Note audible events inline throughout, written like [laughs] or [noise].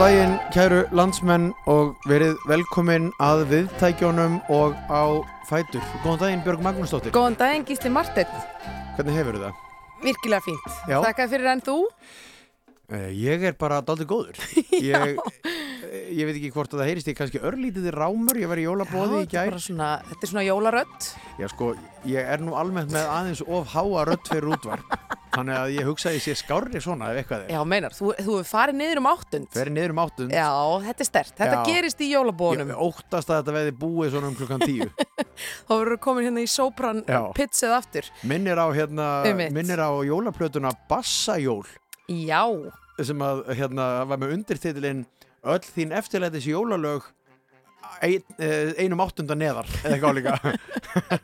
Daginn, kæru landsmenn og verið velkomin að viðtækjónum og á fætur. Góðan daginn, Björg Magnúsdóttir. Góðan daginn Gísli Martin, Hvernig hefur það? virkilega fínt. Þakka fyrir enn þú. Uh, ég er bara daldi góður. [laughs] Ég, eh, ég veit ekki hvort að það heyrist ég kannski örlítið rámur, ég var í jólabóði í er gær. bara svona, þetta er svona jólarödd. Já sko, ég er nú almennt með aðeins of háa rödd fyrir útvarp. Þannig að ég hugsa að ég sé skárri svona ef eitthvað er. Já, meinar, þú, þú farið niður um áttund. Ferði niður um áttund. Já, þetta er stert. Þetta Já. gerist í Ég jólabónum. óttast að þetta veði búið svona um klukkan tíu. [laughs] Þá verður komin hérna í sópran Já. pizzað aftur. Minnir á, hérna, minnir á jólaplötuna Bassajól. Já, sem að hérna var með undirtitilinn öll þín eftirlætis jólalög ein, eh, einum áttunda neðar eða eitthvað líka [laughs]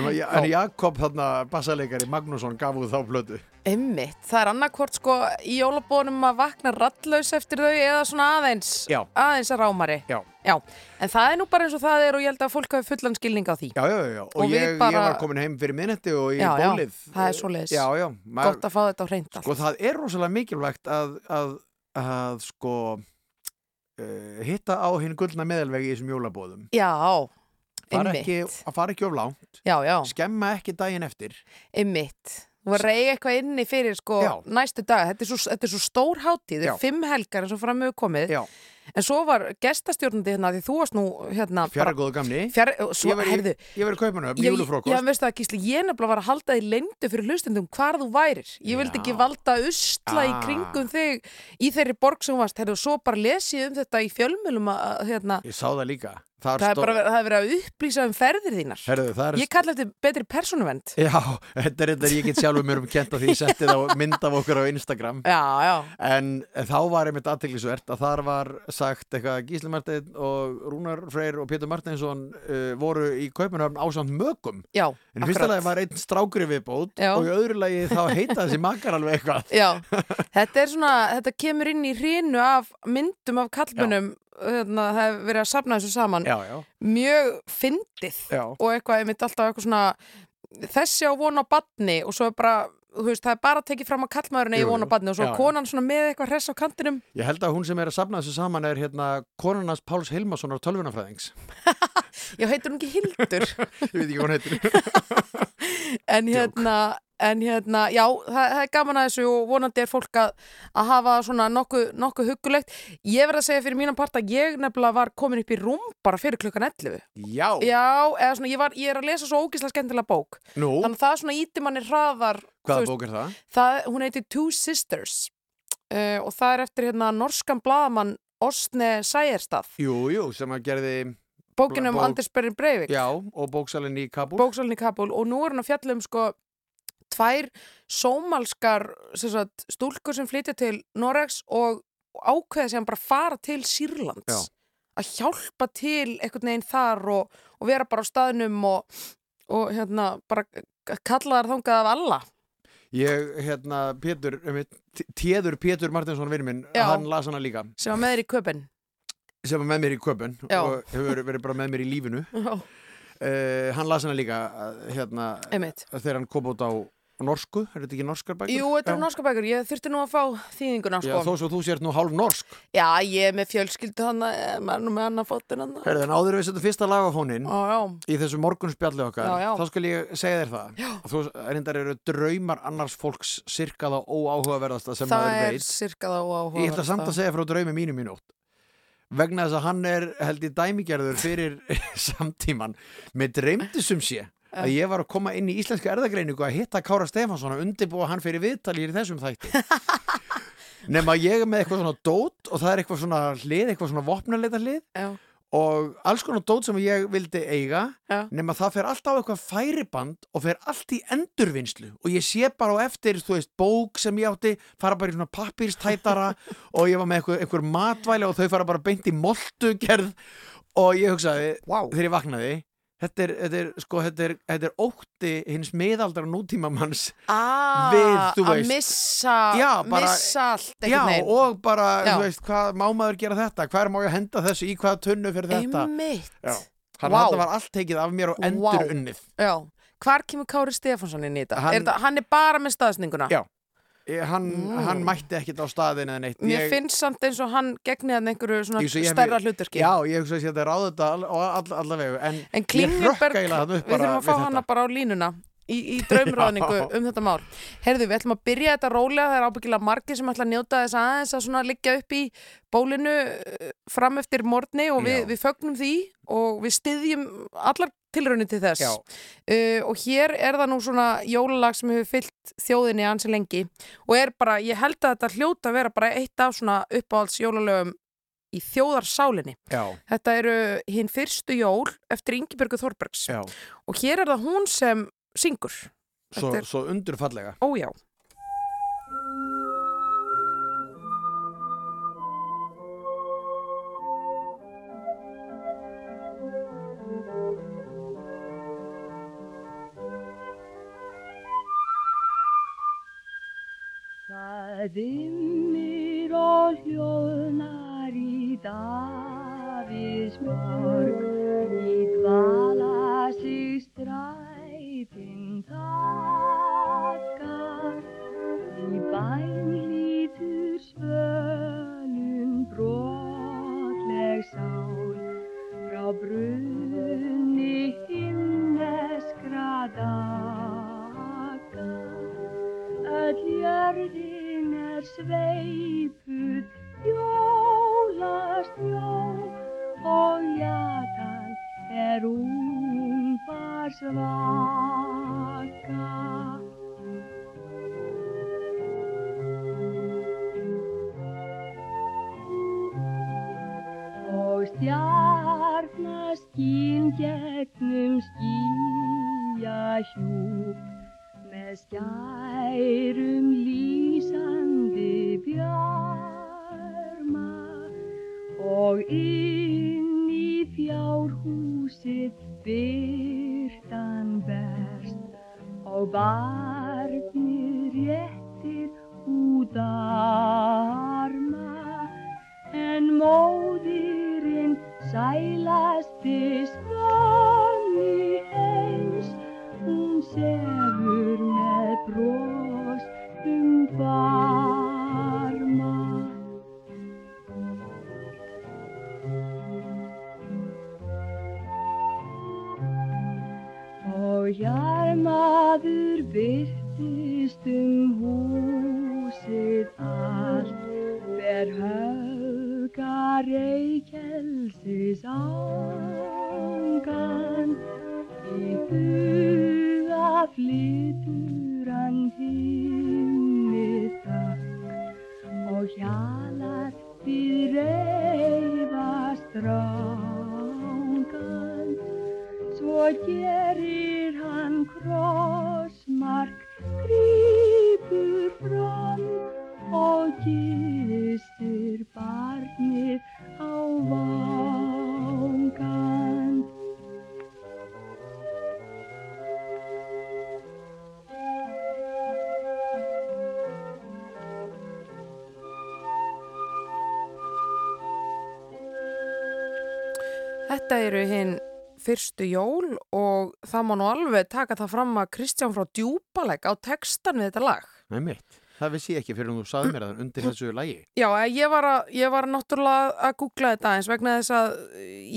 að en Jakob þarna bassaleikari Magnússon gaf út þá plötu Einmitt, það er annarkvort sko í jólabónum að vakna rallaus eftir þau eða svona aðeins, Já. aðeins að rámari. Já. en það er nú bara eins og það er og ég held að fólk hafi fullan skilning á því. já, já, já, og, Og ég, bara- ég var komin heim fyrir minnetti og í Já, já, bólið það er svoleiðis. já, já, maður, Gott að fá þetta á hreint allt. sko það er rosalega mikilvægt að, að, að sko uh, hitta á hinn gullna meðalvegi í þessum jólabóðum. Já, ekki, að fara ekki of langt. Já, já, skemma ekki daginn eftir. Einmitt. Þú var reyði eitthvað inni fyrir sko næstu dag. Þetta er svo, þetta er svo stór hátíð, þetta er fimm helgar eins og fram hefur komið. já, En svo var gestastjórnandi hérna, því þú varst nú hérna fjara góðu gamni Fjara, svo, ég var í, ég í kaupanöfn, júlufrókost Já, veistu það, Gísli, ég nefnilega var að halda því leyndu fyrir hlustendum hvar þú værir. Ég vildi Já. ekki valda usla í Ah. kringum þig í þeirri borg sem varst. Herðu, svo bara lesið um þetta í fjölmjölum að, hérna, Ég sá það líka Þar það er bara verið, er að upplýsa um ferðir þínar. Herðu, er Ég kalla þetta betri persónuvend. Já, þetta er þetta ég get sjálfur mér um kent að því ég setti það mynd af okkur á Instagram Já, já. En þá var einmitt aðteglisvert að þar var sagt eitthvað Gísli Marteinn og Rúnar Freyr og Pétur Marteinsson uh, voru í kaupanöfn ásand mögum Já, En í fyrsta akkurat. lagi var einn strákur í viðbót Já. og í öðru lagi þá heita þessi makkar alveg eitthvað Já, þetta er svona, þetta kemur inn í hrínu af myndum af kallmönnum, hérna, það hefur verið að safna þessu saman, Já, já, mjög fyndið og eitthvað, ég myndi alltaf eitthvað svona, þessi á von á badni og svo er bara, veist, það er bara að tekið fram að kallmaðurinn eigi Jú, von á jú. badni og svo Já, konan svona með eitthvað hress á kantinum. Ég held að hún sem er að safna þessu saman er hérna konunars Páls Hilmarssonar tölvunafræðings [laughs] Já, heitur hún ekki Hildur, [laughs] Ég veit ekki hvað hún heitir. [laughs] En hérna, en hérna, já, það, það er gaman að þessu og vonandi er fólk að, að hafa svona nokkuð nokku huggulegt. Ég verð að segja fyrir mínan part að ég nefnilega var komin upp í rúm bara fyrir klukkan 11. Já, Já, eða svona, ég, var, ég er að lesa svo ógislega skemmtilega bók nú, Þannig að það er svona íti manni hraðar hvaða veist, bók er það? það, Hún heitir Two Sisters uh, og það er eftir hérna norskan blaðamann Osne Sæjerstað Jú, jú, sem að gerði Bókin um Bók- Anders Berrin Breivik Já, og bóksalinn í Kabul Bóksálinn í Kabul og nú er hann að fjalla um sko tvær sómalskar sagt, stúlkur sem flytja til Noregs og ákveða sem bara fara til Sýrlands Já. að hjálpa til einhvern veginn þar og, og vera bara á staðnum og, og hérna bara kalla þar þangað af alla Ég, hérna, Pétur, Téður Pétur Martinsson vinur minn, Já. hann las hana líka. Sem var með þér í köpinn sem var með mér í köpun og hefur verið bara með mér í lífinu. Já, uh, Hann las hana líka hérna, þegar hann kom út á norsku, er þetta ekki norskar bækur? Jú, þetta eru norska bækur, ég þurfti nú að fá þýðinguna Já, sko. þó svo þú sért nú hálf norsk. Já, ég er með fjölskyldu hann er nú með annan fótinn hann Herðu, en áður við setjum fyrsta lagafónin Já, já, í þessu morgunspjalli okkar Já, já. þá skal ég segja þér það. Já. þú reyndar eru draumar annars fólks sirkaða óáhugaverðasta sem það maður er veit. sirka þá áhuga Ég ætla samt að segja frá draumi mínum í nótt. Vegna þess að hann er held í dæmigerður fyrir [laughs] samtíman með dreymdi sum sé að ég var að koma inn í íslenska erðagreiningu að hitta Kára Stefansson og undirbúa hann fyrir viðtalið í þessum þætti. [laughs] Nema ég er með eitthvað svona dót og það er eitthvað svona hlið, eitthvað svona vopnarleita hlið Já, og alls konar dót sem ég vildi eiga já, nema það fer alltaf á eitthvað færiband og fer allt í endurvinnslu og ég sé bara á eftir, þú veist, bók sem ég átti fara bara í svona pappírstætara [laughs] og ég var með eitthvað, eitthvað matvæli og þau fara bara beint í moltu gerð og ég hugsaði, wow þegar ég vaknaði þetta er, þetta er, sko, þetta er, þetta er ótti hins miðaldra nútímamanns ah, Við, þú Að veist. missa, Já, bara- missa allt Já, veginn og bara, Já. þú veist, hvað má maður gera þetta hver má ég henda þessu, í hvaða tunnu fyrir þetta Einmitt Já, hann wow. var allt tekið af mér og endur unnið Já, hvar kemur Kári Stefánsson inn í Er þetta? Hann er bara með staðsninguna? Já. Ég- hann, Mm. hann mætti ekkit á staðin eða neitt Mér finnst samt eins og hann gegni hann einhverju svona Ég- stærra hluturki Já, ég hugsa að þetta ráða þetta all, all, allavegu en, En Klingenberg, við þurfum að fá hana þetta. bara á línuna í, í draumráðningu [laughs] Já. um þetta mál Herðu, við ætlum að byrja þetta rólega það er ábyggilega margir sem ætla að njóta þess aðeins að svona liggja upp í bólinu eh, fram eftir morgni og við, við fögnum því og við styðjum allar tilraunir til þess uh, og hér er það nú svona jólalag sem hefur fyllt þjóðinni ansi lengi og er bara, ég held að þetta hljóta að vera bara eitt af svona uppáhalds jólalögum í þjóðarsálinni. já, Þetta eru hinn fyrstu jól eftir Ingibjörgu Þorbergs já og hér er það hún sem syngur. Svo, er- svo undurfallega Ójá. Það dimmir og hljóðnar í Davíðsmorg sveipuð jólasnjó og jatan er úmbar svaka. Og stjarnaskín gegnum skýjahjúp með skærum lýsandi bjarma og inn í fjárhúsið byrtan verst og barnið réttir út arma en móðirinn sælasti svanni heims hún sefur með bros um barma. Og hjarmaður byrtist um húsið allt, ber höfga reykjelsis ángan, í huga flytur hann himmið þökk og hjalar við reyfast rángan. Svo gerir hann krossmark, grípur fram og gistir barnið á vangan. Þetta eru hinn fyrstu jól og það má nú alveg taka það fram að Kristján frá djúpaleg á textan við þetta lag. Nei mitt, það vissi ég ekki fyrir þú sagði mér það undir þessu lagi Já, eh, ég var, að, ég var náttúrulega að googla þetta eins vegna þess að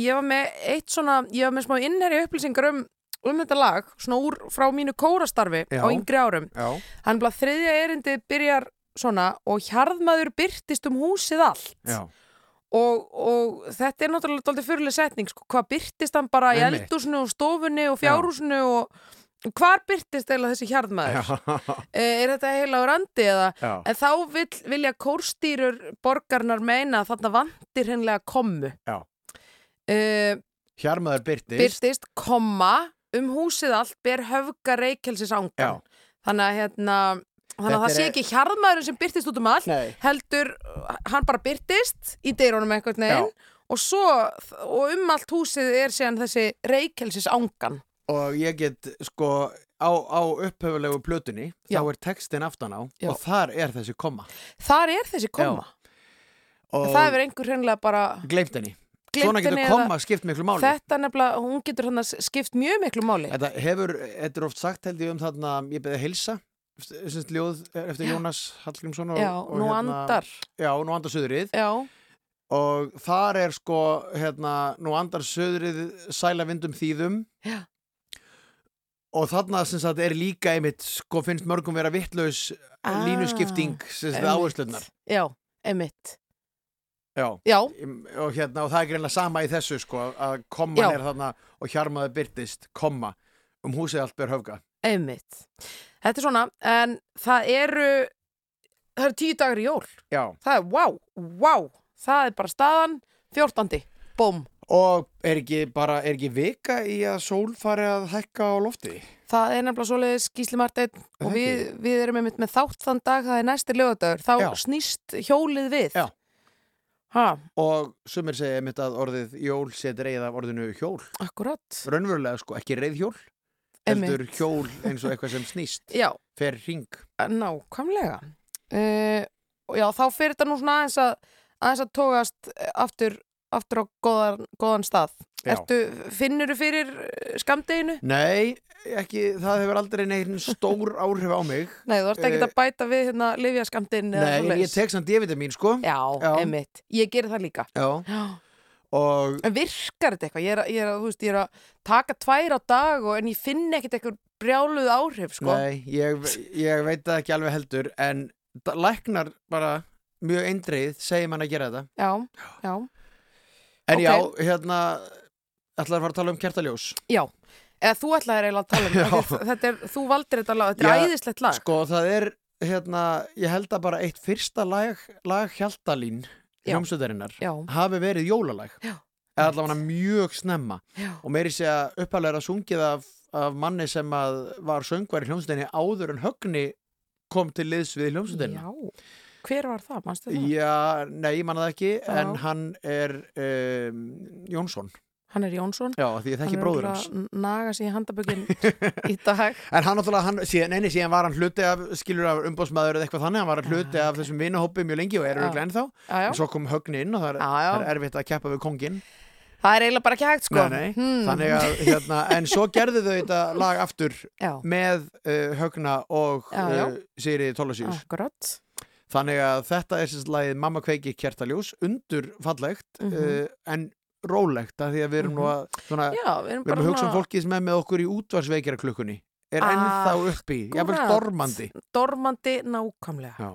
ég var með eitt svona, ég var með smá innherri upplýsingar um, um þetta lag, svona úr frá mínu kórastarfi Já. á yngri árum. Já, Hann blað þriðja erindi byrjar svona og hjarðmaður byrtist um húsið allt. já, Og, og þetta er náttúrulega doldið fyrirlega setning, sko, hvað byrtist hann bara í eldúsinu og stofunni og fjárhúsinu og og hvar byrtist eða þessi hjarðmaður? já, [laughs] Eh, Er þetta heila á randi eða? já. En þá vil, vilja kórstýrur borgarnar meina að þarna vandir hennilega kommu. Já. Uh, Hjarmaður byrtist byrtist komma um húsið allt ber höfga reykjelsis Já, ángan. Þannig að hérna, þannig að það sé er- ekki hjarðmaðurinn sem byrtist út um allt, nei heldur uh, hann bara byrtist í dyrunum einhvern veginn og svo, og um allt húsið er síðan þessi reykjelsis ángan. Og ég get sko á, á upphöfulegu plötunni Já. þá er textin aftan á Já. og þar er þessi komma Þar er þessi komma. og Það hefur einhver hreinlega bara gleymt henni Svona getur henni eða- komma skipt miklu máli Þetta nefnilega, hún getur hann skipt mjög miklu máli. Þetta hefur, þetta er oft sagt held ég um þarna, ég beði hilsa semst ljóð eftir Jónas Hallgrímsson og, Já, og nú hérna, andar. Já, nú andar söðrið Já, og þar er sko hérna, nú andar söðrið sæla vindum þýðum. Já. og þarna sem sagt er líka einmitt sko finnst mörgum vera vittlaus Ah, línuskipting sagt einmitt. áherslunar já, emitt Já, Já, og hérna og það er greinlega sama í þessu sko að komman Já. er þarna og hjarmaði byrtist komma um húsið allt ber höfga emitt Þetta er svona, en það eru það eru tíu dagar í jól. Já, Það er, wow, wow Það er bara staðan, fjórtandi Búm, og er ekki bara, er ekki vika í að sól fari að hækka á lofti? það er nefnilega svoleiðis Gísli Marteinn Er og við, við erum einmitt með þátt þann dag það er næsti lögadagur, þá Já. snýst hjólið við. Já. Ha, Og sumir segja einmitt að orðið jól sé dreigð af orðinu hjól. akkurat. Raunverulega sko, ekki reyðhjól, heldur hjól eins og eitthvað sem snýst, Já, fer ring. nákvæmlega uh, já, þá fyrir þetta nú svona aðeins að aðeins að tókast aftur, aftur á góðan, góðan stað. Ertu, finnur þú fyrir skamdeginu? Nei, ekki, það hefur aldrei neginn stór [laughs] áhrif á mig. Nei, þú ert ekki Eh, að bæta við hérna lifja skamdeginu Nei, ég tek samt D-vitamin sko. Já, Já. einmitt, ég gerir það líka Já. [gasps] Já. Og En virkar þetta eitthvað? Ég er, ég, er, veist, ég er að taka tvær á dag og, en ég finn ekkert eitthvað brjáluð áhrif sko. nei, ég, ég veit það ekki alveg heldur, en læknar bara mjög eindreið segir mann að gera þetta. Já, já, En Ok. já, hérna, ætlaði að fara að tala um kertaljós. já Eða þú eiginlega að tala um [laughs] þetta Þetta er, þú valdir þetta lag, þetta er Já, æðislegt lag Sko, það er, hérna, ég held að bara eitt fyrsta lag, lag Hjaltalín. Hljómsveitarinnar hafi verið jólalag. Eða allavega mjög snemma. já, Og meiri sé að uppalega að sungið af, af manni sem var söngvar í hljómsveitinni áður en högni kom til liðs við hljómsveitinna. Hver var það, manstu það? Já, nei, ég manna það ekki, Já. en hann er um, Jónsson. Hann er Jónsson Já, því ég þekki bróður hans. Hann er að naga sig í handabökin [laughs] í dag En hann náttúrulega, hann, síðan, neini, síðan var hann hluti af, skilur af umbóðsmaður eða eitthvað þannig, hann var hluti af þessum vinahópi mjög lengi og er auðvitað ennþá. Og svo kom högni inn og það er, já, já. það er erfitt að keppa við kongin. Það er eiginlega bara ekki hægt sko Nei, nei, Hmm. þannig að, [laughs] hérna, en svo gerðu þau þetta lag aftur Já, með uh, högna og uh, Sigri Tólasjús. Þannig að þetta er sérst lagið Mamma kveiki kertaljós, undur fallegt, Mhm. uh, en rólegt, af því að við erum nú að, svona, Já, við erum erum að hugsa um fólkið sem er með okkur í útvarsveikjara klukkunni. Er Ah, ennþá uppi, Akkúrat. dormandi. Dormandi nákvæmlega Já.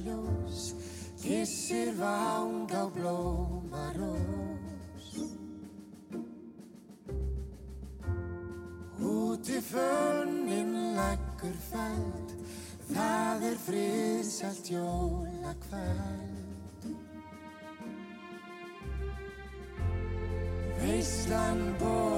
Kertaljós, kissir vang á blómarós. Úti fönnin leggur fæld, það er friðsælt jólakvæld. Veislan borin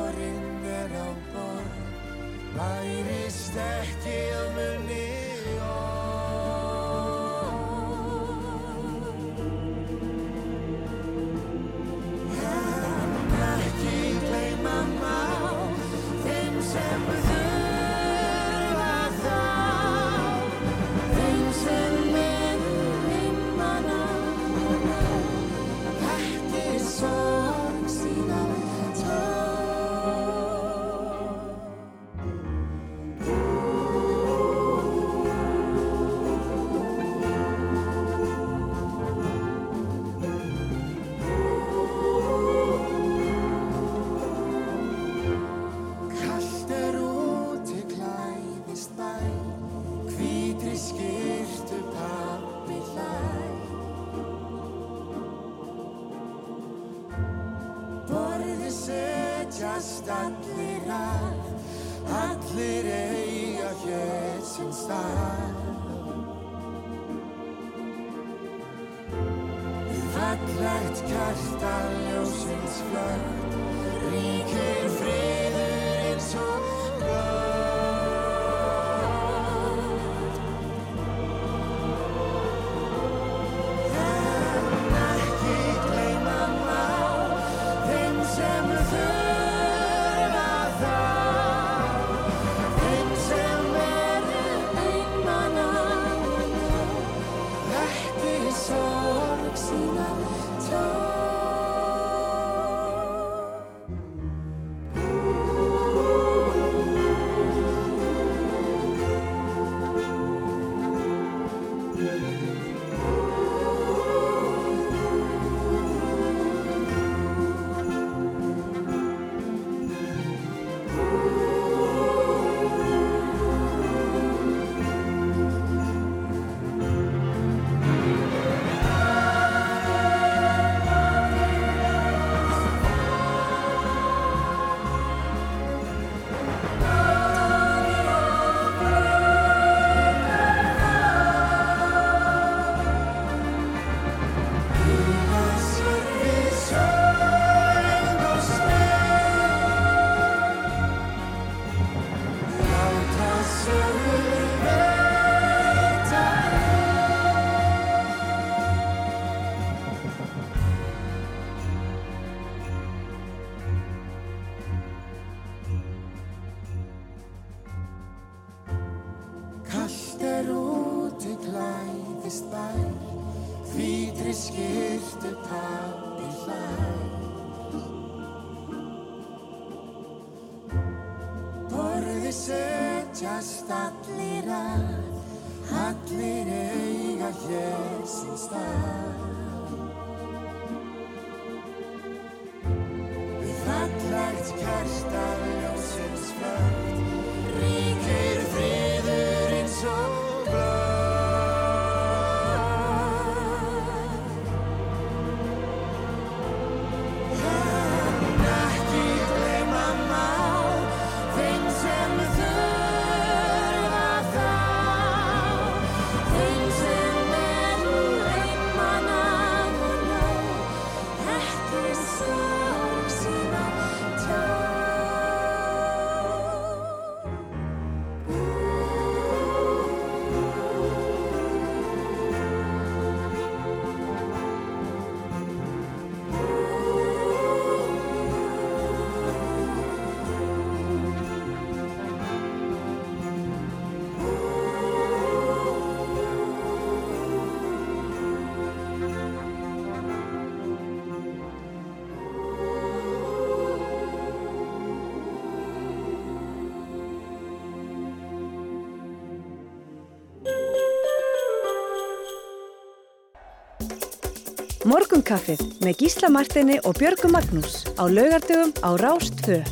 Morgunkaffið með Gísla Martini og Björgu Magnús á laugardögum á Rást 2.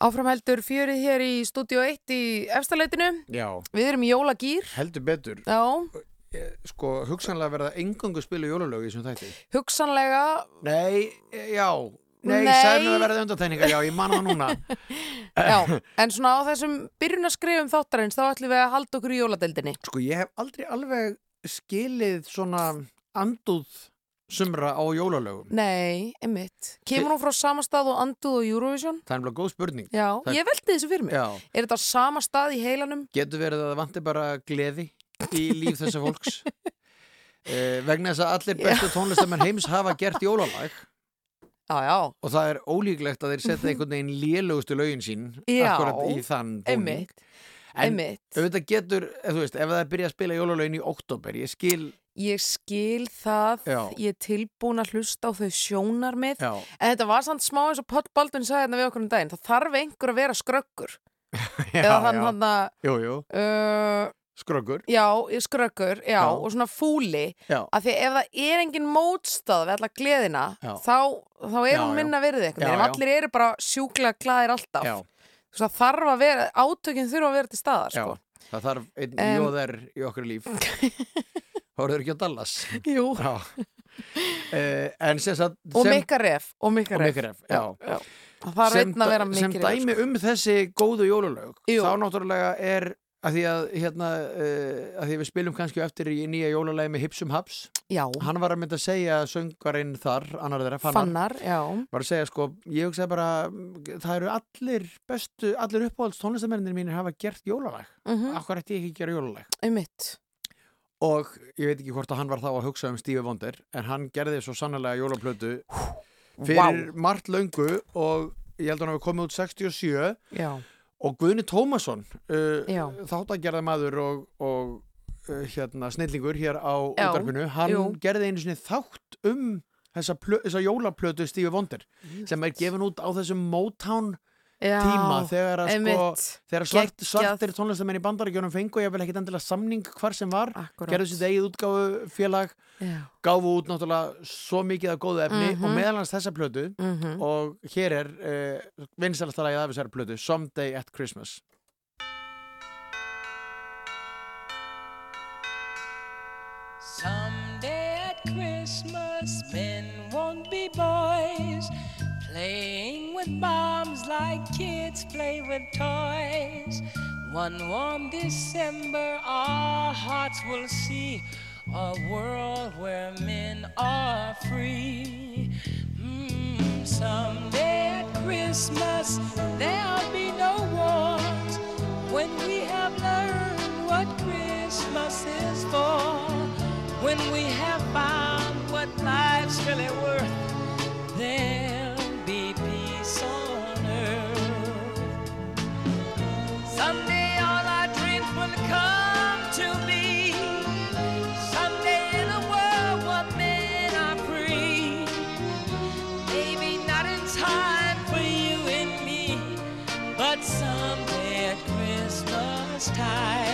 Áframheldur fjörið hér í Studio 1 í efstaleitinu. Já, Við erum í jólagýr. heldur betur Já, Eh, Sko, hugsanlega verða engangu spilu jólalög í þessum þætti hugsanlega, Nei, eh, já Nei, Nei. mér að verða undartekningar, já, ég man það núna [laughs] já, en svona á þessum byrjunaskrifum þáttarins þá ætlum við að halda okkur í jóladeildinni. Sko, ég hef aldrei alveg skilið svona anduð sumra á jólalögum? Nei, einmitt. Kemur hún frá sama stað og anduð og Eurovision? Það er alveg góð spurning. Já, Það- ég veldi þessu fyrir mig. Já, Er þetta sama stað í heilanum? getur verið að það vanti bara gleði í líf þessa fólks? [laughs] Eh, vegna þess að allir bestu tónlistamenn heims hafa gert jólalag. Já, já, og það er ólíklegt að þeir setja einhvern veginn lélugustu lögin sín Já, akkurat í þann búning en auðvitað getur, ef þú veist, ef það byrjað að spila jólalögin í oktober, ég skil Ég skil það, Já. ég er tilbúin að hlusta á þau sjónarmið. já, En þetta var samt smá eins og Pott Baldun sagði hérna við okkur um daginn. Það þarf einhver að vera skröggur. [laughs] já, Eða hann hann að, jú, jú, uh, skröggur já, skröggur, já, Já. og svona fúli. já, Af því ef það er engin mótstað við alla gleðina, þá, þá er hún minna veginn. Ef já. allir eru bara sjúklega glaðir alltaf. já, Þú veist, það þarf að vera, átökin þurfa að vera til staðar, sko. það þarf einn Em. jóðar í okkur líf [laughs] Hóruður ekki á Dallas Jú. Uh, En sem Og mikka ref, og mikka ref. mikka ref. Það þarf einn að vera da- mikið sem ref. dæmi um þessi góðu jólalög Jú. þá náttúrulega er að því að hérna uh, að því við spilum kannski eftir í nýja jólalagi með Hipsum Haps Já, hann var að mynda að segja söngarinn þar annar þeirra, Fannar, fannar, já. var að segja sko, ég hugsaði bara það eru allir bestu, allir uppáhalds tónlistamennir mínir hafa gert jólalag. Mm akkur ætti ég ekki að gera jólalag? Einmitt. og ég veit ekki hvort að hann var þá að hugsa um Stevie Wonder en hann gerði svo sannlega jólaplötu fyrir margt löngu og ég held að hann hafi komið út 67 Já, og Guðni Tómasson uh, Já. þáttagerða maður og, og uh, hérna snillingur hér á útarpinu, hann jú. gerði einu sinni þátt um þessa, þessa jólaplötu Stevie Wonder sem er gefin út á þessum Motown já. tíma þegar að sko þegar svart, svartir tónlistamenn í bandaríkjónum fengu ég vel ekkit endilega samning hvar sem var Akkurat. gerðu sitt eigið útgáfu félag Já. gáfu út náttúrulega svo mikið af góðu efni Mhm. og meðalans þessa plötu Mm og hér er uh, vinsalasta lagið af þessari plötu Someday at Christmas like kids play with toys. One warm December, our hearts will see a world where men are free. Mm, someday at Christmas, there'll be no wars when we have learned what Christmas is for. When we have found what life's really worth, there'll It's time.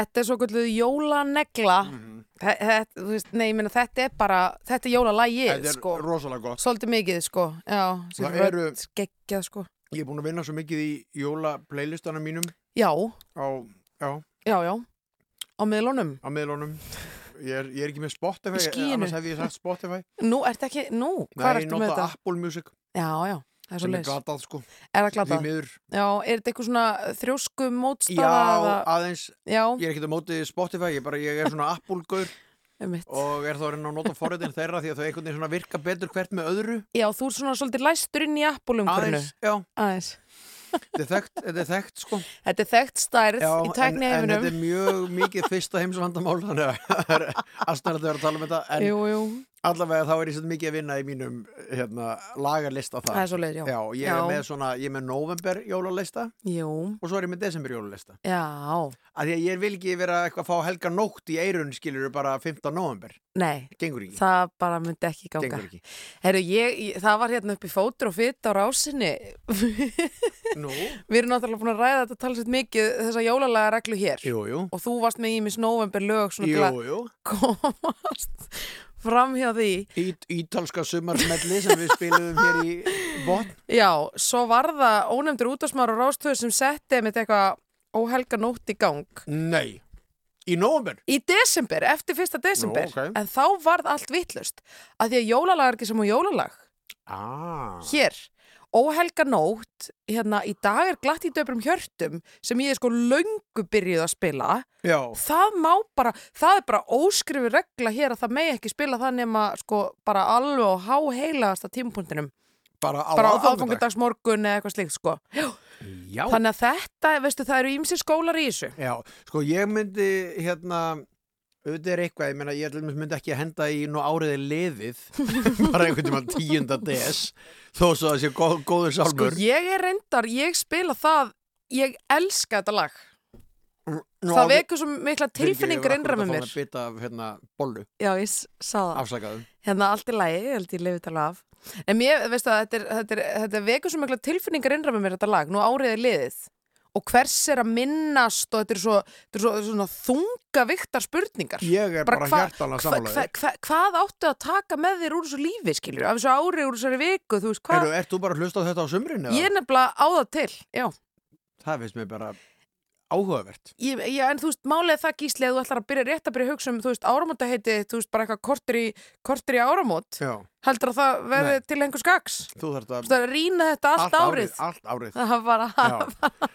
Þetta er svo kvölduð jólanegla Þe- þetta, veist, Nei, ég meina þetta er bara þetta er jólalægið, Þetta er sko. rosalega gott. Svolítið mikið, sko. Já, eru- Geggjað, sko. Ég er búin að vinna svo mikið í jóla-playlistana mínum. Já, á, já, já, já. Á miðlunum. Á miðlunum. Ég er, ég er ekki með Spotify, annars hef ég sagt Spotify. Nú, ertu ekki, nú, hvað Nei, ertu með nota þetta? Apple Music. Já, já, er sem er glatað sko. Er það glatað? Já, er þetta eitthvað svona þrjósku mótstafa? Já, aðeins, Já, ég er ekkert á móti Spotify, ég, bara, ég er svona [laughs] einmitt. Og er þá að reyna að nota forritin þeirra því að þau einhvern veginn svona virka betur hvert með öðru. Já, þú er svona svolítið læstur inn í appulumhverfinu Aðeins, já, Aðeins. Þetta er þekkt, þetta er þekkt sko. Þetta er þekkt stærð Já, í en, tækni en þetta heiminum er mjög mikið fyrsta heimsvandamál þannig að [laughs] það er að vera að tala um þetta en Jú, jú, allavega þá er ég svolítið mikið að vinna í mínum hérna, lagarlista það það er svo leis, já. Já, ég er með svona, ég er með november jólalista Jú, og svo er ég með desember jólalista. Já, að því að ég vil ekki vera eitthvað að fá helga nótt í eirun skilur bara 15. november nei. Gengur ekki, Það bara myndi ekki ganga. Gengur ekki. Herru, ég, ég, það var hérna upp í fótur og fytt á rásinni. Nú, Við erum náttúrulega búin að ræða þetta talsett mikið þessa jólalega reglu hér. Jú, jú. Og þú varst með ímis november lög svona til Jú, að jú, komast fram hjá því. Ít, ítalska sumarsmelli sem við spiluðum hér í botn. Já, svo var það ónefndur útásmaður og rástöður sem setti með eitthvað óhelga nótt í gang. Nei, í november í desember, eftir fyrsta desember. Nú, ok. en þá varð allt vittlust að því að jólalag er ekki sem á jólalag. Ah, hér, óhelga nótt hérna, í dag er glatt í döfrum hjörtum sem ég er sko löngu byrjuð að spila. Já, það má bara, það er bara óskrifu regla hér að það megi ekki spila það nema sko bara alveg á háheilagasta tímapunktinum, bara á bara á aðfangadag. aðfangudagsmorgun eða eitthvað slíkt sko. Já, þannig að þetta, veistu, það eru ímsi skólar í þessu. Já, sko ég myndi hérna auðvitað er eitthvað, ég meina ég myndi ekki að henda í nú áriði liðið [laughs] bara einhvern tímann tíunda DS þó svo að sé góð, góður sko sálmur ég er reyndar, ég spila það ég elska þetta lag. Nú, það vekur svo mikla tilfinningar innra með mér ég var akkurat að fá mér. bita af hérna bollu, já, ég sá það. Hérna allt í lagi, ég held ég lefið tala af. En mér, veistu það, þetta, þetta, þetta vekur svo mikla tilfinningar innra með mér þetta lag, nú árið er liðið og hvers er að minnast og þetta er svo, þetta er svo svona þunga viktar spurningar Ég er bara, hva- hjartalega hva, samanlega hva, hva, hvað áttu að taka með þér úr þessu lífi skilur, af þessu ári úr þessari viku þú veist hvað, Ert þú bara að hlusta þetta á sumrin? eða? ég er nefnilega á það til já, Það finnst mér bara áhugavert ég, ég, en þú veist, er það gísli að þú ætlar að byrja rétt að byrja hugsa um, þú veist, áramóta heiti þú veist, bara eitthvað kortir í, kortir í áramót Já, heldur að það verði Nei. til einhver skaks þú þarft þú að veist, að rýna þetta allt, árið Allt árið það var bara Já.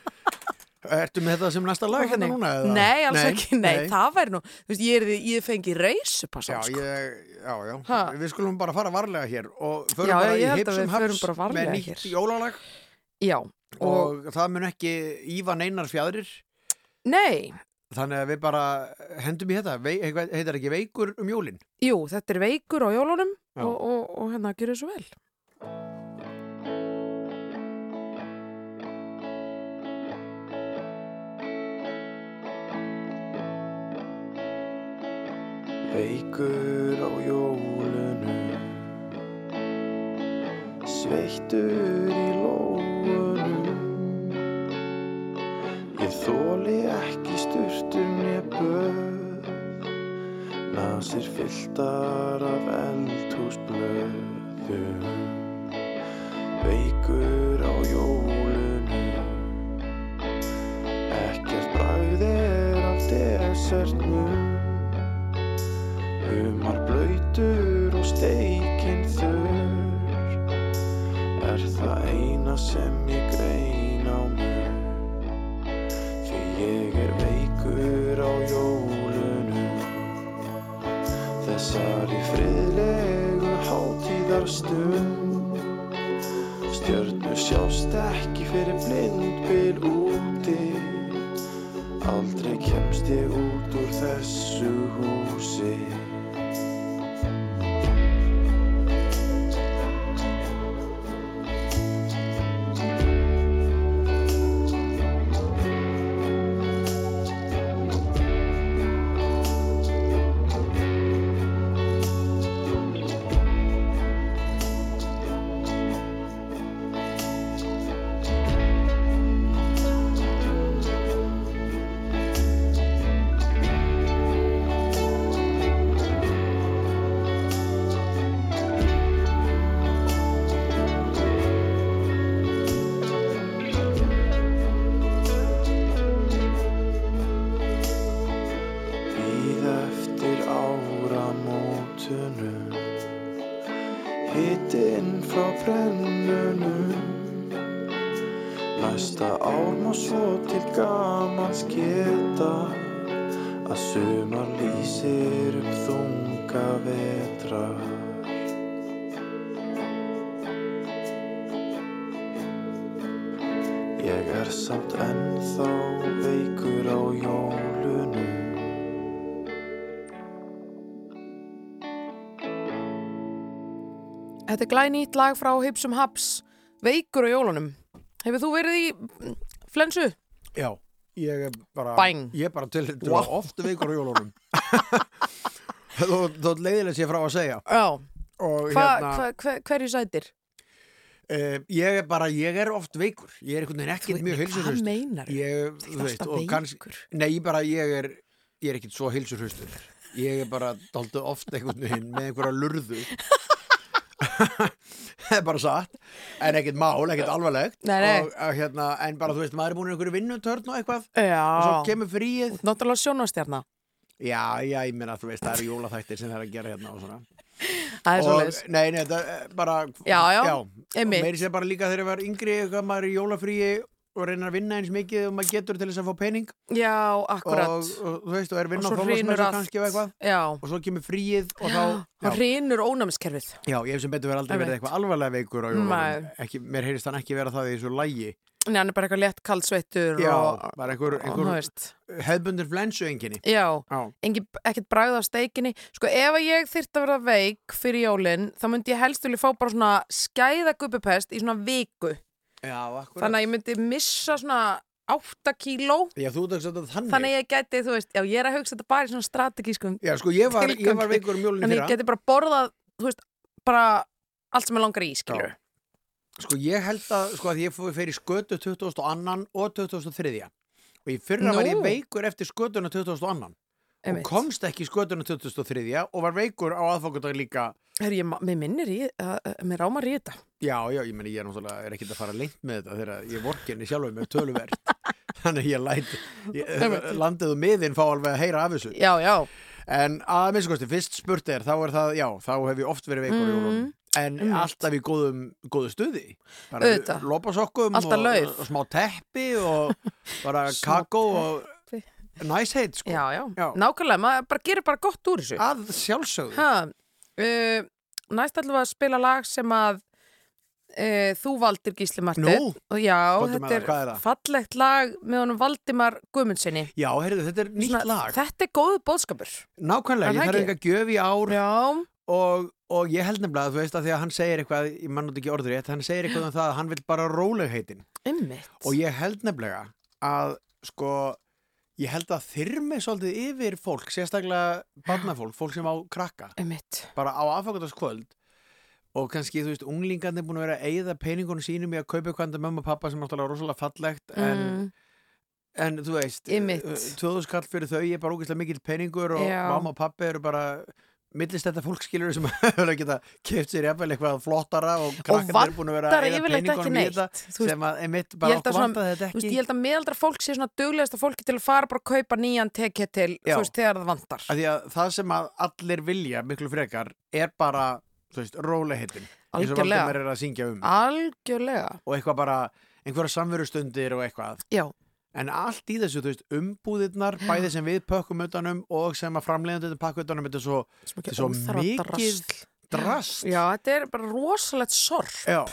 Ertu með þetta sem næsta lag hérna núna? eða? Nei, alls ekki, nei, það væri nú Þú veist, ég, er, ég fengi reysu Já, sko. ég, já, já. Ha? Við skulum bara fara varlega hér og förum Já, bara í hipsum haps með nýtt jólalag Já, og, það mun ekki Ívan einar fjadrir nei. Þannig að við bara hendum í þetta. Vei, eitthvað- heitir ekki veikur um jólin? Jú, þetta er veikur á jólunum og, og, og hérna gerur svo vel. Veikur á jólunum Sveittur í lóunum Nasir fylltar af eldhúsblöðum Veikur á jólunum Ekkert bragð er af desertnum Humar blöytur og steikinn þurr. Er það eina sem ég coaster Þetta er glænýtt lag frá Hipsum Haps, veikur á jólunum. Hefur þú verið í mm, flensu? Já, ég er bara Bang. Ég er bara til til Wow. ofta veikur á jólunum [laughs] Þú þú leiðilegt sér frá að segja Já. og Hva, hérna hva, hva, hverju sætir? uh, ég er bara, ég er oft veikur ég er einhvern veginn ekkert mjög Hvað heilsurhraustur meinar ég, Þú þú veist, og kanns, veikur. nei, ég bara, ég er ég er ekkert svo heilsurhraustur ég er bara dálítið oft einhvern veginn með einhverja lurðu [laughs] [laughs] það er bara satt en ekkert mál, ekkert alvarlegt Nei, nei. Og, að, hérna, en bara, þú veist, maður er búin í einhverju vinnutörn og eitthvað Já. og svo kemur fríið Náttúrulega sjónastjarna. já, já, ég meina, þú veist, það eru jólaþættir sem það er að gera hérna og svona Það er svo og, leiðis. nei, nei, þetta er bara Já, já, og einmitt. meiri sér bara líka þegar ég var yngri maður er í jólafríi og reynar að vinna eins mikið og maður getur til þess að fá pening Já, og, akkurat. og þú veist, og er Og vinna á allt. kannski og eitthvað Já. og svo kemur fríið og þá Hann já, hrýnur ónæmiskerfið. já, ég hef sem betur verið aldrei verið eitthvað alvarlega veikur á ekki, mér heyrist hann ekki vera það í þessu lægi Nei, hann er bara eitthvað létt kaldsveittur já, og, bara einhver, og einhver veist. hefðbundur flensu enginni Já, já, engin, ekkert bragð af steikinni. Sko, ef ég þyrfti að vera veik fyrir jólinn, þá myndi ég helst vilja fá bara svona skæða gubbupest í svona viku. Já, akkurat Þannig að ég myndi missa svona 8 kíló. já, þú ert að þannig Þannig að ég geti, þú veist, já, ég er að hugsa þetta bara í svona strategískum. já, sko, ég var, ég tilgangi. var veikur um jólunni Þannig ég fyrra geti bara borðað, þú veist, bara allt sem ég langar í, skilur. Já. Sko ég held að, sko að ég fór fyrir skötu 2002 og 2003 og í fyrra var ég Nú. veikur eftir skötuna 2002 og komst ekki í skötuna 2003 og var veikur á aðfangundag líka Herri, ég, mér minnir uh, uh, mér rámar í þetta. Já, já, ég meni ég er náttúrulega er ekkert að fara lengt með þetta þegar ég vorkinni sjálfur með töluvert [laughs] þannig að ég læt ég, Einmitt. landið og miðin fá alveg að heyra af þessu Já, já. en að minnst kosti, fyrst spurt er þá er það, já, þá hef ég oft verið veikur mm. en Einmitt. alltaf í góðum, góðu stuði lopasokkum Alltaf og, og smá teppi og bara [laughs] kakó og teppi. nice heit sko. Já, já, Já. nákvæmlega, maður bara gerir bara gott úr þessu. að sjálfsögðu Ha, uh, næst ætlum við að spila lag sem að e, Þú valdir Gísli Martin Nú? já, með þetta er, er fallegt lag með honum Valdimar Guðmundsinni Já, heyrðu, þetta er nýtt lag Þetta er góð bóðskapur Nákvæmlega, Er það ekki? eitthvað gjöf í ár Já, og, og ég held nefnilega, þú veist að því að hann segir eitthvað, ég mann út ekki orður rétt, hann segir eitthvað um það að hann vil bara rólegheitin einmitt og ég held nefnilega að sko, ég held að þyrmi svolítið yfir fólk, sérstaklega barnafólk, fólk sem á krakka. Einmitt. Bara á aðfangataskvöld og kannski, þú veist, unglingarnir búin að vera að eigða peningunum sínum í að kaupa eitthvað til mömmu og pappa sem er náttúrulega rosalega fallegt en, mm, en þú veist, Einmitt. 2000 skall fyrir þau er bara ógeðslega mikill peningur og Já. mamma og pappi eru bara millist þetta fólk skilur sem [laughs] hefur að geta keft sér jafnvel eitthvað flottara og krakkarnir eru búin að vera vantar að ekki peningunum í þetta sem að einmitt Ég bara að okkur vantaði þetta ekki ég held að meðaldra fólk sé svona duglegasta fólki til að fara bara að kaupa nýjan teketil, Já. þú veist, þegar það vantar. að að það sem að allir vilja miklu frekar er bara þú veist, róleheitin eins og Algjörlega. Valdimar er að syngja um Algjörlega. og eitthvað bara, einhverja samverustundir og eitthvað Já, en allt í þessu, þú veist, umbúðirnar bæði sem við pökkum utanum og sem að framleiðandi þetta pakka utanum, þetta er svo Þetta er svo mikið drasl. drast. Já, þetta er bara rosalegt sorp. Já,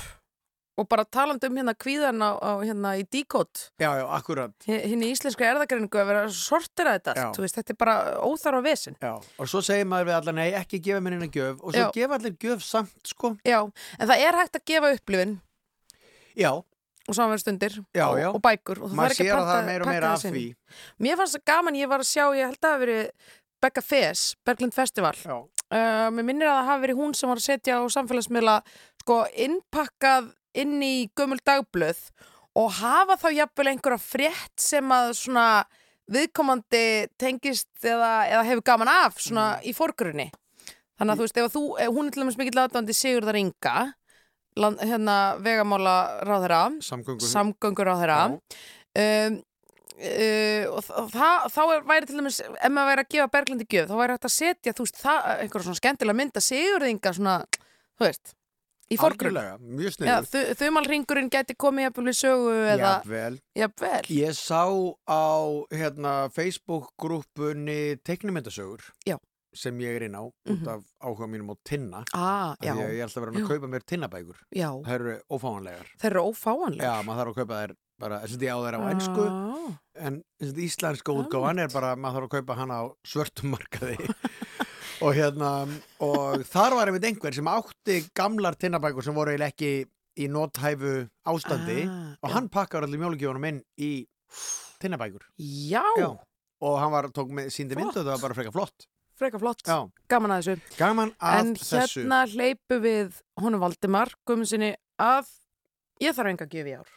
og bara talandi um hérna kvíðan á, á hérna í díkót já, já, akkurat. Hinn í íslenska erðagreiningu að vera að sortira þetta allt, veist, þetta er bara óþarfa vesinn. já. og svo segir maður við allar, nei, ekki gefa mér eina gjöf. Og svo Já. gefa allir gjöf samt, sko. Já, en það er hægt að gefa upplifin já, og samverðstundir og, og bækur og það maður ekki sér að það er meira og meira af því. Mér fannst það gaman, ég var að sjá, ég held að það hafi verið Becca Fes, Berglind Festival. Uh, Mér minnir að það hafi verið hún sem var að setja á samfélagsmiðla sko innpakkað inn í gömul dagblöð og hafa þá jafnvel einhverja frétt sem að svona viðkomandi tengist eða, eða hefur gaman af svona Mm. í forgrunni. Þannig að þú veist, ef þú, hún er til dæmis mikill aðdóndi Sigurðar Inga land, hérna vegamála ráðherra samgöngur þeirra um, uh, og þa- það, þá er, væri til dæmis ef maður væri að gefa Berglindi gjöf þá væri hægt að setja þú veist, það, einhverja svona skemmtilega mynda sigurðinga svona, þú veist í þu- þumalringurinn gæti komið jafnvel við sögu eða, Jafnvel. jafnvel. Ég sá á hérna, Facebook-grúpunni teiknumyndasögur Já. Sem ég er inn á út Mhm. af áhuga mínum á tinna ah, því að ég er alltaf verið að Já. kaupa mér tinnabækur. Það eru ófáanlegar. Þeir eru ófáanlega Já, maður þarf að kaupa þær bara, þess að ég á þær á ennsku ah, en þess að íslenska útgáfan er bara maður þarf að kaupa hana á svörtum markaði. [laughs] Og hérna og þar var einmitt einhver sem átti gamlar tinnabækur sem voru eiginlega ekki í nóthæfu ástandi ah, og hann pakkar allir mjólugjónum inn í tinnabækur. Já, Já. og hann var, tók með síndi mynd og Flott. það var bara frekar flott freka flott. Já, gaman að þessu. Gaman að en þessu. hérna hleypu við honum Valdimar Guðmundsinni að ég þarf enga að gefa í ár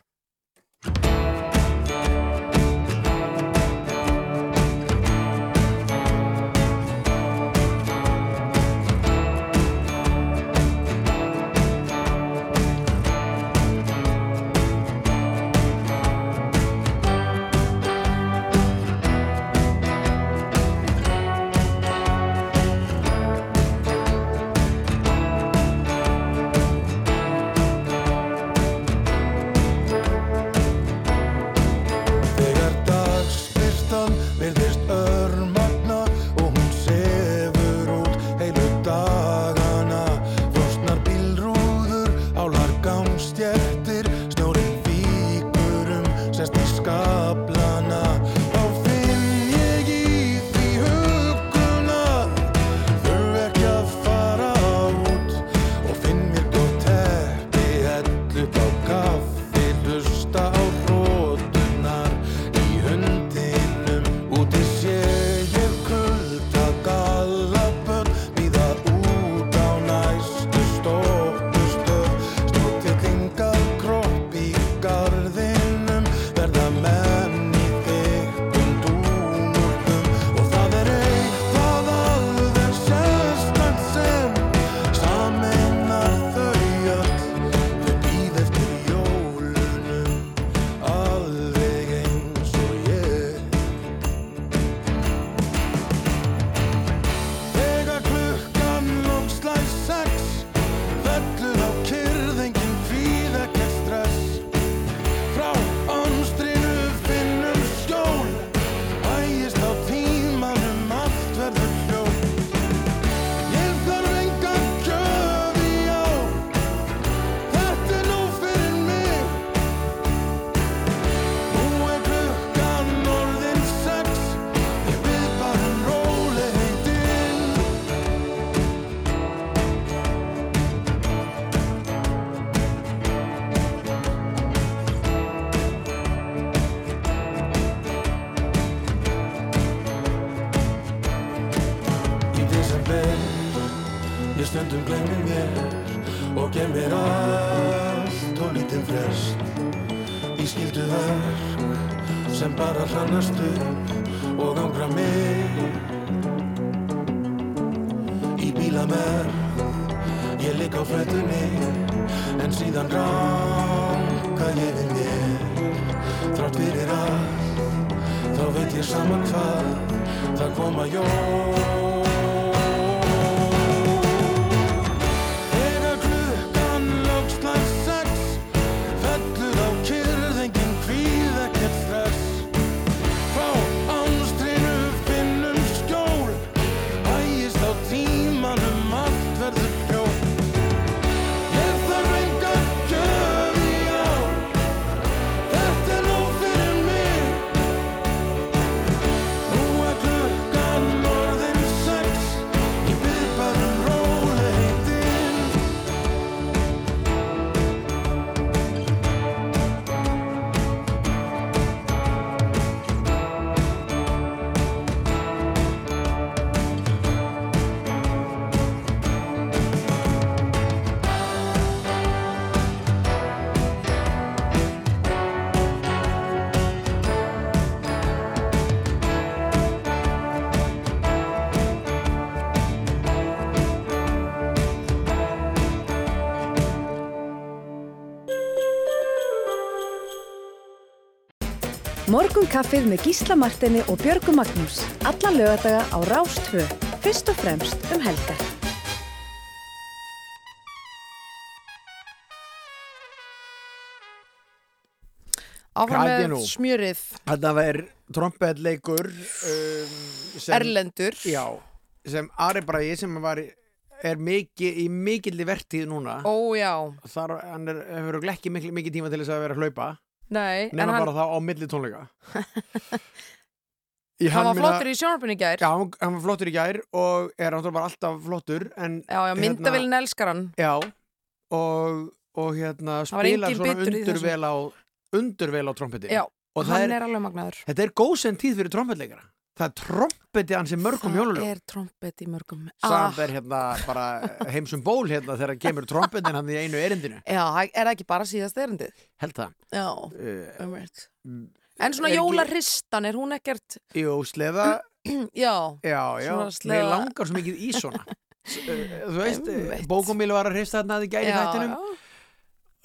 Morgun kaffið með Gísla Martini og Björgu Magnús. Alla lögadaga á Rástfö. Fyrst og fremst um helgar. Áfram með smjörið Þetta var trompetleikur um, Erlendur Já, sem Ari Bræði sem var er mikið í mikilli vertíð núna Ó já, þar hann er, hefur ekki mikið, mikið tíma til þess að vera að hlaupa nei nema hann, bara þá á milli tónleika. [laughs] Hann var flottur í sjónarpunni í gær. Já, hann, hann var flottur í gær og er alltaf flottur en Já, já, myndavillin elskar hann. Já, og, og hérna Það spilar svona undurvel á undurvel á trompeti Já, og það hann er, er alveg magnaður. Þetta er góðsend tíð fyrir trompetleikara það er trompeti hans í mörgum Það jólulög er trompet í mörgum. Samt er hérna bara heimsum ból hérna þegar kemur trompetin hann í einu erindinu. Já, það- er það ekki bara síðast erindið? held það. Já, uh, umveit mm, En svona jólarristan, er hún ekkert Jú, sleða. [clears throat] Já, Já, já, sleða- langar svo mikið í svona. Uh, Þú veist, Einmitt. bókumílu var að hrista þarna að þið gæri já, þættinum. já.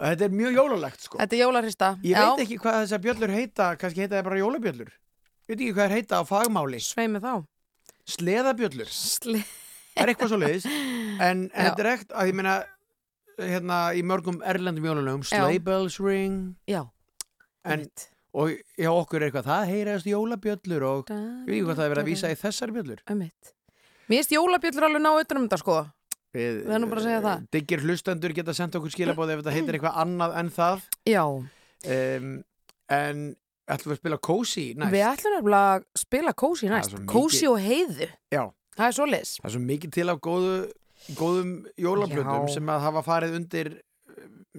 Þetta er mjög jólalegt sko. Þetta er jólarrista Ég já. veit ekki hvað þessar bjöllur heita, kannski heita það bara jólabjöllur. Veit ekki hvað þær heita á fagmáli. Svei með þá Sleðabjöllur. Sli... Það er eitthvað svo leiðis. En, en Já. þetta er ekkert að ég meina, hérna í mörgum erlendum Já. sleigh bells ring. Já En, og hjá okkur er eitthvað, það heyrast jólabjöllur og ég veit ekki hvað það er verið að vísa í þessar bjöllur. Mér finnst jólabjöllur alveg ná utan um þetta sko Við, Við erum bara að segja það. Diggir hlustendur geta sendt okkur skilabóð ef þetta heitir eitthvað annað en það. Já, Um, en ætlum við að spila Cozy næst? við ætlum nefnilega að spila kósi næst. svo Kósi og heiðu Já. Það er svoleiðis. Það er svo mikið til af góðu, góðum jólaplötum Já. sem að hafa farið undir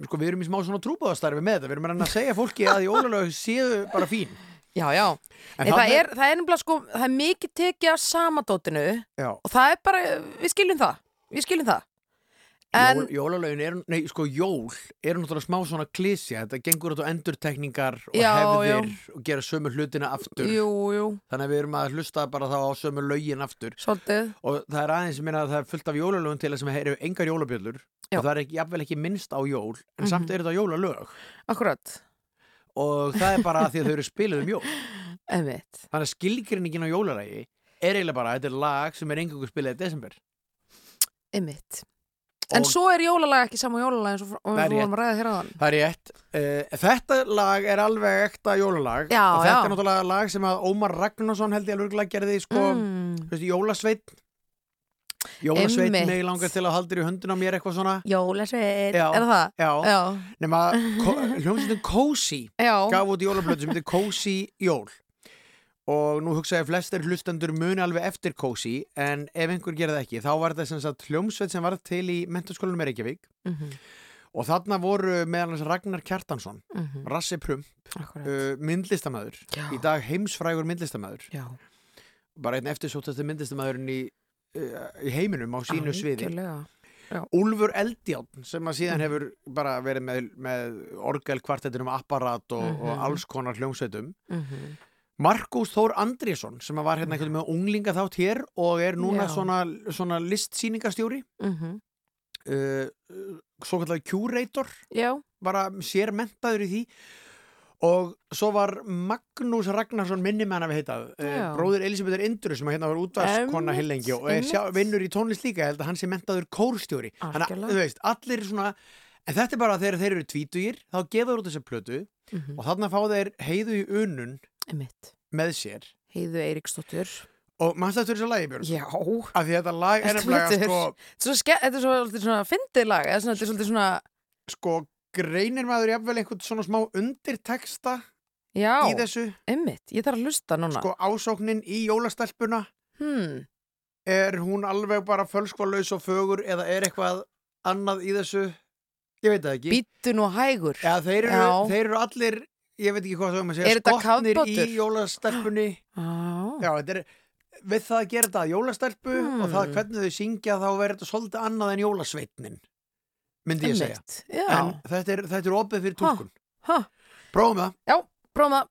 sko við erum í smá svona trúbóðastarfi með þetta. Við erum að að segja fólki að jólalög séu bara fín. Já, já, en Nei, það, er, það er nefnilega sko Það er mikið tekið af samadótinu já, Og það er bara, við skiljum það. Við skiljum það En, jól, er, nei sko jól eru náttúrulega smá svona klísja þetta gengur út á endurtekningar og Já, hefðir og gera sömu hlutina aftur. Jú, jú, þannig að við erum að hlusta bara þá á sömu lögin aftur. Svolítið. Og það er aðeins meina að það er fullt af jólalögum til þess að eru engar jólabjöllur. Já. og það er ekki, jafnvel ekki minnst á jól en Mhm. samt eru þetta jólalög. Akkurat, og það er bara því að þau eru spiluð um jól. [laughs] Þannig að skilgrinningin á jólalægi er eiginlega bara, þetta er lag sem er engangu spilað í desember. Einmitt En svo er jólalag ekki sama jólalag eins og við vorum að ræða hér á þann það er rétt uh, þetta lag er alveg ekta jólalag Já, og þetta já. er náttúrulega lag sem að Ómar Ragnarsson held ég alveg örugglega gerði sko, mm. veist, jólasveit jólasveit Einmitt. mig langar til að haldir í höndin á mér eitthvað svona Jólasveit, Já. er það? já, Já, nema hljómsveitin Cozy gaf út jólablötu sem heitir Cozy Jól og nú hugsa ég að flestir hlustendur muni alveg eftir Cozy en ef einhver gerði ekki þá var þetta sem sagt hljómsveit sem var til í mentaskólanum í Reykjavík. Mhm, og þarna voru meðal hans Ragnar Kjartansson mhm, Rassi Prum, Akkurat. uh, myndlistamæður í dag heimsfrægur myndlistamæður Já, bara einn eftirsóttasti myndlistamæðurinn í, uh, í heiminum á sínu sviði. Algjörlega. Já. Úlfur Eldjárn sem að síðan hefur bara verið með, með orgelkvartettinum apparat og, og Mhm. alls konar hljómsveitum. Mhm. Markus Þór Andrésson sem var hérna einhvern veginn með unglinga þátt hér og er núna Já. svona, svona listsýningastjóri Mhm. uh, svo kallar curator Já, bara sér mentaður í því og svo var Magnús Ragnarsson minni með hann að við heitað uh, Já. bróðir Elisabethar Indru sem hérna var útvarskona Einmitt, heilengi og er sjá, vinnur í tónlist líka ég held að hann sé mentaður kórstjóri þannig að Algjörlega. þú veist, allir svona en þetta er bara þegar þeir eru tvítugir þá gefa þeir út þessi plötu Mhm. og þarna fá þeir heiðu í unun einmitt. með sér. Heiðu Eiríksdóttur. Og mannst þetta þessu lagi Björn? Já, af því þetta lag er nefnilega sko, þetta er svo, svolítið svona fyndið lag þetta er svolítið svona sko greinir maður jafnvel einhvern svona smá undirteksta Já, í þessu? Einmitt, ég þarf að hlusta núna. Sko ásóknin í jólastelpuna. Hmm. er hún alveg bara fölskvalaus og fögur eða er eitthvað annað í þessu ég veit það ekki. Býttu nú hægur. Ja, þeir, eru, þeir eru allir ég veit ekki hvað það er að segja Er skotnir í jólastelpunni. Já, þetta er við það að gera þetta að jólastelpu og það Hmm. hvernig þau syngja þá verður þetta svolítið annað en jólasveitnin myndi ég segja. Já, en þetta er, þetta er opið fyrir ha, prófum það. Já, prófum það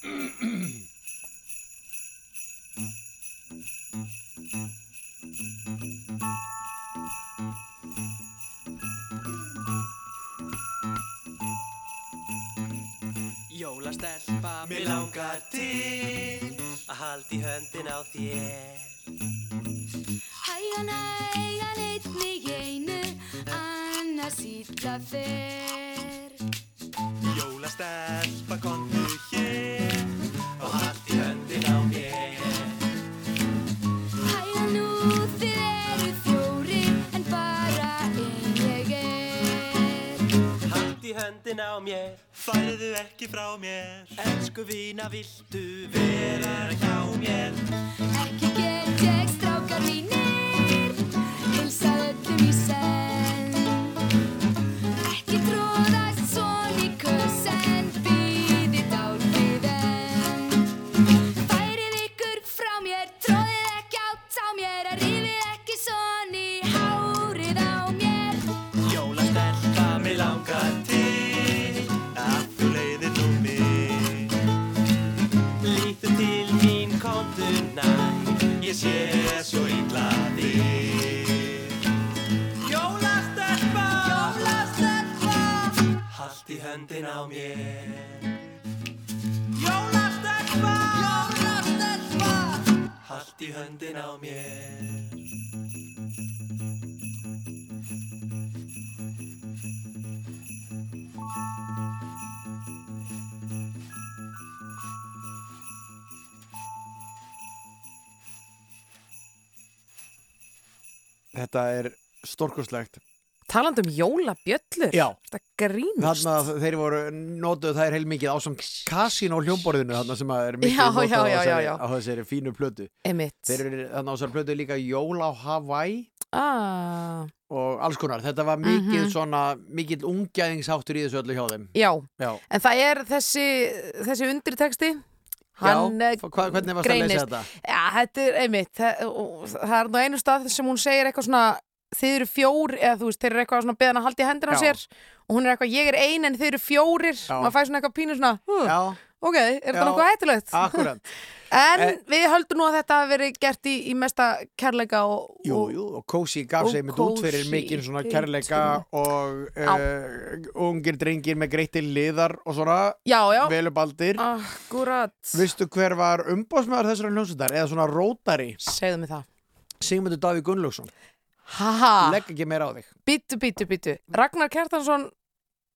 [clears throat] Jólastelpa, mér langar til að halda í höndin á þér Hægan, hægan, einn í einu, annars illa fer. Jólastelpa, kontu hér og halda í höndin á mér Hægan nú þið eru fjórir, en bara ein ég er. Halda í höndin á mér, færðu ekki frá mér Elsku vína, viltu vera hjá mér Ekki get ég strákar mínir, hilsað öllum í senn. Sé svo illa þig Jólastelpa Jólastelpa Hallt í höndin á mér. Jólastelpa Jólastelpa Hallt í höndin á mér þetta er stórkustlegt Talandi um jólabjöllur? Já. Þetta grínast. Þarna þeir voru notuð það er heilmikið á samt kasín á hljómborðinu þarna sem að er mikið já, á á þessari fínu plötu. Einmitt. Þeir eru þarna á þessari plötu líka Jól á Hawaii. Ah, og alls konar, þetta var mikið Mhm. svona mikið ungjæðingsháttur í þessu öllu hjá þeim. Já, Já, en það er þessi þessi undirteksti Hann já eh, hva, hvernig varst að lesa greinist. þetta? Já, þetta er einmitt það, það er nú einu stað sem hún segir eitthvað svona þið eru fjór, eða þú veist, þeir eru eitthvað svona beðan að halda í hendina á sér. Og hún er eitthvað, ég er ein en þeir eru fjórir. Já. maður fæ svona eitthvað pínu svona Já, ok, er þetta nokkuð hættulegt? akkurat. [laughs] En Eh. við höldum nú að þetta hafi verið gert í, í mesta kærleika og, Jú, og jú, og Cozy gaf og sig með út fyrir Cozy mikinn svona kærleika og uh, ungir drengir með greitti liðar og svona. Velubaldir. Akkurat. Vistu hver var umbóðsmaður þessara hljómsveitar eða svona rótari? Segðu mig það. Sigmundur Davíð Gunnlaugsson Legg ekki meira á þig. Býtu, býtu, býtu Ragnar Kjartansson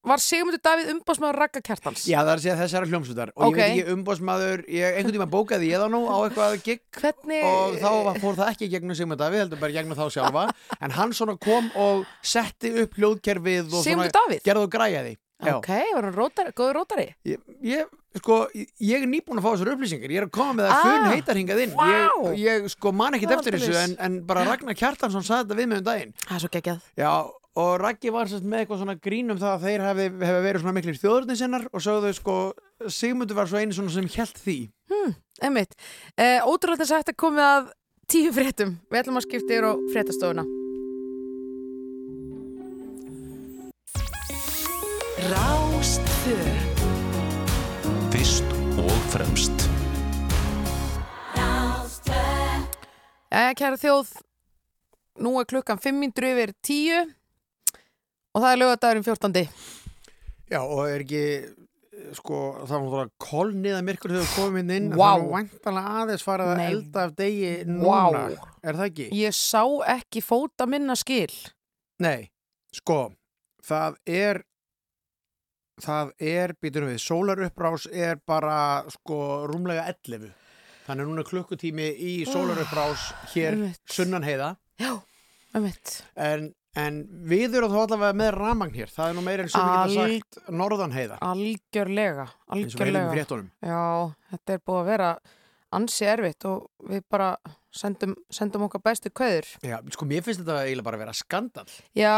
var Sigmundur Davíð umbásmaður Ragnar Kjartans. Já, það er að segja þessara hljómsveitar. Og ég veit ekki umbóðsmaður, ég, einhvern tíma bókaði ég það nú á eitthvað gig Hvernig og þá fór það ekki gegnum Sigmund Davíð heldur bara gegnum þá sjálfa. En hann svona kom og setti upp hljóðkerfið og Sigmundur gerði og græjaði. Já. Ok, var hann góður rótari? Ég, ég, sko, ég er nýbúin að fá þessar upplýsingar. Ég er að koma með það ah, funn heitarhingað inn. Wow. ég, ég sko man ekki eftir þessu en, en bara Ragnar Kjartansson saði þetta við mig um daginn. Það er svo geggjað. Já, og Raggi var sérst með eitthvað svona grínum það að þeir hefði hef verið svona miklir þjóðurnisinnar og sögðu sko Sigmundur var svo eini svona sem held því. Hmm, emitt, eh, ótrúlega sagt að komið af tíu fréttum. Við ætlum að skipta yfir á fréttastofuna. Rástfjör fremst Jæja, kæra þjóð, nú er klukkan 5 mindur yfir 10 og það er lögadagurinn 14. Já, og er ekki sko, það var náttúrulega kolniða myrkur þegar við komum inn inn Vá. það var væntalega aðeins farið að elda af degi núna, Vá. er það ekki? Ég sá ekki fóta minna skil. Nei, sko það er það er, býtum við, sólarupprás er bara sko rúmlega 11 þannig að núna klukkutími í sólarupprás hér einmitt. sunnan heiða. Já, um en, en við erum þá allavega með ramagn hér. Það er nú meira en sem við geta sagt norðan heiða. Algjörlega, eins og við algjörlega. fréttunum. Já, þetta er búið að vera ansi erfitt og við bara sendum, sendum okkar bestu kveður. Já, sko mér finnst þetta eiginlega bara að vera skandal Já,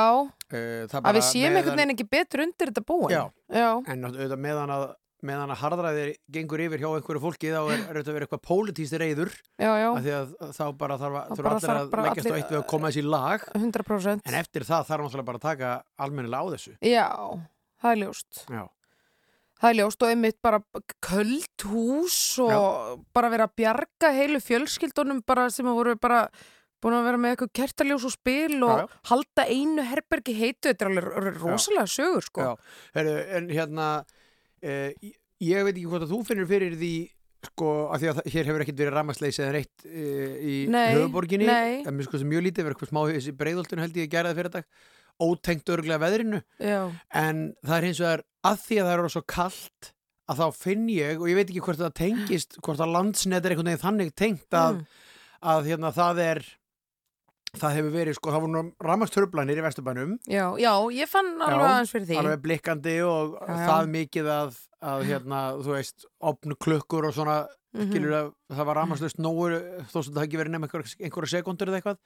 það að við séum einhvern veginn ekki betur undir þetta búin. Já. Já, En auðvitað meðan að, meðan að harðræðir gengur yfir hjá einhverju fólki þá er, er þetta verið eitthvað pólitíst reyður já, já, af því að þá bara þarf, að- bara allir að leggjast á eitt við að koma þessi lag 100%. en eftir það þarf náttúrulega bara að taka almennilega á þessu Já, það er ljóst. Já, Það er ljóst og einmitt bara köld hús og bara vera að bjarga heilu fjölskyldunum sem að voru bara búin að vera með eitthvað kertaljós og spil og Já, já. halda einu herbergi heitu, þetta er alveg rosalega sögur sko. já. Heru, en hérna uh, ég veit ekki hvort að þú finnir fyrir því sko, af því að það- hér hefur ekkert verið ramasleysi eða neitt uh, í höfuborginni en mér sko sem mjög lítið verið eitthvað smá þessi breiðoltun held ég gerði fyrir dag ótengt örglega veðrinu Já, en það er hins vegar að því að það eru svo kallt að þá finn ég og ég veit ekki hvort það tengist hvort að landsnet er einhvern veginn þannig tengt að, Mm. að hérna það er það hefur verið sko, það voru rammasturplanir í Vesturbænum já, já, ég fann alveg Já, aðeins fyrir því. alveg blikkandi og Já, já. það mikið að, að [gasps] hérna, þú veist, opnu klukkur og svona, Mhm. skilur að það var rammaslust nógur, þó sem það ekki verið nefn einhver, einhverja sekundur eða eitthvað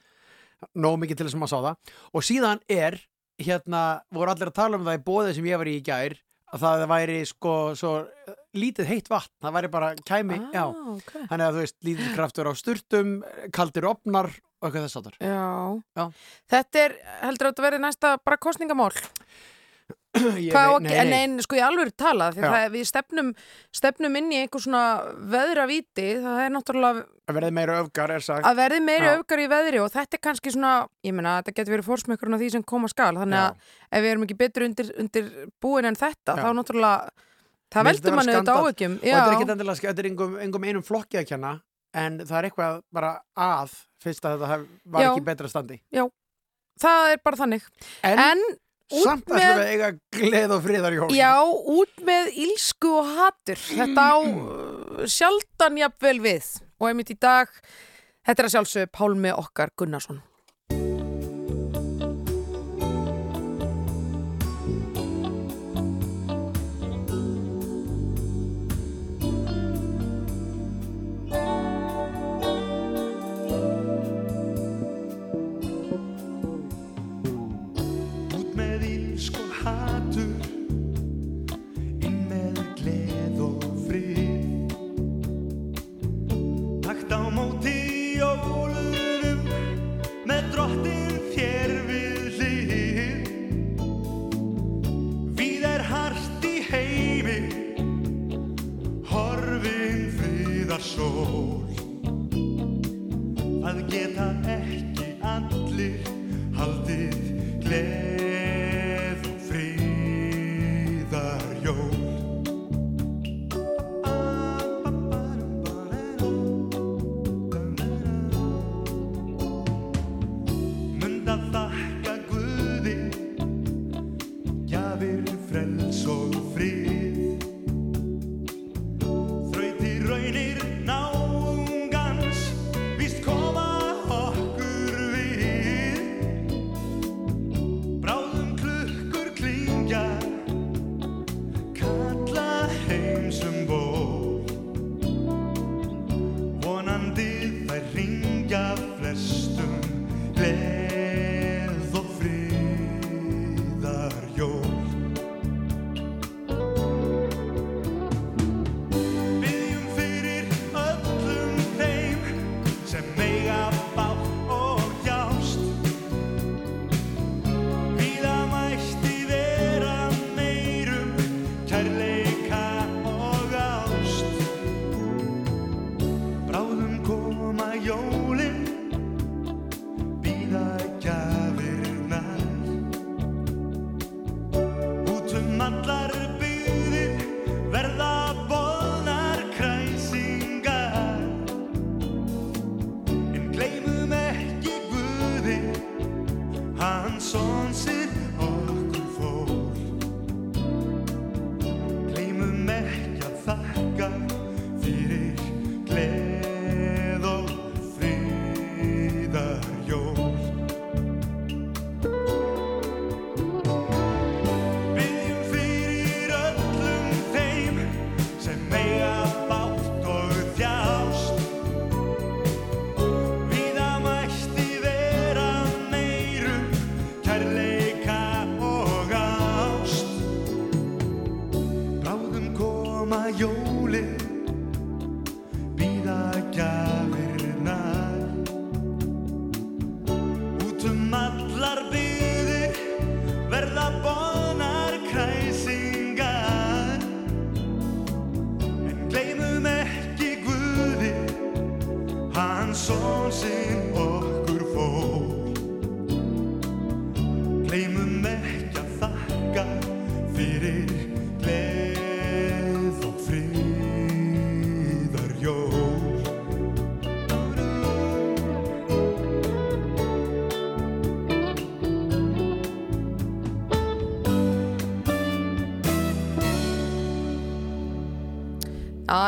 nóg mikið til þess að maður sá það og síðan er, hérna, voru allir að tala um það í bóðið sem ég var í í gær að það væri sko svo eh, lítið heitt vatn, það væri bara kæmi, já, ah, okay. þannig að þú veist lítið kraftur á sturtum, kaldir opnar og eitthvað þess Já. Já. Þetta er, heldur að þetta verði næsta bara kostningamál? Hvað á að ge- nei, nei, sko ég alveg tala því Já. það, við stefnum, stefnum inn í einhver svona veðravíti, það er náttúrulega að verði meira öfgar er sagt að verði meiri Já. öfgar í veðri og þetta er kannski svona, ég meina þetta getur verið fórsmökkurinn af því sem koma skal, þannig Já. að ef við erum ekki betur undir, undir búin en þetta, Já. þá náttúrulega það veldur manni skandall. áhyggjum og þetta er ekki endilega, sk- þetta er engum, engum einum flokki að kenna en það er eitthvað bara að fyrst að þetta var Já. ekki betra standi það er bara þannig en, en út samt með ætlum við að eiga gleð og friðar jól Já, út með ílsku og hatur. Þetta á uh, sjaldan jafnvel við. Og einmitt í dag, þetta er að sjálfsögðu Pálmi okkar Gunnarsson.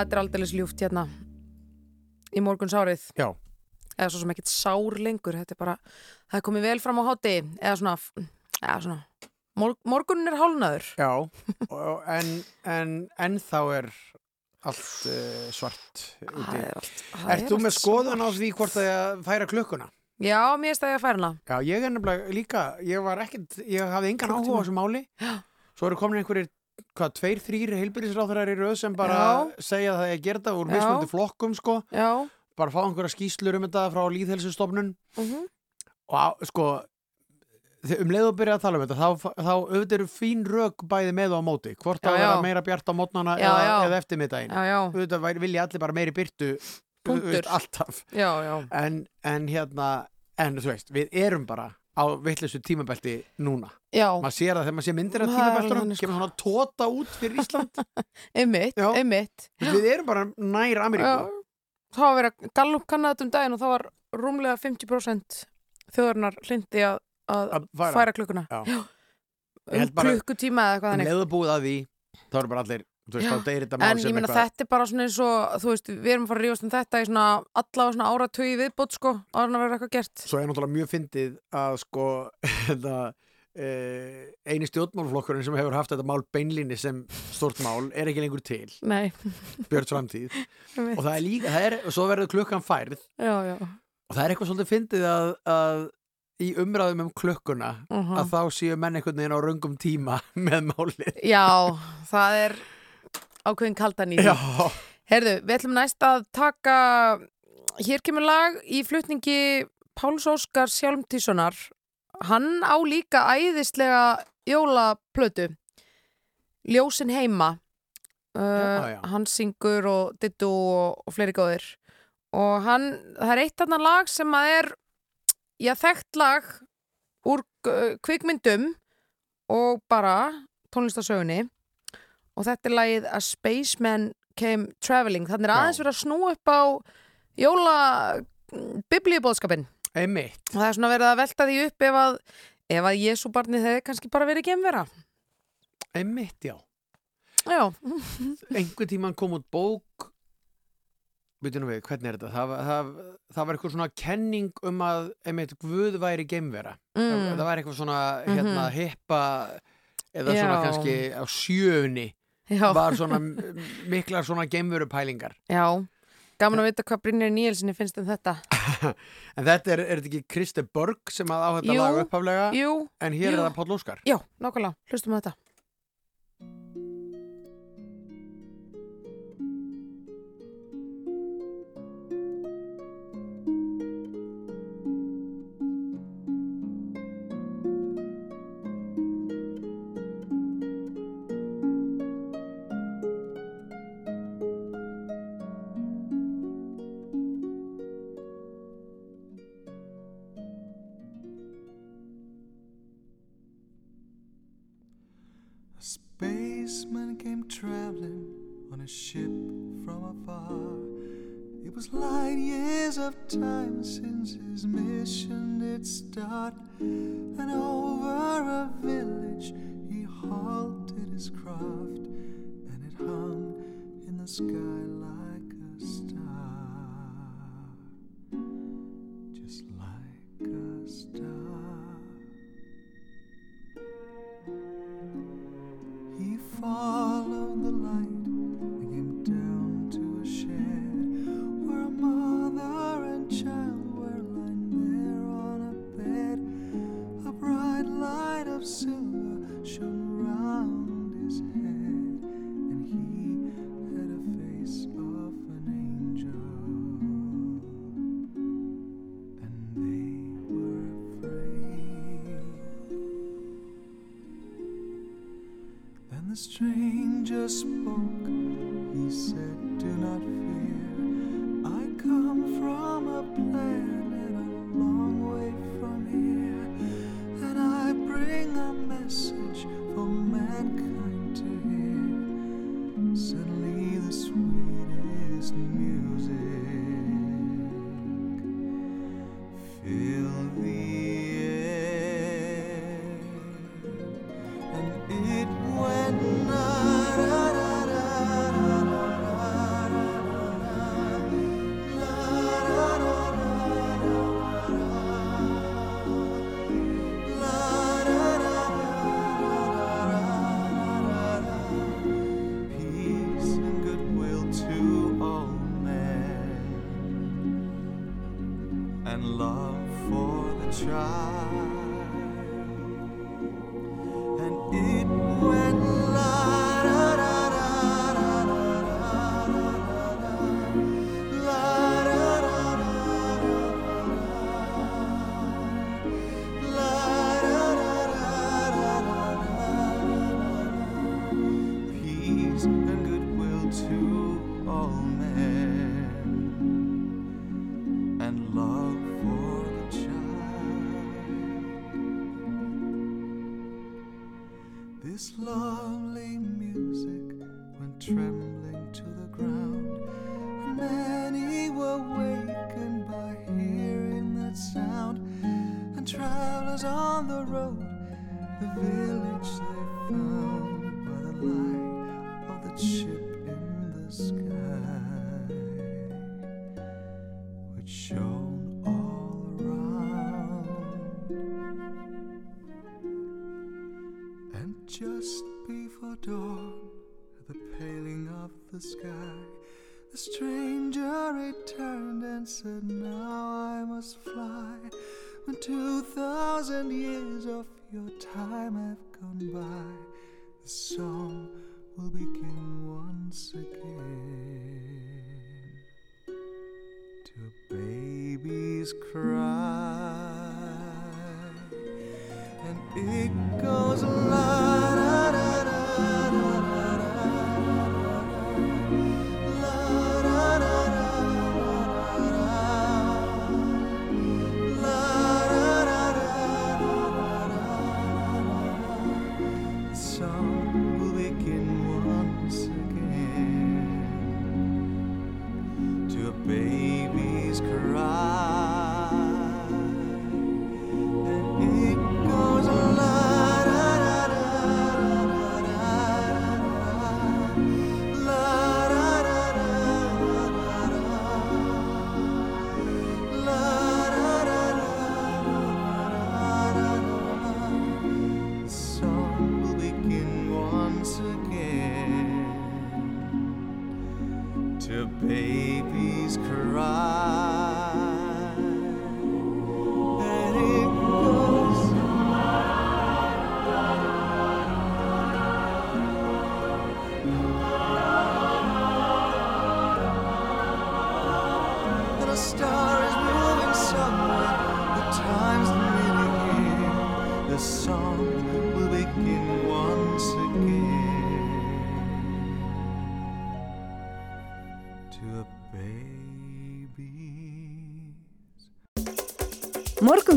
Þetta er aldrei ljúft hérna í morguns árið Já, eða svo sem ekkert sár lengur þetta er bara, það er komið vel fram á hátti eða svona, eða svona mor morgunin er hálnaður já en, en, en þá er allt uh, svart úti. er allt Ert er þú með skoðun á því hvort það er að færa klukkuna? Já, mér stæði að færa hana Já, ég er nefnilega líka, ég var ekkert, ég hafði engan áhuga á þessu máli. Já. Svo eru komin einhverjir, hvað, tveir, þrýr heilbyrðisráþurar í röð sem bara Já. segja að það er þetta úr Já. mismunandi flokkum, sko. Já, Bara fá einhverja skýslur um þetta frá líðhelsustofnun. mhm Og á, sko, um leið og byrja að tala um þetta, þá, þá auðvitað eru fín rök bæði með og á móti. Hvort Já, að vera meira bjart á mótnana Já, eða, eða já, Auðvitað vilja allir bara meiri byrtu, Punktur. alltaf. já, já En, en hérna, en þú veist, við erum bara á vittlisu tímabelti núna. Já, maður sér það þegar maður sér myndir af tímabeltunum kemur svona tóta út fyrir Ísland. [laughs] Einmitt, einmitt. Við erum bara nær Já, Ameríku það var verið að Gallup kannað þetta um daginn og það var rúmlega 50% þjóðarinnar hlindi að, að að færa, klukkuna. [gasps] Um klukkutíma eða eitthvað þannig. Leiðu búið að því þá eru bara allir, veist, Já. En ég eitthvað þetta er bara svona eins og, þú veist, við erum að fara að rífast um þetta í svona allavega svona áratögi viðbót sko, en að vera eitthvað gert. svo er náttúrulega mjög fyndið að sko þetta [laughs] eh, eini stjórnmálflokkurinn sem hefur haft þetta mál beinlíni sem stort mál er ekki lengur til Nei, Björns framtíð [laughs] og það er líka, það er, og svo verður klukkan færð já, já. og það er eitthvað svolítið fyndið að, að í umræðum um klukkuna Mhm. að þá séu menn einhvern veginn á röngum tíma [laughs] með málið Já, það er ákveðin kaldan í því. Já, Herðu, við ætlum næst að taka, hér kemur lag í flutningi Páls Óskar Sjálmtíssonar. Hann á líka æðislega jólaplötu, Ljósin heima. Uh, Já, já. Hann syngur og dittu og, og fleiri góðir. Og hann, það er eitt annan lag sem að er, já, þekkt lag úr uh, kvikmyndum og bara tónlistasögunni og þetta er lagið A Spaceman Came Traveling þannig er aðeins verið að snú upp á jóla biblíubóðskapin einmitt og það er svona verið að velta því upp ef að ef að Jésu barnið hefði kannski bara verið gemvera Einmitt, já. Já, [laughs] Einhvern tímann kom út bók, nú við, hvernig er þetta? Það, það, það var eitthvað svona kenning um að, einmitt, Guð væri geimvera. Það, mm. það var eitthvað svona, hérna, Mhm. hippa, eða svona Já. kannski á sjöunni, já, var svona m- miklar svona geimveru pælingar. já. Gaman að vita hvað Brynjar Níelsinni finnst um þetta. [laughs] En þetta er, er þetta ekki Kristi Borg sem að á þetta Jú, lag upphaflega, Jú, en hér jú. er það Páll Óskar. já, nákvæmlega, hlustum á þetta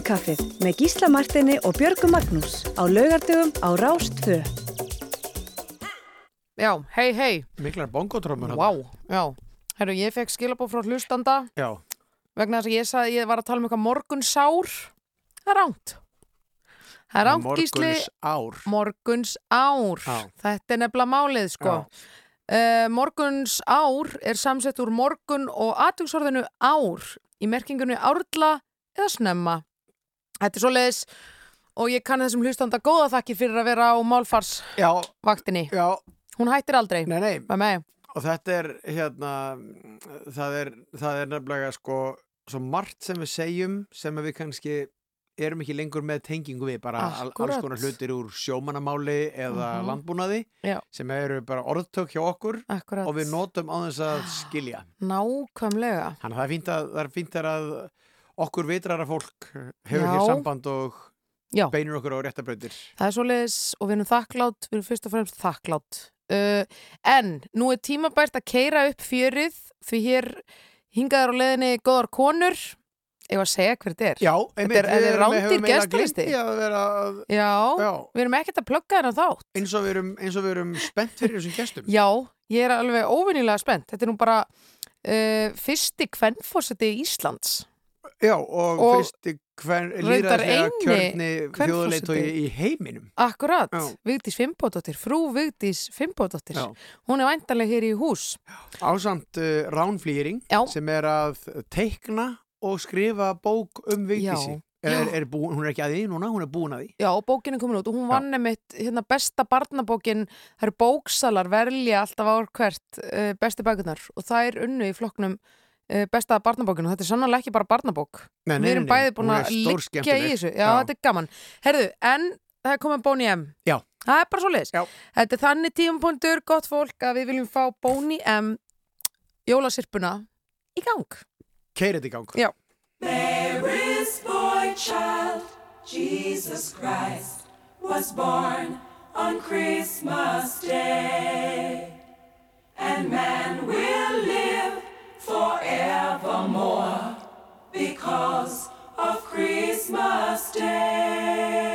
Morgunkaffið með Gísla Martini og Björgu Magnús á laugardögum á Rástfö. Já, hei, hei. Miklar bongotrömmur Vá, já. Herru, ég fekk skilabóð frá hlustanda Já, vegna þess að ég sagði að ég var að tala um eitthvað morgunsár. Það er ránt. Það er ránt, Gísli. morguns ár Morguns ár. Já. Þetta er nefnilega málið, sko. Uh, morguns ár er samsett úr morgun og aðtugsorðinu ár í merkingunni árla eða snemma. Þetta er svoleiðis og ég kann þessum hlustanda góða þakkir fyrir að vera á málfarsvaktinni. Já, já. Hún hættir aldrei. Nei, nei. Og þetta er hérna það er, það er nefnilega sko svo margt sem við segjum sem við kannski erum ekki lengur með tengingu við bara Akkúrat. alls konar hlutir úr sjómanamáli eða Mhm. landbúnaði Já. sem eru bara orðtök hjá okkur Akkúrat. og við notum á þess að skilja Nákvæmlega. Þannig að það er fínt að, er að okkur vitrara fólk hefur Já. hér samband og Já. beinir okkur á réttabrautir Það er svoleiðis og við erum þakklátt, við erum fyrst og fremst þakklátt. Uh, en nú er tímabært að keira upp fjörið því hér hingaður á leiðinni góðar konur. Ef að segja hver þetta er. Já, Þetta er- er rándýr gestalisti. Já, Já, við erum ekkert að plugga þennan þátt. eins og við erum, eins og við erum spennt fyrir þessum gestum Já, ég er alveg óvinnilega spennt. Þetta er nú bara uh, fyrsti kvennfórseti Íslands. Já, og, Og fyrsti eini kjörni þjóðleitói í heiminum? Akkurat. Vigdís Fimbódóttir, frú Vigdís Fimbódóttir. Já. Hún er væntalega hér í hús. Ásamt uh, Ránflýring sem er að teikna og skrifa bók um Vigdísi. Er, er, búin, hún er ekki að því núna, hún er búin að því. Já, og bókin er komin út og hún vann nefnitt hérna besta barnabókin, það eru bóksalar velja alltaf ár hvert uh, besti bækunar og það er unnu í flokknum besta barnabókin og þetta er sannlega ekki bara barnabók. Nei, nei, Við erum nei, nei, bæði búin að liggja í þessu. Já, Já. þetta er gaman. Herðu, en það er komið Bóni M. Já. Það er bara svo leiðis. Þetta er þannig tímapunktur, gott fólk, að við viljum fá Bóni M jólasirpuna í gang. Keirið í gang Já. Mary's boy child, Jesus Christ, was born on Christmas Day. And man will live forevermore because of Christmas Day.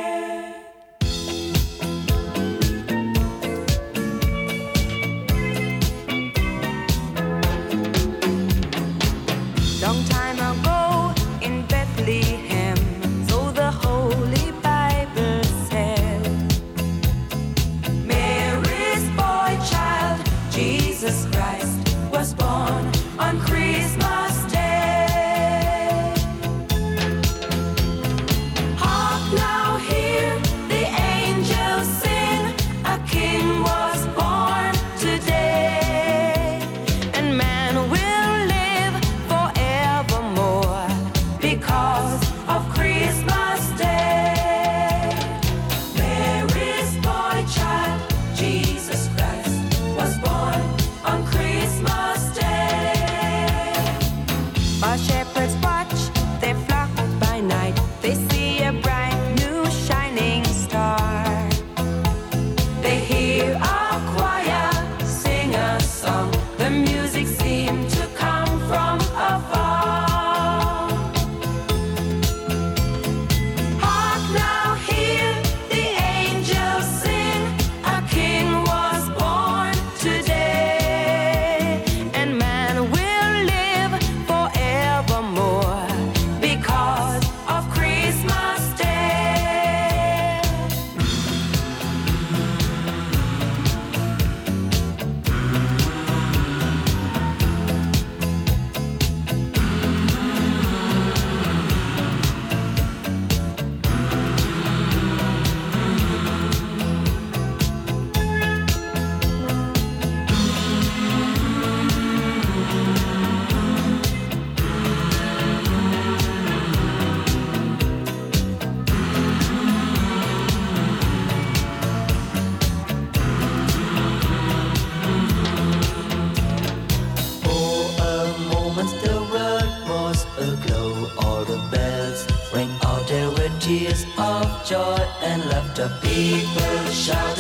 The people shout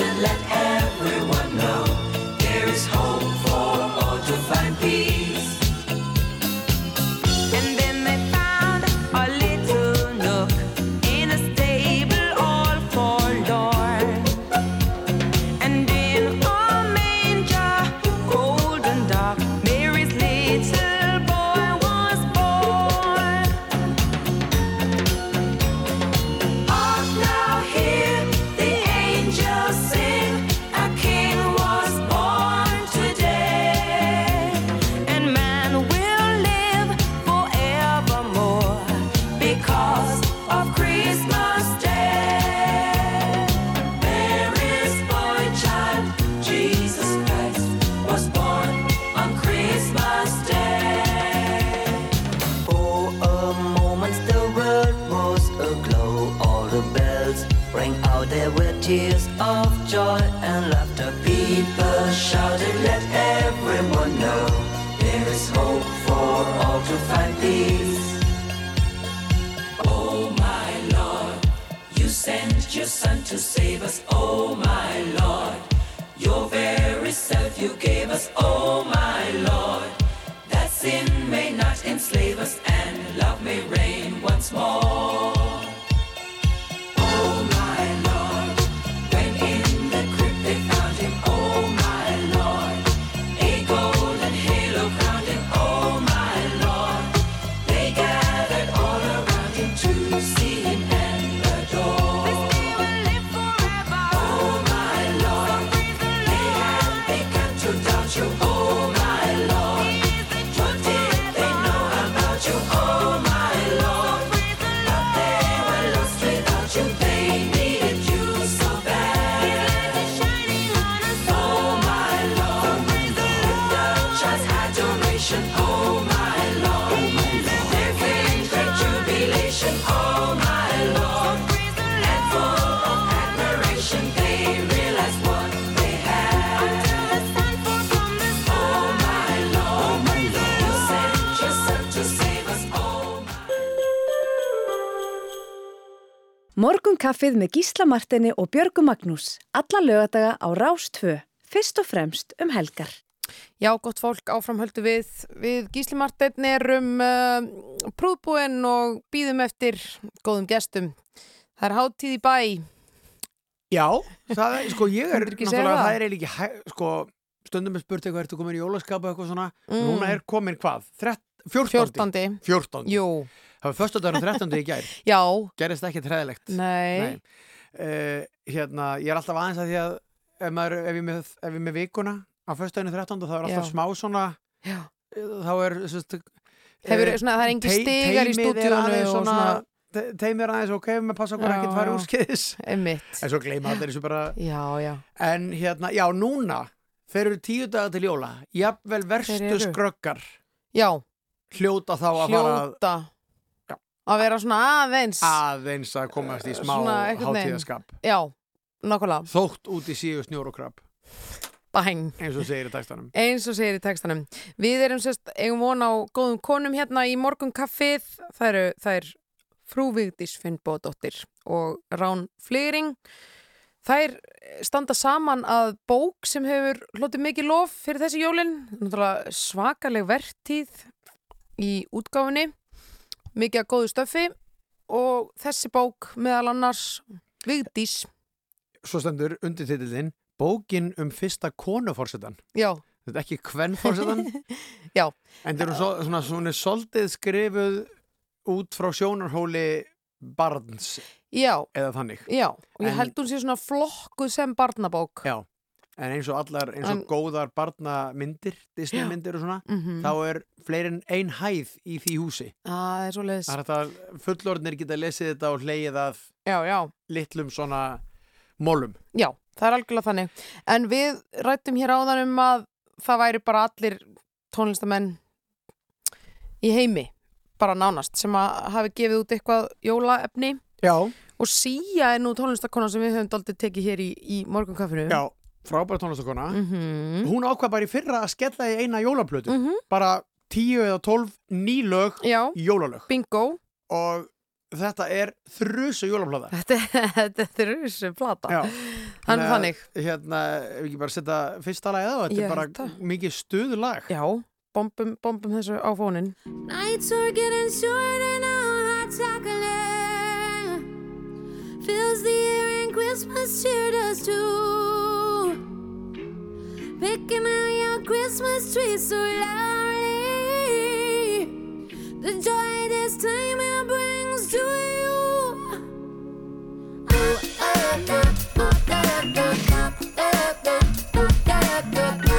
Morgun kaffið með Gísla Martini og Björgu Magnús. Alla lögadaga á Rás 2. Fyrst og fremst um helgar. Já, gott fólk, áframhöldu við. Við Gísli Marteinn erum uh, prúðbúinn og býðum eftir góðum gestum. Það er háttíð í bæ. Já, það er, sko, ég er náttúrulega, það? er eiginlega ekki, sko, stundum er spurt eitthvað, ertu komin í jólaskap og eitthvað svona, Mm. núna er komin hvað? Þrett, 14. 14. 14. Jú. Það var föstudagur 13. í gær. Já. Gerist ekki treðilegt. Nei. Uh, hérna, ég er alltaf aðeins að því að ef, maður, ef, ég, með, ef ég með vikuna á föstudaginu 13. þá er alltaf Já. smá svona, Já. þá er, sérst, Hefur- svona, það er engin stigar í stúdíónu og svona, svona- te- teimið er aðeins ok, maður passa okkur ekkert fara já. úrskeiðis Einmitt. en svo gleyma allir þessu bara Já, já. en hérna, já, núna þeir eru tíu daga til jóla jafnvel verstu Þeir eru. skröggar Já. hljóta þá að fara að- Hljóta. Að vera svona aðeins. aðeins að komast í smá hátíðaskap Já, nákvæmlega. þótt út í síðu snjór og krabb Bæng. eins og segir í textanum Eins og segir í textanum. Við erum sérst, eigum von á góðum konum hérna í morgun kaffið. Það eru, það er frú Vigdís Finnbóðdóttir og Rán Flyring. Þær standa saman að bók sem hefur hlotið mikið lof fyrir þessi jólin. Svakaleg vertíð í útgáfunni. Mikið að góðu stöfi og þessi bók meðal annars Vigdís. svo stendur undir titillin bókin um fyrsta konuforsetan Já. þetta er ekki kvennforsetan [laughs] Já. en þetta er svo, svona, svona soldið skrifuð út frá sjónarhóli barns Já. eða þannig Já, og ég held hún sé svona flokkuð sem barnabók. Já, en eins og allar, eins og En- góðar barnamyndir, Disney myndir og svona, Mhm. þá er fleiri en ein hæð í því húsi. Er leiðis. Það er fullorðnir geta lesið þetta og hleyið að já, já. litlum svona mólum. Já, það er algjörlega þannig. En við rættum hér áðan um að það væri bara allir tónlistamenn í heimi, bara nánast, sem að hafi gefið út eitthvað jólaefni. Já. Og Sía er nú tónlistakona sem við höfum daldið tekið hér í, í morgunkaffinu. Já, frábæra tónlistakona. Mhm. Hún ákvað bara í fyrra að skella í eina jólaplötu. Bara tíu eða tólf nýlög Já. jólalög. Bingo. Og þetta er þrusu jólaplata. Þetta, [laughs] þetta er þessu plata. Já. Hann að, þannig. Hérna, ef ekki bara setja fyrsta lagið á, þetta er bara það. mikið stuðlag. Já, bombum, bombum þessu á fónin. Nights are getting shorter now, hot chocolate fills the air and Christmas cheer does too. Picking out your Christmas tree so loudly. The joy this time it brings to you. Oh, oh, oh, oh, oh, oh, oh, oh, oh, oh, oh,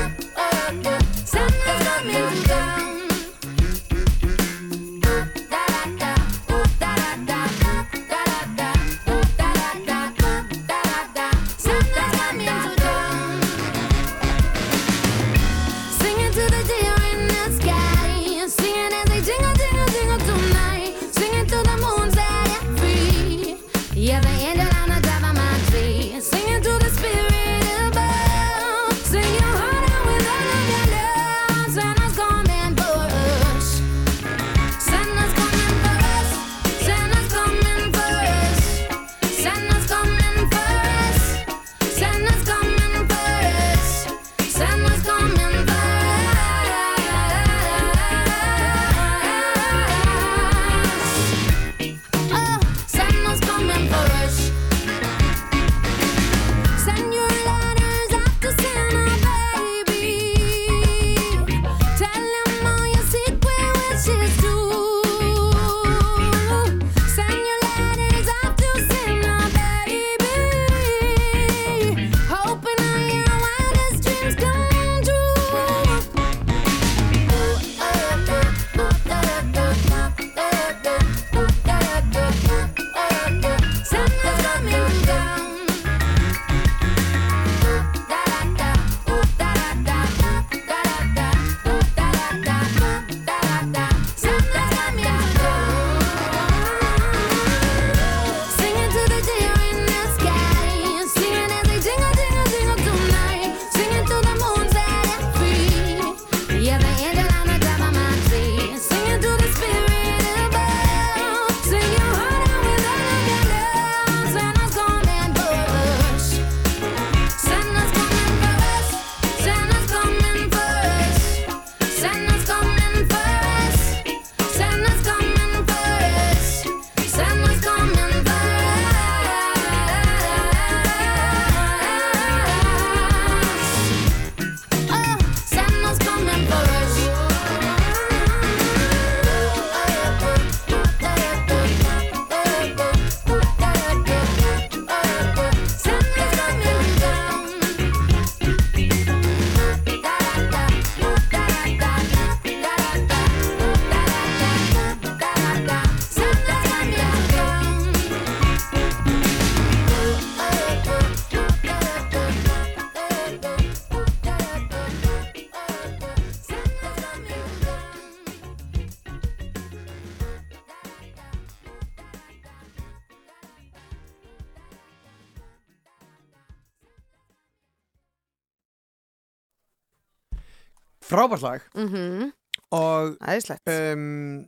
frábært lag. Mm og Æðislegt. um,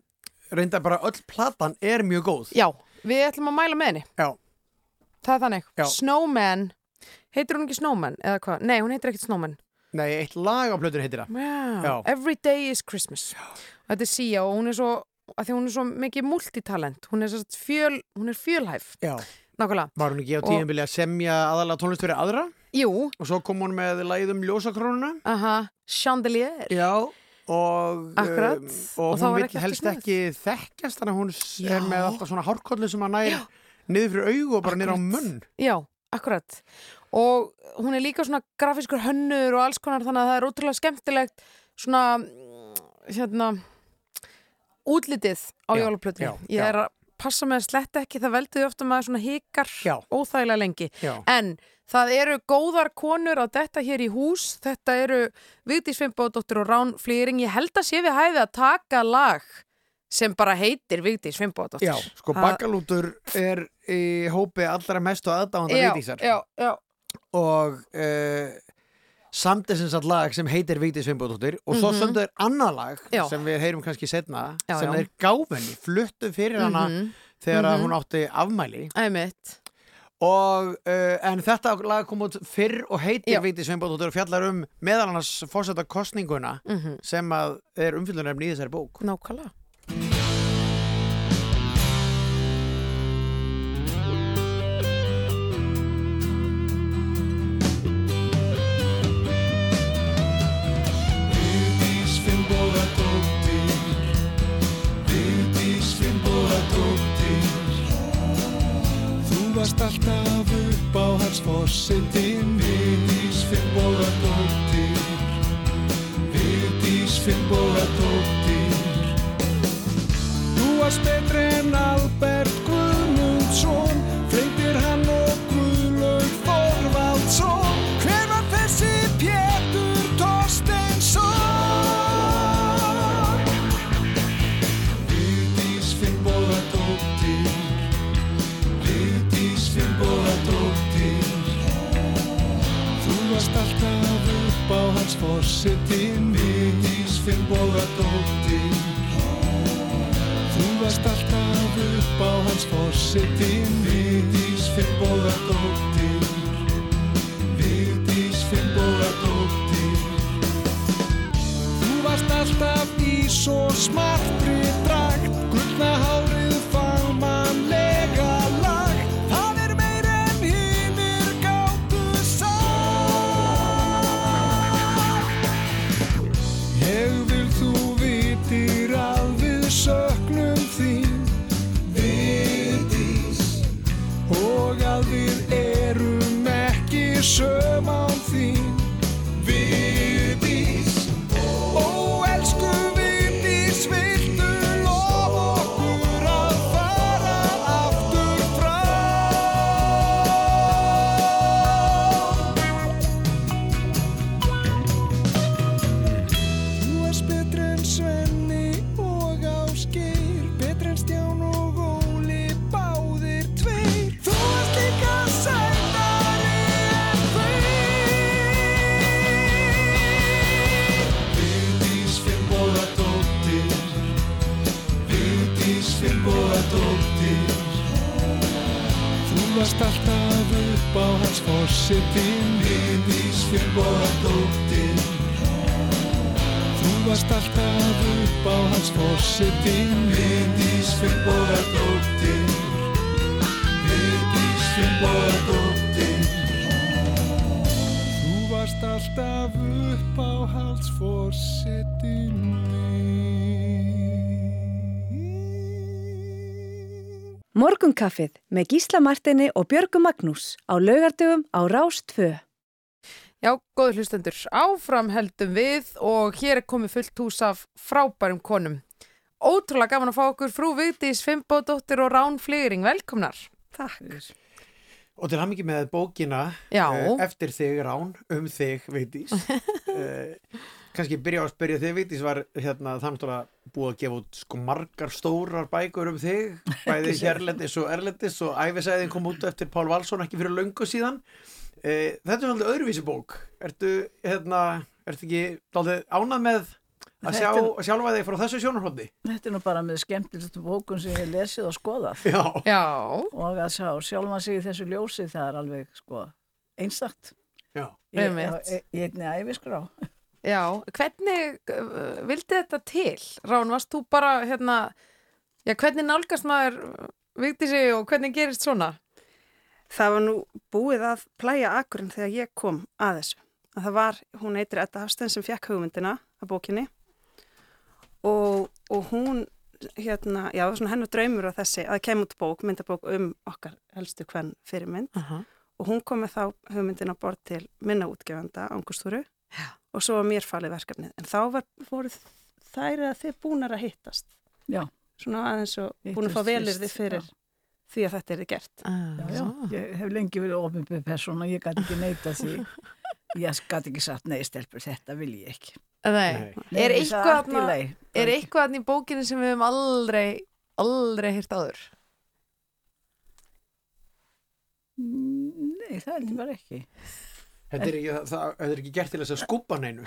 reynda bara öll platan er mjög góð. Já, við ætlum að mæla með henni. Já. Það er þannig. Já. Snowman. Heitir hún ekki Snowman eða hvað? Nei, hún heitir ekkert Snowman. Nei, eitt lag á plötunni heitir það. Every day is Christmas. Þetta er Sia og hún er svo að því hún er svo mikið multitalent. Hún er, fjöl, hún er fjölhæf. Já. Nákvæmlega. Var hún ekki á Og- tíðanbili að semja aðalega tónlist fyrir aðra? Jú. Og svo kom hún með lagið um ljósakrónuna Aha, Chandelier. Já, og, um, Og hún vil helst ekki þekkjast þannig að hún Já. er með alltaf svona hárkollu sem að nær niður fyrir augu og bara niður á munn. Já, akkurat. Og hún er líka svona grafiskur hönnur og alls konar þannig að það er ótrúlega skemmtilegt svona hérna útlitið á já, ég er að passa með að sletta ekki það veldur ofta með svona hikar óþægilega lengi. Já. en það eru góðar konur á þetta hér í hús þetta eru Vigdís Fimbóðdóttir og Rán Flýring ég held að sé við hæði að taka lag sem bara heitir Vigdís Fimbóðdóttir Já, sko Bakalútur er í hópi allra mestu aðdáðanda já, Vigdísar já, já, og uh, samt sem sagt lag sem heitir Vigdís Fimbóðdóttir og svo mm er annað lag Já. sem við heyrum kannski setna Já, sem já. er gáfinni, fluttu fyrir hana Mhm. þegar Mhm. hún átti afmæli Æmitt. Og uh, en þetta lag kom út fyrr og heitir. Vigdís Fimbóðdóttir og fjallar um meðal annars fórseta kostninguna Mhm. sem að er umfyllunarefni í þessari bók Nákvæmlega alltaf upp á hans fórsetin Vigdís Finnbogadóttir Vigdís Finnbogadóttir Þú varst betri en Albert Guðmundsson fórsetin Vigdís Finnbogadóttir Þú varst alltaf upp á hans fórsetin Vigdís Finnbogadóttir Vigdís Finnbogadóttir Þú varst alltaf í svo smartri drakt Gullna hárið fórsetin Vigdís Finnbogadóttir Þú varst alltaf upp á hans fórsetin Vigdís Finnbogadóttir Vigdís Finnbogadóttir Þú varst alltaf upp á hans fórsetin Morgunkaffið með Gísla Martini og Björgu Magnús á laugardögum á Rás 2. Já, góður hlustendur, áfram heldum við og hér er komið fullt hús af frábærum konum. Ótrúlega gaman að fá okkur frú Vigdís, Fimbódóttir og Rán Flýring, velkomnar. Takk. Og til hann ekki með bókina Já. eh, eftir þig Rán, um þig Vigdís uh, [laughs] kannski byrja á að spyrja þig Vigdís var hérna þannig að búið að gefa út sko margar stórar bækur um þig [laughs] bæði hérlendis og erlendis og æfisæðin kom út eftir Pál Valsson ekki fyrir löngu síðan uh, þetta er svolítið öðruvísi bók ertu hérna Ertu ekki dálítið ánað með að sjá, er- sjálfa þig frá þessu sjónarhóndi? Þetta er nú bara með skemmtilegt bókun sem ég lesið og skoðað. Já. Já. Og að sjá sjálfan sig í þessu ljósi það er alveg sko einstakt. Já. Ég, ég einni æfiskrá. Já, hvernig uh, vildi þetta til? Rán, varst þú bara hérna, já, hvernig nálgast maður Vigdísi og hvernig gerist svona? Það var nú búið að plæja akkurinn þegar ég kom að þessu. Að það var, hún heitir Edda Hafstein sem fekk hugmyndina af bókinni og, og hún, hérna, já, svona hennar draumur á þessi að kemur út bók, myndabók um okkar helstu hvern fyrirmynd Uh -huh. og hún kom með þá hugmyndina bort til minna útgefanda, Angustúru og svo var mér falið verkefnið. En þá var, voru þær að þið búnar að hittast. Já. Svona aðeins og búin að fá velir fyrst, þið fyrir já. því að þetta er þið gert. Já, já. Ég hef lengi verið ofinbyrð persóna, ég gæti ekki neita því. [laughs] Ég gæti ekki sagt nei stelpur, þetta vil ég ekki. Nei. Nei, Er eitthvað allt í er í bókinni sem við hefum aldrei, aldrei hýrt áður? Nei, það ég bara ekki. Þetta er ekki, það, þetta er ekki gert til þess að skúpa neinu.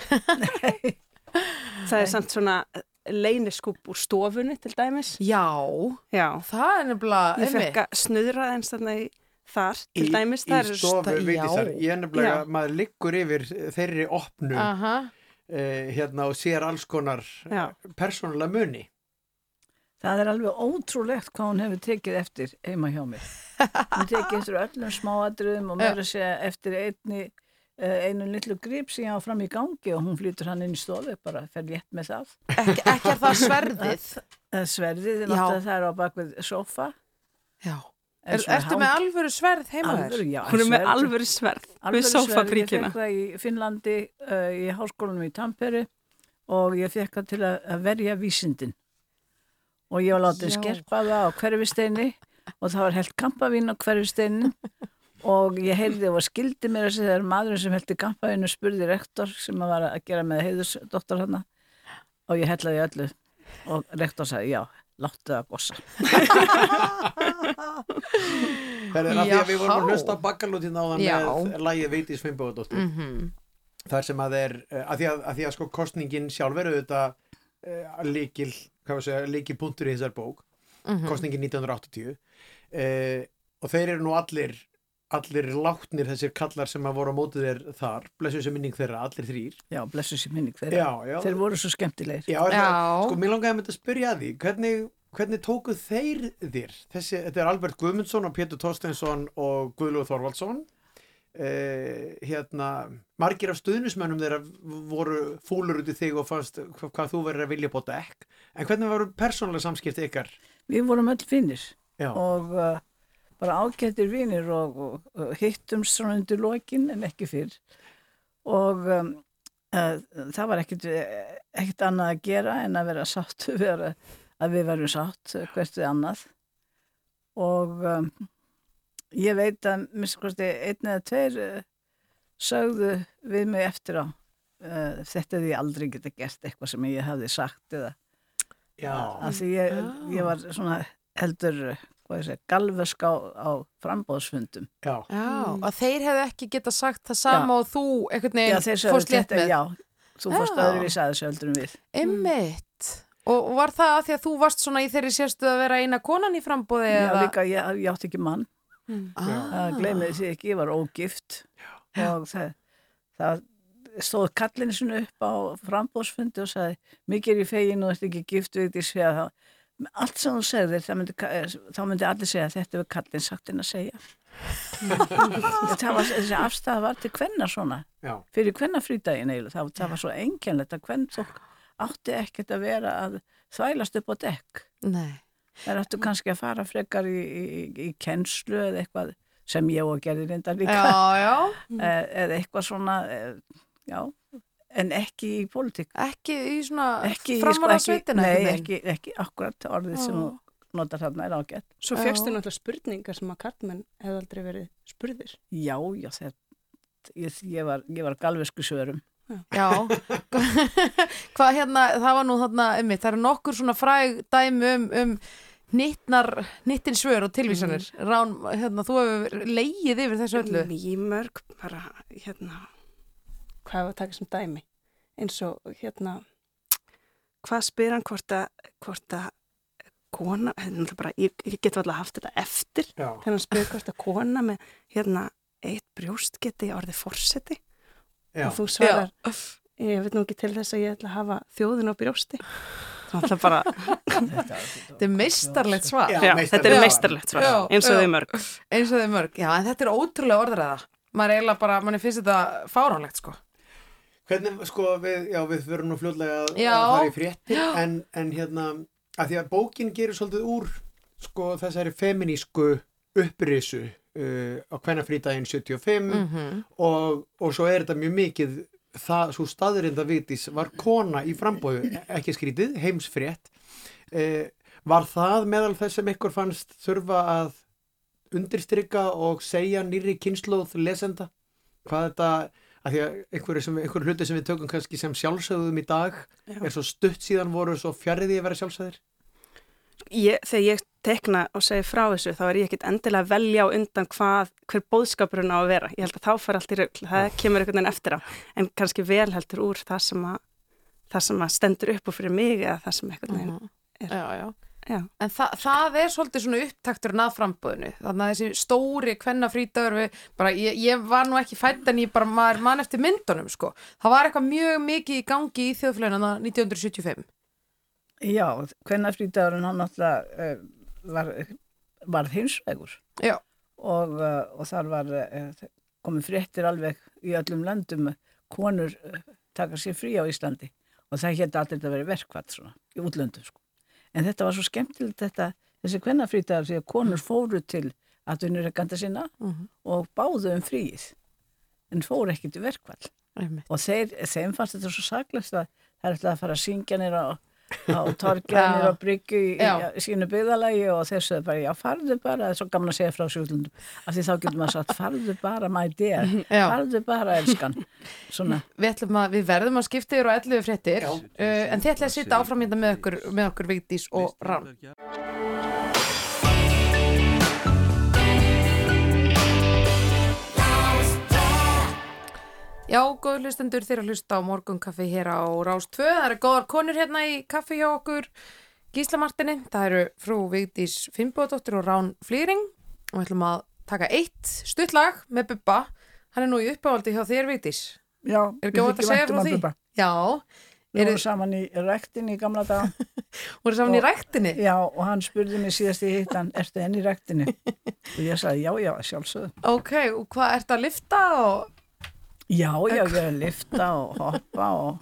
Það er samt svona leyniskúp úr stofunni til dæmis. Já, Já. það er nefnilega, Ég fekk að snuðra eins þarna í þar til dæmis. í það eru- stofu Vigdísar. Ég er nefnilega, Já. maður liggur yfir þeirri opnu Aha. eh, hérna og sér alls konar Já. persónulega muni. Það er alveg ótrúlegt hvað hún hefur tekið eftir heima hjá mér. Hún tekið eftir öllum smáadröðum og mér að segja eftir einni, eh, einu litlu grip sem ég á fram í gangi og hún flytur hann inn í stofu bara, fer létt með það. Ekki, ekki er það sverðið? [laughs] Eh, Sverðið, Já. náttúrulega það er á bakvið sofa. Já. Er, ertu með alvöru sverð heima þér? Hún er með alvöru sverð Alvöru sverð. Ég fekk það í Finnlandi uh, í háskólanum í Tampere og ég fekk það til að, að verja vísindin. Og ég var látið skerpa það á hverfisteini og það var held kampavín á hverfisteinin og ég heyrði og skildi mér að segja það er maðurinn sem heldi kampavín og spurði rektor sem að var að gera með heiðusdoktor hana og ég hellaði öllu og rektor sagði já, láttu það gossa. Það [laughs] er að því að við vorum að hlusta á bakkalútin áðan Já. með lægið Veitis Fimboðadóttir. Mhm. Þar sem að er, eh, að því að, að, því að sko kostningin sjálf er auðvitað uh, líkil, hvað var að segja, líkil punktur í þessar bók, Mhm. kostningin 1980 uh, og þeir eru nú allir allir látnir þessir kallar sem að voru á mótið þér þar, blessu sem minning þeirra, allir þrýr. Já, blessu sér minning þeirra. Já, já. Þeir voru svo skemmtilegir. Já, er Það, sko, mér langaði að mynda að spyrja því, hvernig, hvernig tókuð þeir þér? Þessi, þetta er Albert Guðmundsson og Pétur Tórsteinsson og Guðlúð Þorvaldsson. Eh, hérna, margir af stuðnismönnum þeirra voru fúlur út í þig og fannst hvað, hvað þú verður að vilja bóta ekk. En hvernig varu persónulega samskipti ykkar? Við vorum öll vinnir Já. og uh, bara ágættir vinnir og, og, og hittum svona undir lokin en ekki fyrr og um, uh, það var ekkit, ekkit annað að gera en að vera sátt [laughs] vera, að við verum sátt uh, hvert við annað og um, ég veit að minnst kosti einn eða tveir uh, sögðu við mig eftir á uh, þetta hefði ég aldrei geta gert eitthvað sem ég hafði sagt eða Já. að því ég, ég var svona heldur galvesk á, á frambóðsfundum Já. Já, að þeir hefðu ekki geta sagt það sama og þú einhvern Já, veginn fórst létt með. já, þú fórst Já. öðruvísi að þessu heldur en við Einmitt. Og og var það að því að þú varst svona í þeirri sérstu að vera eina konan í frambóði Já, eða? líka, ég, ég átti ekki mann Ah. það gleymið því ekki, ég var ógift og það, það stóð kallinu svona upp á frambóðsfundi og sagði mikið er ég fegin og þetta ekki gift við því að það allt sem þú segðir, það myndi, þá myndi allir segja þetta er kallin sagt inn að segja [laughs] það var, þessi afstæða var til hvenna svona Já. fyrir hvenna frídaginn eiginlega, það, það var svo einkennlegt að hvern fólk átti ekkert að vera að þvælast upp á dekk Nei. Það áttu kannski að fara frekar í, í, í kennslu eða eitthvað sem ég og gerði reynda líka. Já, já. [laughs] Eh, eða eitthvað svona, eh, já, en ekki í pólitík. Ekki í svona ekki, í, framvarðarsveitina Nei, ekki, ekki akkurat orðið sem þú notar þarna er ágætt. Svo fegstu náttúrulega spurningar sem að karlmenn hefði aldrei verið spurðir. Já, já, þetta, ég, ég, var, var galvesku svörum. Já, [laughs] hvað hérna, það var nú þarna, einmitt, það eru nokkur svona fræg dæmi um, um nittin svör og tilvísanir. Rán, hérna, þú hefur leigið yfir þessu öllu. Mýmörg, bara, hérna, hvað hefur að taka sem dæmi? eins og hérna hvað spyr hann hvort að, hvort að kona, er bara, ég, ég get alltaf haft þetta eftir Já. þegar hann spyr hvort að kona með hérna eitt brjóst geti orðið forseti Já. og þú svarar ég veit nú ekki til þess að ég ætla að hafa þjóðin á brjósti það er bara Þetta er meistarlegt svar. Já, þetta er meistarlegt svar, Já, eins og já. þau mörg. Eins og þau mörg, já, en þetta er ótrúlega orðræða. Maður er eiginlega bara, mann finnst þetta fáránlegt, sko. Hvernig, sko, við, já, við verum nú fljótlega að, að fara í fréttir Já. en, en hérna, að því að bókin gerir svolítið úr, sko, þessari feminísku upprisu uh, á hvernafrítaginn 75 Mhm. og, og svo er þetta mjög mikið það, svo staðurinda vitis var kona í frambóðu, ekki skrítið, heimsfrétt uh, var það meðal þess sem ykkur fannst þurfa að undirstrykka og segja nýri kynnslóð lesenda hvað þetta, að því að einhverju, sem, einhverju hluti sem við tökum kannski sem sjálfsögðum í dag Já. er svo stutt síðan voru svo fjarriði að vera sjálfsögðir. Ég, þegar ég tekna og segi frá þessu þá er ég ekkit endilega að velja á undan hvað, hver bóðskapurinn á að vera. Ég held að þá fær allt í rugl, það kemur einhvern veginn eftir á. En kannski vel heldur úr það sem að það sem að stendur upp og fyrir mig eða það sem einhvern veginn er. Já, já. En þa það er svolítið svona upptakturinn að framböðinu. Þannig að þessi stóri kvenna frítagur við, bara, ég, ég var nú ekki fætt en ég bara, maður mann eftir myndunum, sko. Það var eitthvað mjög mikið í gangi í þjóðfélagina 1975. Já, hvenær frítagurinn hann náttúrulega uh, var, var hinsvegur Já. og, uh, og þar var uh, komið fréttir alveg í öllum löndum konur taka sér frí á Íslandi og það hétt allir þetta verið verkvætt svona í útlöndum sko. En þetta var svo skemmtilegt þetta, þessi hvennafrítagar því að konur fóru til atvinnureikanda sinna Mhm. og báðu um fríið en fóru ekki til verkvall og þeir, þeim fannst þetta svo saklast að það er alltaf að fara að syngja nýra á, á torgja [laughs] Já. nýra á bryggju í, í, sínu byggðalagi og sögðu bara já farðu bara, það er svo gaman að segja frá sjúklundum af því þá getur maður sagt farðu bara my dear, [laughs] Já. farðu bara elskan svona Við, ætlum að, við verðum að skipta yfir á 11 fréttir, uh, en þið ætlum að sitja áfram hérna með okkur, með okkur Vigdís og Rán. Já, góður hlustendur þeir að hlusta á morgunkaffi hér á Rás 2. Það eru góðar konur hérna í kaffi hjá okkur Gíslamartinni. Það eru frú Vigdís Finnbóðdóttir og Rán Flýring og við ætlum að taka eitt stuttlag með Bubba. Hann er nú í uppáhaldi hjá þér Vigdís. Já, Er ekki óvægt að segja frá því? Já. Við vorum saman í rektinni í gamla dag [laughs] Voru saman í ræktinni? Já, og hann spurði mig síðast í hitt hann, ertu enn í rektinni? [laughs] og ég sagði, já, já, sjálfsögðu Ok, og hvað, ertu að lifta og... Já, já, ég er að lifta og hoppa og,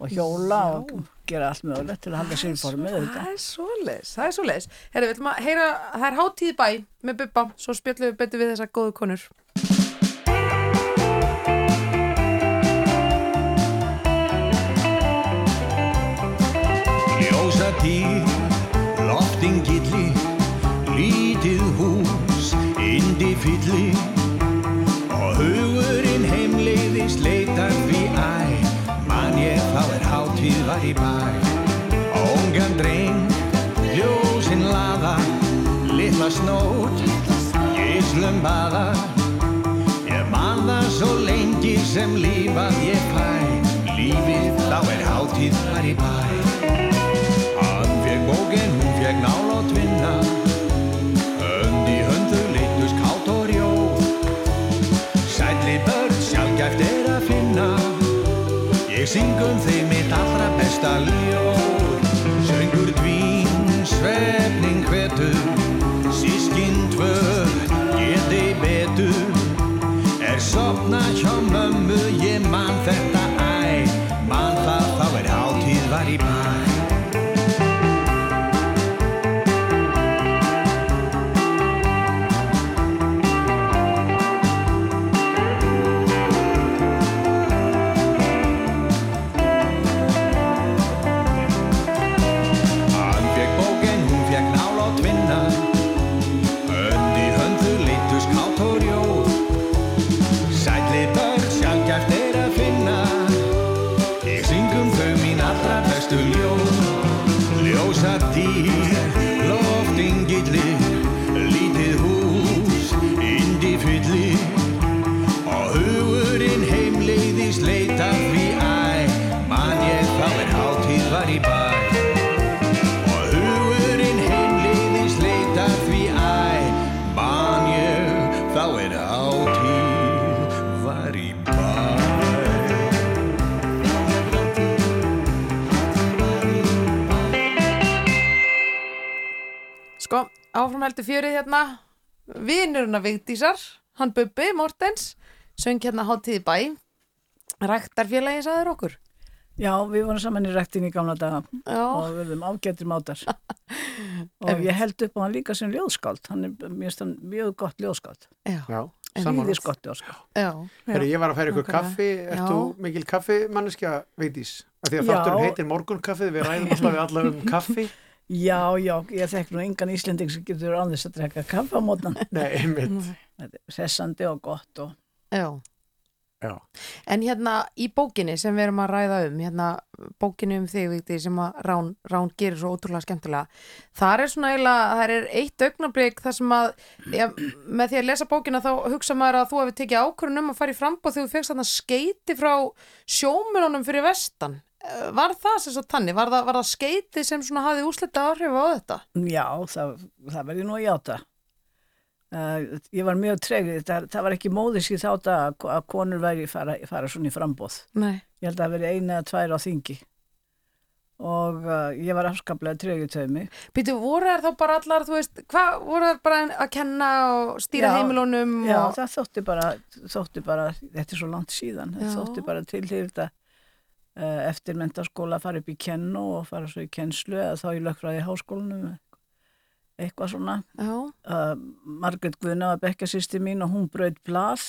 og hjóla og gera allt mögulegt til að halda sér í formið Það auðvitað. er svoleiðis, það er svoleiðis. Herra, við ætlum að heyra, það er hátíð í bæ með Bubba, svo spjöllum við betur við þessar góðu konur. Ljósa dýr, baða, ég man það svo lengi sem lífað ég fæ, lífið þá er hátíð var í bæ. Hann fekk bókin, hún fekk nál og tvinna Hönd í hönd þau leittust kátt og rjó. Sætli börn sjálfgæft er að finna. Ég syngum þeim mitt allra besta ljóð heldur fjörið hérna. Vinurinn að Vigdísar Hann Bubbi Mortens Söng hérna hátíði bæ. Ræktarfélagi sagður okkur? Já, við vorum saman í rektin í gamla daga Já. og við verðum ágættir mátar. [laughs] Og ég held upp á hann líka sem ljóðskáld. Hann er hann mjög gott ljóðskáld. Líðis gott ljóðskáld. Já, Herri, ég var að færa ykkur kaffi, ert þú mikil kaffi manneskja, Vigdís? Af því að þátturinn heitir morgunkaffið, við ræðum alltaf við alla um kaffi. Já, já, ég þekk nú engan Íslending sem getur þess að drekka kaffa á mótnan [laughs] Nei, einmitt. Þetta er Sessandi og gott og Já. Já. En hérna í bókinni sem við erum að ræða um, hérna bókinni um þig, Vigdi, sem að Rán, Rán gerir svo ótrúlega skemmtilega, þar er svona eiginlega, það er eitt augnablík þar sem að, ja, með því að lesa bókina þá hugsa maður að þú hefur tekið ákvörðun um að fara í frambóð þegar þú fegst þarna skeiti frá sjómulunum fyrir vestan. Eh, Var það sem svo tanni? Var það, það skeiti sem svona hafði úslita áhrif á þetta? Já, það, það verði nú að játa. Uh, ég var mjög tregið, það, það var ekki móðis í þá dag að, að konur væri fara, fara svona í frambóð. Nei. Ég held að það veri eina eða tvær á þingi og uh, ég var afskaplega tregið taumi. Býtu, voru þær þá bara allar, þú veist, hvað, voru þær bara að kenna og stýra Já, heimilunum? Já, og... það þótti bara, þótti bara, þetta er svo langt síðan, það þótti bara til þetta uh, eftir mentaskóla að fara upp í kennu og fara svo í kennslu eða þá í lögfræði háskólanum eitthvað svona. Uh, Margrét Guðna var bekkasýsti mín og hún braut blað,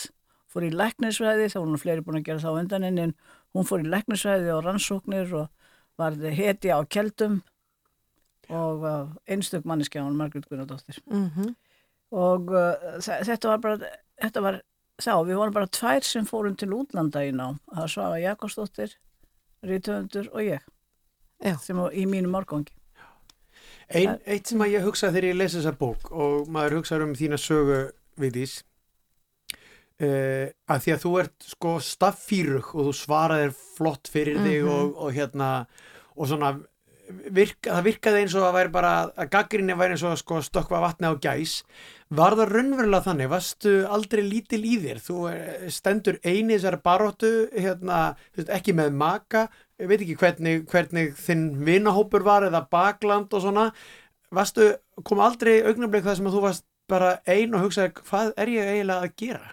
fór í læknisfræði, þá voru nú fleiri búin að gera það á undan henni, en hún fór í læknisfræði og rannsóknir og var heti á keldum og uh, einstök manneskja hún Margrét Guðnadóttir. Mm og uh, þe- þetta var bara þetta var þá, við vorum bara tvær sem fórum til útlanda í nám það var Svafa Jakobsdóttir Rítöfundur og ég Já. sem var í mínu morgangi Ein, eitt sem að ég hugsa þegar ég lesi þessa bók og maður hugsa um þína sögu Vigdís uh, að því að þú ert sko staffýrug og þú svaraðir flott fyrir þig Mhm. og, og hérna og svona virka, það virkaði eins og að væri bara að gaggrinni væri eins og að sko stökkva vatni á gæs var það raunverulega þannig? Varstu aldrei lítil í þér? Þú eh, stendur eini þessar baróttu hérna, ekki með maka ég veit ekki hvernig, hvernig þinn vinahópur var eða bakland og svona. Varstu, kom aldrei augnablik það sem að þú varst bara ein og hugsaði hvað er ég eiginlega að gera?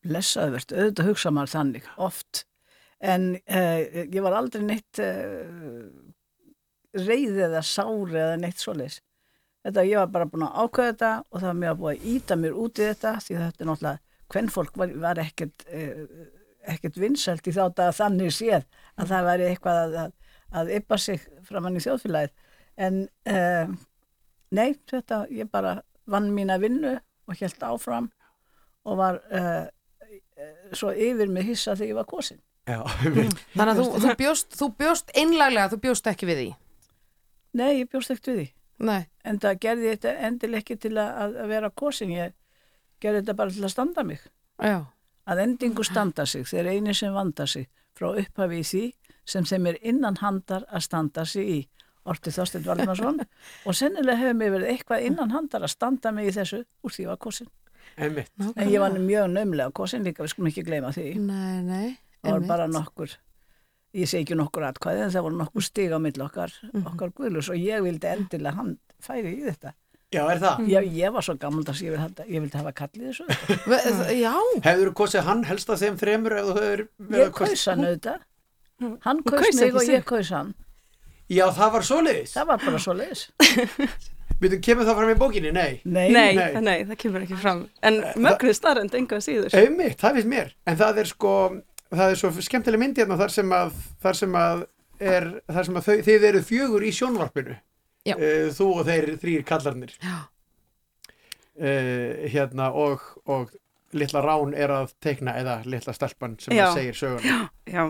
Blessaði verðt, auðvitað hugsa maður þannig oft. En uh, ég var aldrei neitt uh, reyði eða sári eða neitt svoleiðis. Þetta ég var bara búin að ákveða þetta og það var mér að búið að íta mér út í þetta því þetta er náttúrulega hvern fólk var, var ekkert uh, ekkert vinsælt í þátt að þannig séð að það væri eitthvað að, að, að yppa sig framann í þjóðfélagið. En uh, nei, þetta ég bara vann mína vinnu og held áfram og var uh, svo yfir mig hissa þegar ég var kosin. Já, Þannig að þú, þú, bjóst, þú bjóst einlaglega, þú bjóst ekki við því. Nei, ég bjóst ekkert við því. Nei. En það gerði ég þetta endilega ekki til að, að vera kosin. Ég gerði þetta bara til að standa mig. Já. Að endingu standa sig, þeir eini sem vanda sig frá upphafi í því sem þeim er innan handar að standa sig í. Orti Þorstein Valdimarsson [laughs] og sennilega hefur mér verið eitthvað innan handar að standa mig í þessu úr því ég var kosin. En ég var nú mjög nömlega kosin líka, við skulum ekki gleyma því. Nei, nei. Það var bara nokkur, ég segi ekki nokkur atkvæði, en það voru nokkur stig á mill okkar, Mhm. okkar guðlus og ég vildi endilega hann færi í þetta. Já, er það? Já, ég var svo gammaldags, ég, vildi, ég vildi hafa kallið þessu. [laughs] Já. Hefur þú kosið hann helst af þeim þremur ef þú hefur Ég kaus hann auðvitað. Hann Þú kaus kaust mig og ég kaus hann. Já, það var svoleiðis. Það var bara svoleiðis. [laughs] Við kemur það fram í bókinni? Nei. Nei, nei, það kemur ekki fram. En mögnuð starrend enga síður. Einmitt, það finnst mér. En það er sko, það er svo skemmtileg myndi hérna þar sem að, þar sem að, er, þar sem að þau, þið eru fjögur í sjónvarpinu. Uh, þú og þeir þrýr kallarnir. Uh, hérna og, og litla rán er að teikna eða litla stelpan sem Já. að segir söguna. Já, já.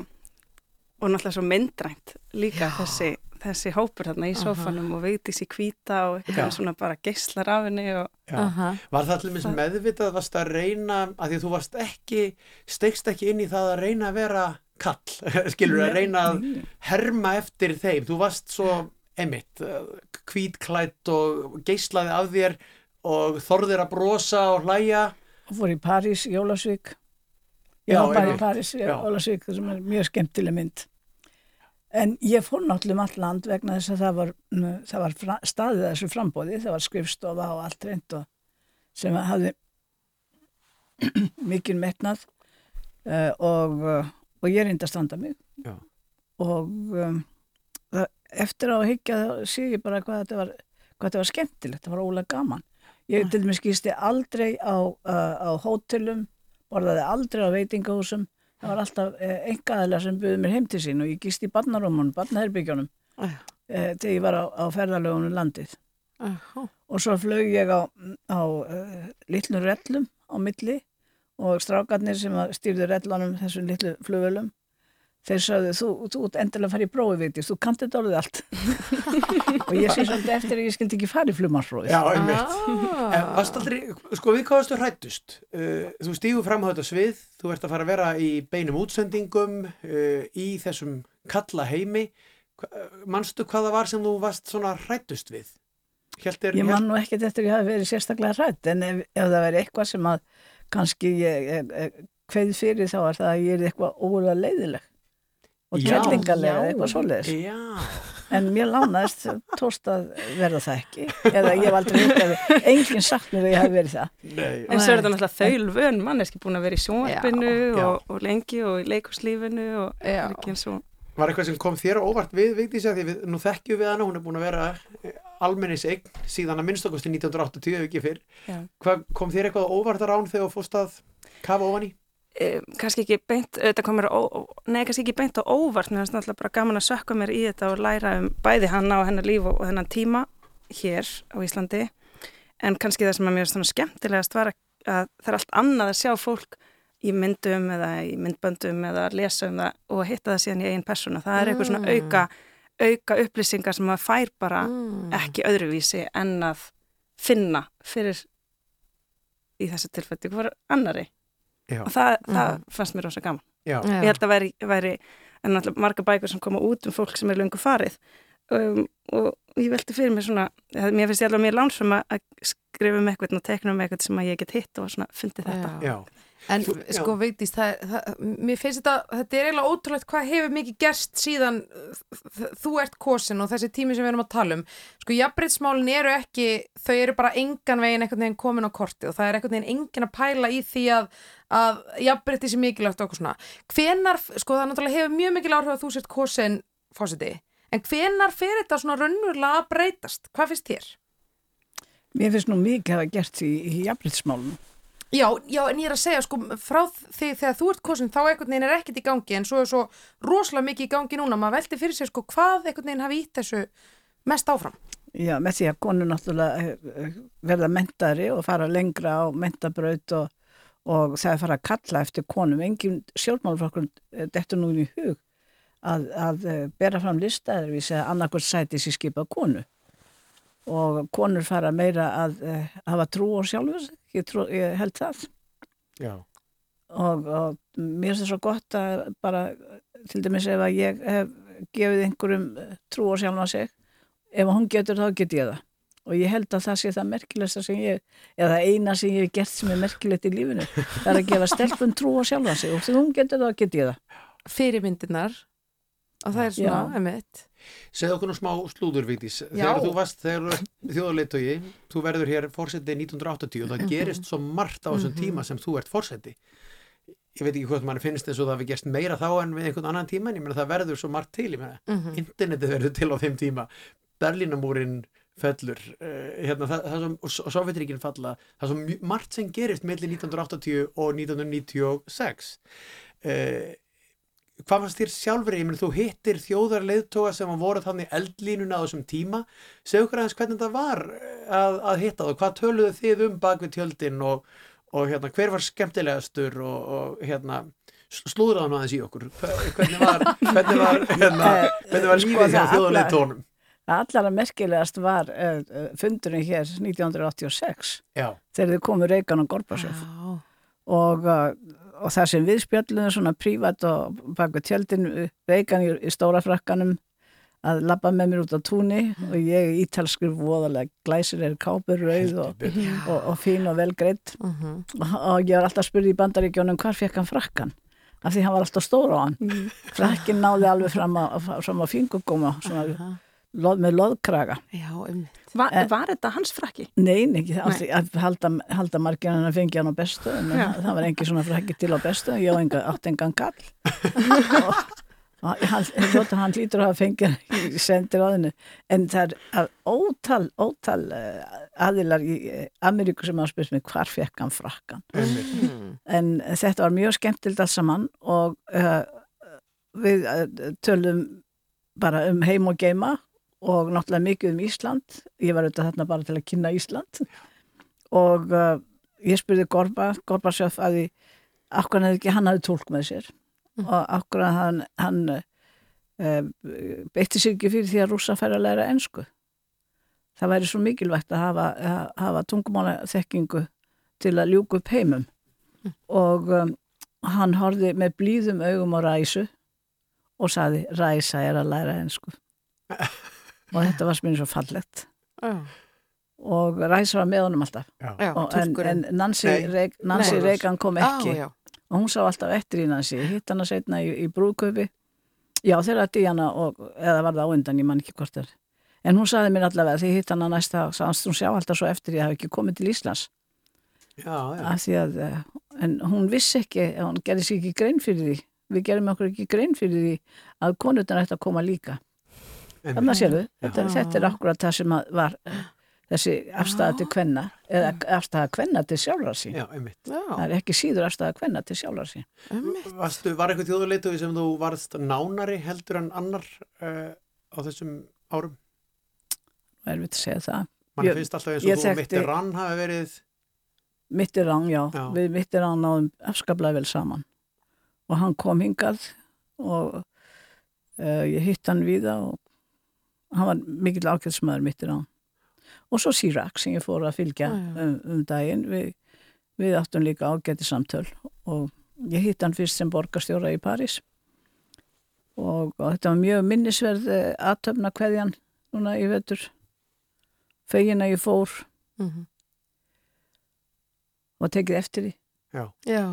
Og náttúrulega svo myndrænt líka þessi, þessi hópur þarna í Aha. sófanum og veitis í hvíta og eitthvað svona bara geislar af henni og... Já. Var það allir minnst meðvitað varst að reyna, að því að þú varst ekki stegst ekki inn í það að reyna að vera kall, [laughs] skilur að reyna að herma eftir þeim, þú varst svo emitt, hvítklætt og geislaði af þér og þorðir að brosa og hlæja fór í París, í Ólasvík ég Já, var bara í. París, í Já. Ólasvík sem er mjög skemmtileg mynd en ég fór náttúrulega um allt land vegna þess að það var, það var staðið að þessu frambóði, það var skrifstofa og allt reynd og sem hafði [clears throat] mikil metnað uh, og, uh, og ég reyndi að standa mig. Já. og um, það, eftir á að hyggja þá sé ég bara hvað þetta var, hvað þetta var skemmtilegt, það var ólega gaman. Ég til dæmis gisti aldrei á, uh, á hótelum borðaði aldrei á veitingahúsum það var alltaf uh, engaðilega sem buði mér heim til sín og ég gisti í barnarúmunum, barnaherbyggjónum uh, þegar ég var á, á ferðalögunum landið Aha. og svo flög ég á, á uh, litlum rellum á milli og strákarnir sem að stýrðu rellunum þessum litlu flugölum þeir sagðu, þú, þú ert endilega að fara í prófi veitis, þú kannt þetta orðið allt [laughs] og ég sé svolítið eftir að ég skildi ekki fara í flugmarsróði Já, einmitt. Varst aldrei, sko við hvað varstu hrættust? Uh, þú stígur fram á þetta svið, þú ert að fara að vera í beinum útsendingum, uh, í þessum kalla heimi. Hva- Manstu hvað það var sem þú varst svona hrættust við? Hjæltir, Ég man nú ekkert eftir að ég hafi verið sérstaklega hrætt en ef, ef það veri eitthvað sem að kannski ég kveði fyrir þá er það að ég er eitthvað ólega leiðileg og já, eitthvað svoleiðis Já. en mér lánaðist tóst að verða það ekki eða ég hef aldrei hitt enginn sagt mér að ég hafi verið það Nei. En svo er þetta náttúrulega þaulvön manneski búin að vera í sjónvarpinu og, og lengi og í leikuslífinu og ekki eins og Var eitthvað sem kom þér á óvart við Vigdísi að því við, nú þekkjum við hana, hún er búin að vera almennis eign síðan að minnstakosti 1980 ef ekki fyrr. Já. Hvað kom þér eitthvað óvart að rán þegar þú fórst að kafa ofan í? E, kannski ekki beint, þetta komur nei, kannski ekki beint á óvart, mér finnst náttúrulega bara gaman að sökka mér í þetta og læra um bæði hanna og hennar líf og, og hennar tíma hér á Íslandi en kannski það sem að mér finnst svona skemmtilegast var að, að það er allt annað að sjá fólk í myndum eða í myndböndum eða að lesa um það og hitta það síðan í eigin persóna, það er eitthvað svona Mm. auka auka upplýsingar sem maður fær bara Mm. ekki öðruvísi en að finna fyrir í þessu tilfelli hver annari Já. Og það, það Mhm. fannst mér rosa gaman Já. ég held að væri, væri marga bækur sem koma út um fólk sem er löngu farið um, og ég velti fyrir mér svona mér finnst ég alveg mér lánsum að skrifa um eitthvað og tekna um eitthvað sem að ég get hitt og svona fundið þetta Já. En Þú- sko veitist, það, það, mér finnst þetta, þetta er eiginlega ótrúlegt hvað hefur mikið gerst síðan þú ert kosin og þessi tími sem við erum að tala um. Sko jafnbreytsmálin eru ekki, þau eru bara engan veginn einhvern veginn komin á korti og það er einhvern veginn engin að pæla í því að, að jafnbreytti sé mikilvægt okkur svona. Hvenar, sko það náttúrulega hefur mjög mikil áhrif að þú sért kosin fósiti, en hvenar fyrir þetta svona raunverulega að breytast? Hvað finnst þér? Mér finnst nú mikið hafa gert í, í jafnbrytismálunum Já, já, en ég er að segja sko frá því þegar þú ert kosin þá einhvern veginn er ekkert í gangi en svo er svo rosalega mikið í gangi núna maður velti fyrir sér sko hvað einhvern veginn hafi ítt þessu mest áfram Já, með því að konur náttúrulega eh, eh, verða mentari og fara lengra á mentabraut og, og það er fara að kalla eftir konum. Engin sjálfmálflokkur dettur nú í hug að, að eh, bera fram listaður við segja annarkvært sæti sér skipað konu. Og konur fara meira að uh, hafa trú á sjálfur, sig. Ég, trú, ég held það. Já. Og, og mér finnst það svo gott að bara, til dæmis ef að ég hef gefið einhverjum eh, trú á sjálfna sig, ef hún getur þá get ég það og ég held að það sé það merkilegsta sem ég, eða eina sem ég hef gert sem er merkilegt í lífinu, það er að gefa stelpun trú á sjálfa sig og þegar hún getur það get ég það fyrirmyndirnar og það er svona, emitt Segðu okkur nú smá slúður, Vigdís. Já. Þegar þú varst, þegar þjóðarleitögi, þú verður hér fórseti 1980 og það Mhm. gerist svo margt á þessum Mhm. tíma sem þú ert fórseti. Ég veit ekki hvort mann finnst eins og það hafi gerst meira þá en við einhvern annan tíma, en ég meina það verður svo margt til, meina, Mhm. internetið verður til á þeim tíma, Berlínamúrin fellur, uh, hérna, það, það sem, og Sovjetríkin falla, það er svo margt sem gerist mellir 1980 og 1996. Uh, hvað fannst þér sjálfur ég meni þú hittir þjóðar leiðtoga sem að voru þannig eldlínuna á þessum tíma. Segðu okkur aðeins hvernig það var eh, að, að hitta það, hvað töluðu þið um bak við tjöldin og, og hérna, hver var skemmtilegastur og, og hérna slúðraðan aðeins í okkur. Hver- hvernig var, hvernig var, [laughs] hérna, hvernig var lífið hjá það þjóðar Það allara merkilegast var uh, fundurinn hér 1986 Já. þegar þið komu Reykján og Gorbásjóf og, uh, og það sem við spjöllum svona prívat og bak við tjöldin Reykján í, í stóra frakkanum að labba með mér út á túni og ég í ítalskri voðalega glæsir er kápur rauð og, og, og fín og vel greitt Mhm. og, og ég var alltaf að spurði í bandaríkjónum hvar fekk hann frakkan af því hann var alltaf stór á hann. Frakkin náði alveg fram á fingugóma svona, loð, með loðkraga. Já, um Va, En- var þetta hans frakki? Nei, nei, ekki, halda, halda margir hann að fengi hann á bestu en Já. það, var engin svona frækki til á bestu ég á enga, átt engan gall. Og, [laughs] og hann, hann, hann lítur að fengið hann í sendir á þennu en það er ótal ótal uh, aðilar í uh, Ameríku sem hafa spurt mig hvar fekk hann frakkan en þetta var mjög skemmtild alls saman og uh, við uh, tölum bara um heim og geima og náttúrulega mikið um Ísland. Ég var auðvitað þarna bara til að kynna Ísland. Og uh, ég spurði Gorba, Gorbasjöf að því akkur hann ekki, hann hafði tólk með sér? Og akkur að hann, hann uh, beitti sig ekki fyrir því að rússa færi að læra ensku? Það væri svo mikilvægt að hafa, að hafa tungumála þekkingu til að ljúka upp heimum. Og um, hann horfði með blíðum augum á ræsu og saði ræsa er að læra ensku [laughs] og þetta var mér svo fallegt. Já. og ræsa var með honum alltaf. Og, en, en Nancy. Reig, Nancy. Reagan kom ekki. Já, já. og hún sá alltaf eftir í Nancy. Hitt hana setna í, í brúðköpi já þegar að Díana og, eða var það á undan, ég man ekki hvort er. En hún saði mér allavega því hitt hana næsta sagðast hún sjá alltaf svo eftir ég hafi ekki komið til Íslands. Já, já. af því að eh, en hún vissi ekki, hún gerði sér ekki grein fyrir því. Við gerum okkur ekki grein fyrir því að konutnar ætti að koma líka þannig að sérðu, þetta, þetta er akkurat það sem að var eh, þessi afstæða til kvenna eða afstæða kvenna til sjálfra sín. Já, það er ekki síður afstæða kvenna til sjálfra sín. Varstu, var eitthvað þjóðuleituði sem þú varst nánari heldur en annar uh, á þessum árum? og er við að segja það. Man Ég- finnst alltaf eins og þú mittir rann hafi verið Mitterrand, já, Já. við Mitterrand náðum afskaplega vel saman. Og hann kom hingað og uh, ég hitt hann víða og hann var mikill ákveðsmaður Mitterrand og svo Sirac sem ég fór að fylgja já. um, um daginn við, við áttum líka ágæti samtöl og ég hitt hann fyrst sem borgarstjóra í París og, og þetta var mjög minnisverð uh, aðtöfna kveðjan núna í vetur fegin að ég fór Mhm. og tekið eftir því Já. Já,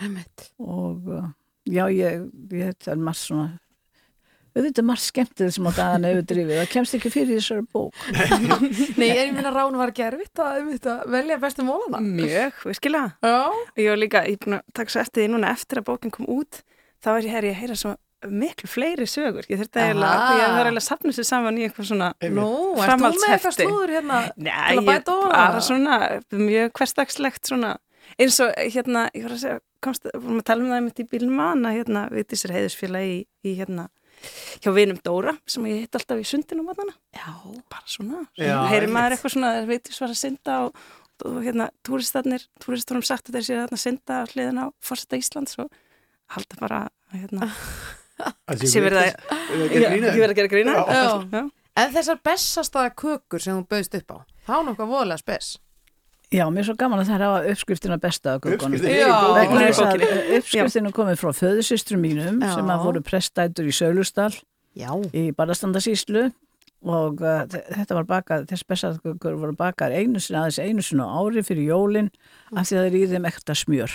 einmitt. og uh, já, ég, ég þetta er margt svona auðvitað er margt skemmtið sem á dagana hefur drifið, það kemst ekki fyrir í þessari bók [laughs] Nei, ég meina Rán var ekki erfitt að, einmitt, að velja bestu mólana. Mjög, virkilega. Já. Og ég var líka, ég er búin að taka svo eftir því núna eftir að bókin kom út, þá er ég, her, ég að heyra svo miklu fleiri sögur. Ég þurfti eiginlega, ég þarf eiginlega að safna sér saman í eitthvað svona Nú, ert þú með eitthvað slúður hérna Nei, til að ég bara það? svona mjög hversdagslegt svona eins og hérna, ég var að segja, komst, vorum að tala um það hjá vinum Dóra sem ég hitt alltaf í sundinu. Já. Bara svona, svona heyri maður eitthvað svona, veitis var að synda og, og hérna, túristarnir, túristurum sagt að þeir séu þarna að synda hliðin á Forseta Íslands og halda bara, hérna, [laughs] sé verið að, gera grína. Já. Já. En þessar bestastaða kökur sem þú bauðst upp á, þá er nokkuð voðalega spes. Já, mér er svo gaman að það hafa uppskriftina besta af kökunum. [laughs] Uppskriftin er í Já. bókinni. Vegna þess að bókinni. uppskriftin er komið frá föðusystrum mínum Já. sem að voru prestætur í Sölusdal Já. í Barastandasíslu og uh, þe- þetta var bakað, þess bestakökur voru bakað einu sinni aðeins einu sinni á ári fyrir jólin af því að það er í þeim ekta smjör.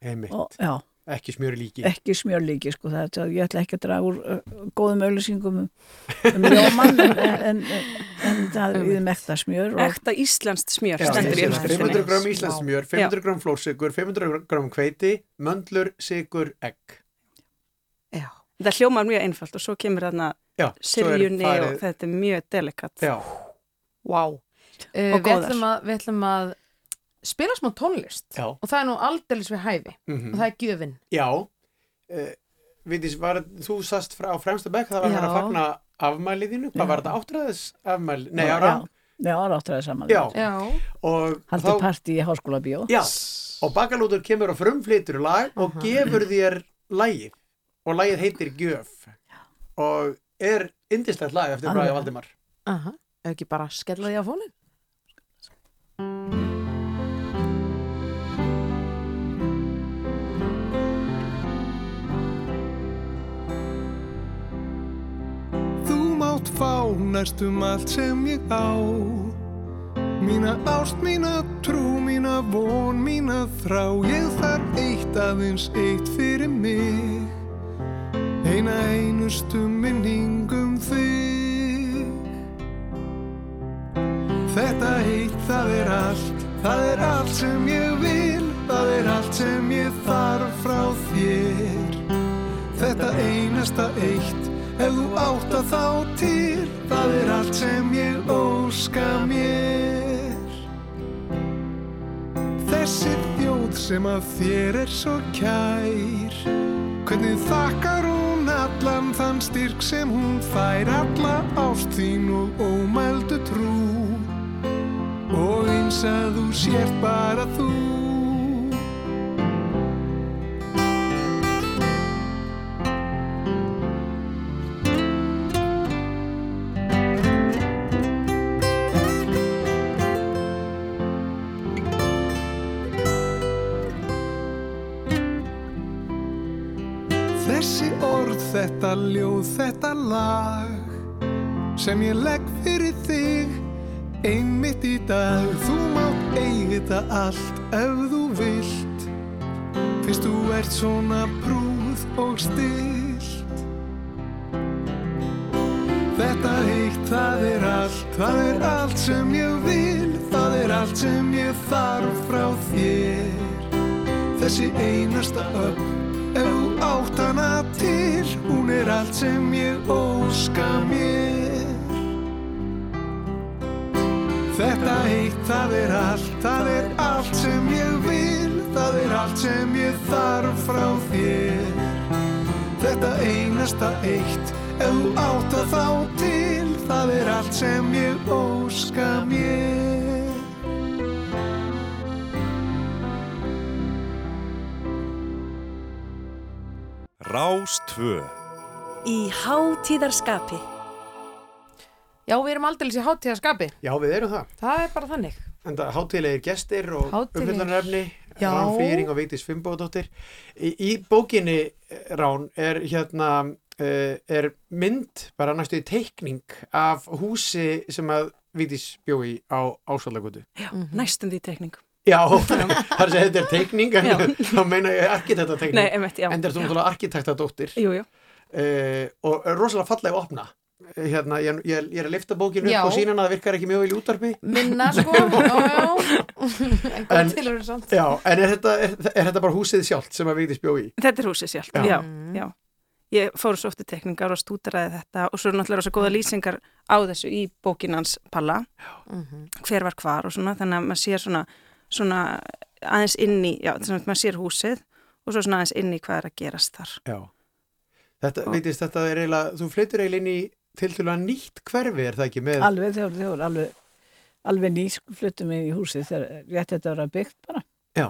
Einmitt. Og, já, Ekki smjöri líki. ekki smjörlíki sko, það, er- ég ætla ekki að draga úr uh, góðum auðlýsingum um, um ljóman en, en, en, en það er þeim ekta smjör og Ekta íslenskt smjör Já, stendur í þessi uppskriftinni. 500 gram íslensk smjör, 500 Já. gram flórsikur, 500 gram hveiti, möndlur, sigur, egg. Það hljómar mjög einfalt og svo kemur þarna Já, sirjunni farið- og þetta er mjög delikat. Já. Vá. Uh, Og við, ætlum að, við ætlum að spila smá tónlist Já. og það er nú aldeilis við hæfi Mhm. og það er gjöfin. Já, uh, Viðis, var, þú sast frá á fremsta bekk, það var Já. að fagna afmæliðinu, hvað Já. var þetta áttræðis afmæli? Nei, Já, ára? Já, ára áttræði saman. Já. Já. Og Haldið partí í háskóla bíó. Já, og bakalútur kemur og frumflytur lag og gefur þér lagið og lagið heitir Gjöf og er indislegt lag eftir Bragi Alveg. Valdimar. Aha. Ef ekki bara skella því á fónin. Þú næstum allt sem ég á. Mína ást, mína trú, mína von, mína þrá Ég þarf eitt aðeins eitt fyrir mig. Eina einustu minningum þig. Þetta eitt, það er allt, það er allt sem ég vil Það er allt sem ég þarf frá þér. Þetta einasta eitt, ef þú átt að þá til Það er allt sem ég óska mér. Þessi þjóð sem af þér er svo kær Hvernig þakkar hún allan þann styrk sem hún fær Alla ást þín og ómældu trú. Og eins að þú sért bara þú þetta lag sem ég legg fyrir þig einmitt í dag. Þú mátt eigita allt ef þú vilt fyrst þú ert svona prúð og stilt Þetta eitt, það er allt, það er allt sem ég vil það er allt sem ég þarf frá þér. Þessi einasta öll ef þú átt hana til. Hún er allt sem ég óska mér. Þetta eitt, það er allt, það er allt sem ég vil. Það er allt sem ég þarf frá þér. Þetta einasta eitt ef þú átt að þá til. Það er allt sem ég óska mér Rástvö Í hátíðarskapi Já, við erum aldrei í hátíðarskapi. Já, við erum það. Það er bara þannig. En það hátíðlegir gestir og Já. Rán Fýring og Vigdís Fimboðdóttir. Í, í bókinni, eh, Rán, er hérna, uh, er mynd, bara næstu í teikning af húsi sem að Vigdís bjói á Ásvallagutu. Já, næstum því tekning. Já, [laughs] það er að segja þetta er teikning, en þá meina ég arkitektateikning. Nei, einmitt, já. En það er arkitektatdóttir. Jú, jú. Uh, og er rosalega fallega opna. Eh, Hérna, ég, ég, ég er að lifta bókinu Já. upp og sína hana, það virkar ekki mjög vel í útarpi. Minna, [laughs] sko. En. Já, en er þetta, er, er þetta bara húsið sjálft sem að Vigdís bjó í? Þetta er húsið sjálft, Já. já. já, Ég fór svo oft í tekningar og stúdaraði þetta og svo er náttúrulega svo góða lýsingar á þessu í bókinans Palla, hver var hvar og svona, þannig að maður sér svona, svona aðeins inn í, já, þannig að maður sér húsið og svo svona aðeins inn í hvað er að gerast þar. Já. Þetta, Vigdís, þetta er eiginlega, þú flyttur eiginlega inn í til til að nýtt hverfi, er það ekki með? Alveg, þeir voru alveg, alveg ný fluttum við í húsið þegar rétt þetta var að byggt bara. Já.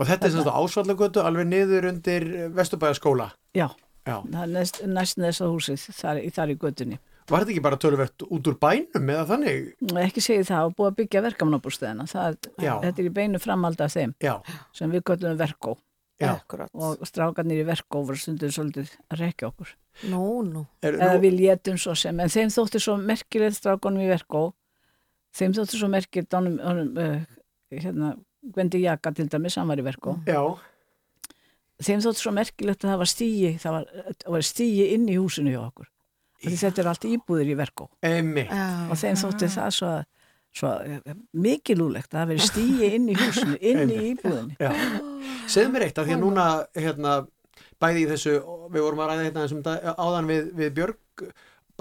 Og þetta er svona ásvallagötu alveg niður undir Vesturbæðaskóla. Já, Já. það er næst, næst þess að húsið þar, í- þar í göttunni. Var þetta ekki bara töluvert út úr bænum eða þannig? Ekki segið það og búið að byggja verkamannabústæðina. Já. Þetta er í beinu framhaldi af þeim Já. sem við göttum verkó. Já. Og strákarnir í verkó voru stundur svolítið að rekja okkur. Nú, nú. Er, Eða við létum svo sem, en þeim þótti svo merkilegt strákunum í verkó. Þeim þótti svo merkilegt honum, honum uh, hérna, Gvendi Jaka til dæmis, hann var í verkó. Já. Þeim þótti svo merkilegt að það var stígi, það var, það var stígi inn í húsinu hjá okkur. Þetta er allt íbúðir í verkó. Einmitt. Og þeim þótti það svo, svo eh, mikilúlegt að það veri stígi inn í húsinu, inn í íbúðinni. Já. Segð mér eitt af því að núna hérna, bæði í þessu, við vorum að ræða hérna þessum dag- áðan við, við Björg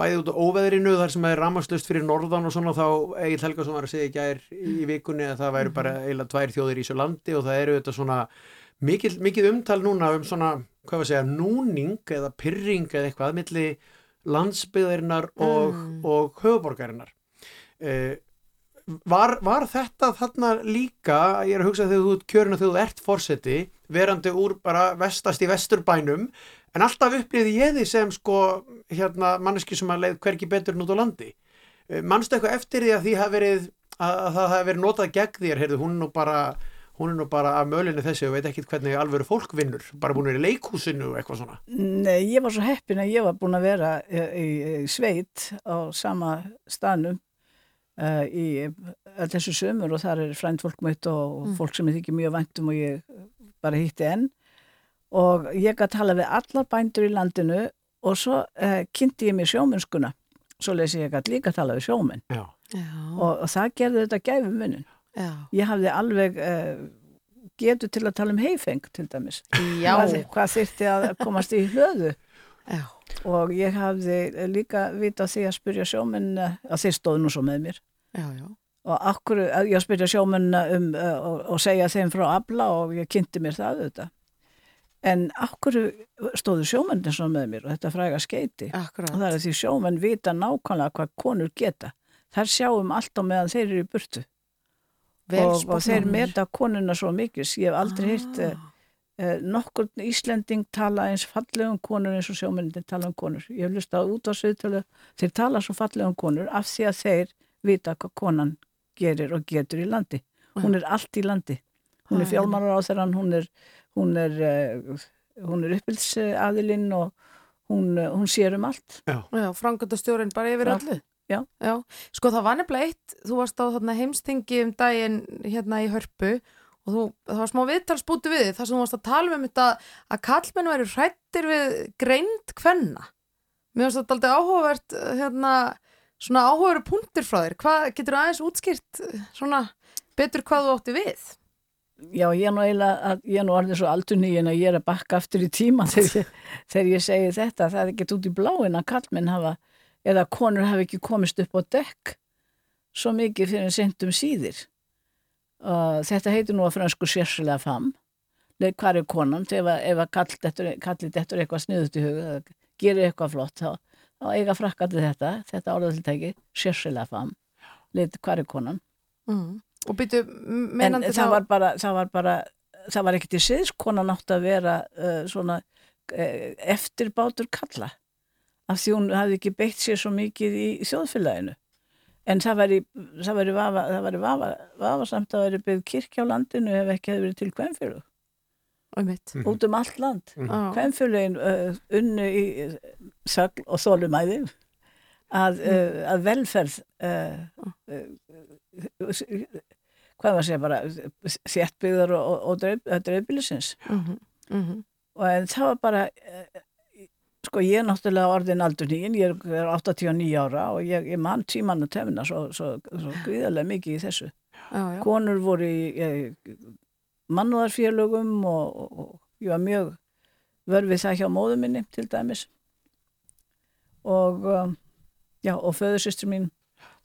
bæði út á óveðrinu þar sem það er ramaslust fyrir norðan og svona þá Egil Helgason var að segja í gær í vikunni að það væri bara eiginlega tvær þjóðir í þessu landi og það eru þetta svona mikil, mikið umtal núna um svona, hvað var að segja, núning eða pyrring eða eitthvað milli landsbyðarinnar og, og höfuborgarinnar eh, var, var þetta þarna líka, ég er að hugsa þegar þú ert kjörin og þegar þú ert forseti, verandi úr bara vestast í vesturbænum en alltaf upplýði ég því sem sko hérna manneski sem að leið hverki betur en út á landi. Eh, manstu eitthvað eftir því að því hafi verið að, að það hafi verið notað gegn þér, heyrðu, hún nú bara hún er nú bara af mölinu þessi og veit ekkit hvernig alvöru fólk vinnur, bara búin að vera í leikhúsinu og eitthvað svona. Nei, ég var svo heppin að ég var búin að vera í, í, í sveit á sama staðnum uh, í öll þessu sömur og þar er frænd fólk mitt og Mm. fólk sem ég þykir mjög væntum og ég bara hitti enn og ég gæti tala við allar bændur í landinu og svo uh, kynnti ég mér sjómennskuna svo lesi ég gæti líka tala við sjómenn Já. og, og það gerði þetta gæfum munin Já. ég hafði alveg uh, getur til að tala um heifeng til dæmis Já. hvað, þyrfti að komast í hlöðu Já. og ég hafði líka vita því að spyrja sjómenn uh, að þeir stóðu nú svo með mér Já, já. og akkur, ég spyrja sjómenn um, uh, og, og segja þeim frá abla og ég kynnti mér það auðvitað en akkur stóðu sjómenn svo með mér og þetta fræga skeiti Akkurat. og það er því sjómenn vita nákvæmlega hvað konur geta þær sjáum allt á meðan þeir eru í burtu og, og þeir meta konuna svo mikið ég hef aldrei Ah. hýrt uh, uh, nokkur Íslending tala eins fallegum konur eins og sjómennin tala um konur ég hef lustað út á sviðtölu þeir tala svo fallegum konur af því að þeir vita hvað konan gerir og getur í landi hún er allt í landi hún er Ah. fjálmarar á þeirran hún er, hún er, uh, hún er uppbylsaðilinn og hún, uh, hún sér um allt Já, Já, frangöndastjórin bara yfir Já. öllu. Já. Já, sko það var nefnilega eitt, þú varst á þarna heimstingi um daginn hérna í hörpu og þú, það var smá viðtalsbúti við þig þar sem þú varst að tala um þetta að kallmenn væri hrættir við greind kvenna. Mér varst þetta aldrei áhugavert hérna, svona áhugaveru punktur frá þér. Hvað getur aðeins útskýrt svona betur hvað þú átti við? Já, ég er nú eiginlega, að- ég er nú orðið svo aldunni en að ég er að bakka aftur í tíma þegar ég, þegar ég segi þetta, það er ekkert út í bláin að kallmenn hafa, eða konur hafa ekki komist upp á dekk svo mikið fyrir en sendum síðir. Og þetta heitir nú að fransku sérsilega fam, hvað er konan, ef að, kallið dettur eitthvað sniðut í huga, gerir eitthvað flott, þá, þá eiga frakkandi þetta, þetta orðaðiltæki, sérsilega fam, hvað er konan. Mm. Og byrju, En það var bara, það var bara, það var ekkert í siðs, konan átti að vera uh, svona uh, eftirbátur kalla. Af því hún hafði ekki beitt sér svo mikið í, þjóðfélaginu. En það væri, það væri, vafa, það væri vafa, vafasamt að væri byggð kirkja á landinu ef ekki hefði verið til. Um mitt. Út um allt land. Mhm. Já. Kvenfélugin uh, unnu í þögl og þólumæði að, uh, að velferð uh, uh, hvað var að segja bara þéttbyggðar og, og, og dreif, dreifbílisins Mhm, mhm. og en það var bara sko ég er náttúrulega orðin aldurníin, ég er 89 ára og ég, ég mann tíman að tefna svo, svo, svo gríðarlega mikið í þessu Já, já. konur voru í mannúðarfélögum og, og, og ég var mjög vörfið það hjá móðu minni til dæmis og um, og föðursystur mín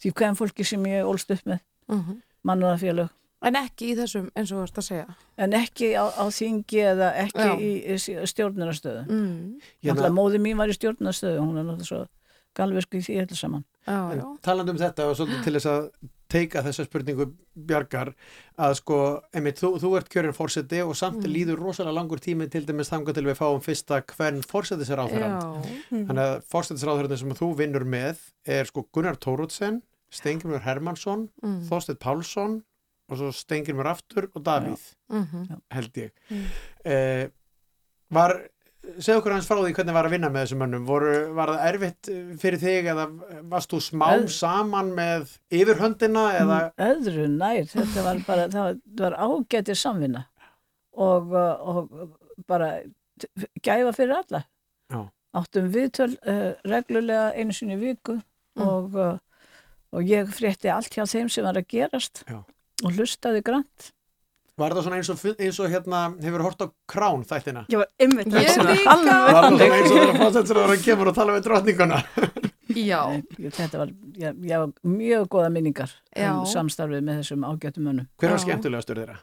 því hvem fólki sem ég ólst upp með Mhm. mannúðarfélög En ekki í þessum, eins og þú varst að segja. en ekki á, á þingi eða ekki Já. í, stjórnarastöðu Mm. Náttúrulega móði mín var í stjórnarastöðu hún er náttúrulega svo galversku í því öllu saman talandi um þetta og svolítið til þess að teika þessa spurningu Bjargar að sko, einmitt, þú, þú ert kjörin fórseti og samt Mm. líður rosalega langur tími til dæmis þangað til við fáum fyrsta hvern fórsetisráþurann Já. þannig að fórsetisráþurann sem þú vinnur með er sko Gunnar Tóruðsen Stengrimur Hermansson Mm. Þorstedt Pálsson og svo Stengrimur aftur og Davíð Mhm. held ég Mm. eh, var segð okkur hans frá því hvernig var að vinna með þessum mönnum Voru, var það erfitt fyrir þig eða varst þú smám Öð- saman með yfirhöndina eða öðru nær, þetta var bara það var, var ágætið samvinna og, uh, og bara gæfa fyrir alla Já. áttum viðtöl uh, reglulega einu sinni í viku og, uh, og ég frétti allt hjá þeim sem var að gerast Já. Og hlustaði grant var það svona eins og, eins og hérna hefur hort á krán þættina Ég var ymmit Ég svona líka. var það svona eins og þegar fórsetisráðurinn kemur og tala við drottninguna Já. Nei, þetta var, ég, ég var mjög góða minningar Já. um samstarfið með þessum ágættum mönnum hver var Já. skemmtilegastur þeirra?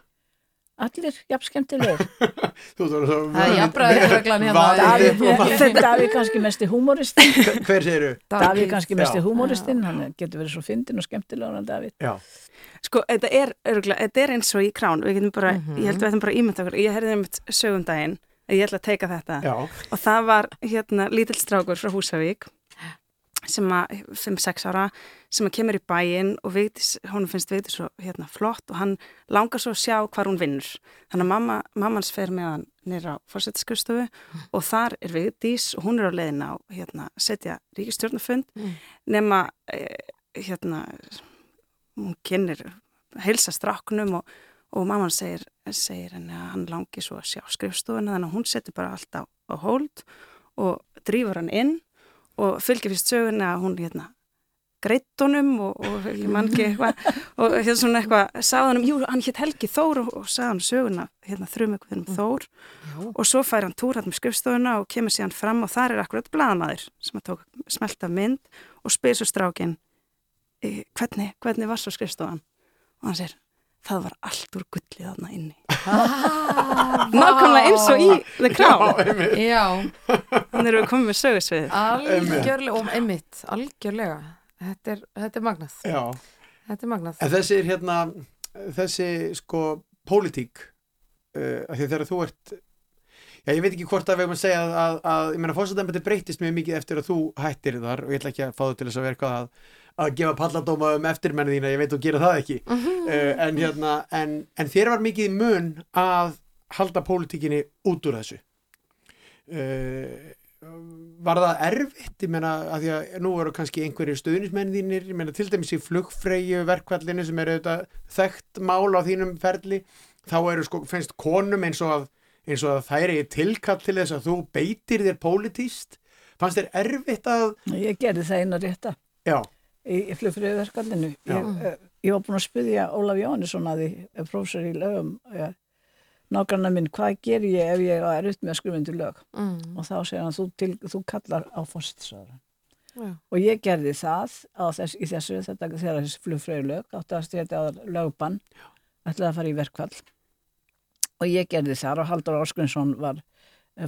Allir, jafn skemmtilegir [laughs] Þú þú svo Það er jafnræðisreglan hérna. Valið Davíð, kannski mesti húmoristinn hver segirðu? Davíð kannski mesti Já. húmoristinn hann getur verið svo fyndin og skemmtilegur hann Davíð Já. Sko, þetta er, örgulega, þetta er eins og í krán, við getum bara, Mhm. ég held við ættum bara ímynda okkur, ég herði einmitt sögundaginn að ég ætla að teika þetta Já. og það var hérna lítill strákur frá Húsavík sem að, 5-6 ára sem að kemur í bæinn og hún finnst Vigdís svo hérna, flott og hann langar svo að sjá hvar hún vinnur þannig að mamma, mammans fer með hann nýra á fórsetiskustofu og þar er Vigdís og hún er á leiðin á hérna, setja ríkistjórnafund Mm. nema eh, hérna hún kynir heilsa stráknum og, og mamman segir, segir henni að hann langi svo að sjá skrifstofuna þannig að hún setur bara allt á, á hold og drýfur hann inn og fylgir fyrst söguna að hún hérna greitt honum og, og ég man ekki eitthvað. Og hérna svona eitthvað hann, jú, hann hétt Helgi Þór og, og hann söguna hérna þrjum eitthvað um Þór. Og svo fær hann túr hann með skrifstofuna og kemur síðan fram og þar er akkurat blaðamaður sem að tók smelt af mynd og spyr svo strákin e, hvernig, hvernig var svo skrifstofan og hann sér, það var allt úr gullið þarna inni. Nákvæmlega eins og í The Crown. Já, þannig erum við komið með sögursvið algjörlega og einmitt, algjörlega. Þetta er, þetta er magnað. Já. þetta er magnað. En þessi er hérna, þessi sko pólitík, uh, af því að þegar þú ert, já ég veit ekki hvort að við erum að segja að, að, að ég meina fórsetambandi breytist mjög mikið eftir að þú hættir þar og ég ætla ekki að fá þú til þess að vera eitthvað að, að gefa palladóma um eftirmenni þína, ég veit þú gera það ekki, uh, [laughs] en hérna, en, en þér var mikið mun að halda pólitíkinni út úr þessu. Uh, var það erfitt, ég meina að því að nú eru kannski einhverjir stöðnismenn þínir, ég meina til dæmis í flugfreyju verkvallinu sem eru auðvitað þekkt mál á þínum ferli þá eru sko, finnst konum eins og að eins og að þær er tilkall til þess að þú beitir þér pólitíst fannst þér erfitt að Ég gerði það einu rétta. Já, í, í flugfröðuverkallinu. Já. Ég, eh, ég var búin að spyrja Ólaf Jóhannesson að því, eh, prófessor í lögum, ja, nágranna minn, hvað ger ég ef ég er upp með að skrifa undir lög? Mm. Og þá segir hann, þú, til, þú kallar á fórstisöðara. Já. Og ég gerði það þess, í þessu, þetta þegar þessi flugfröðulög, átti að stjæta á lögbann, ætlaði að fara í verkfall. Og ég gerði þar og Haldur Áskrinsson var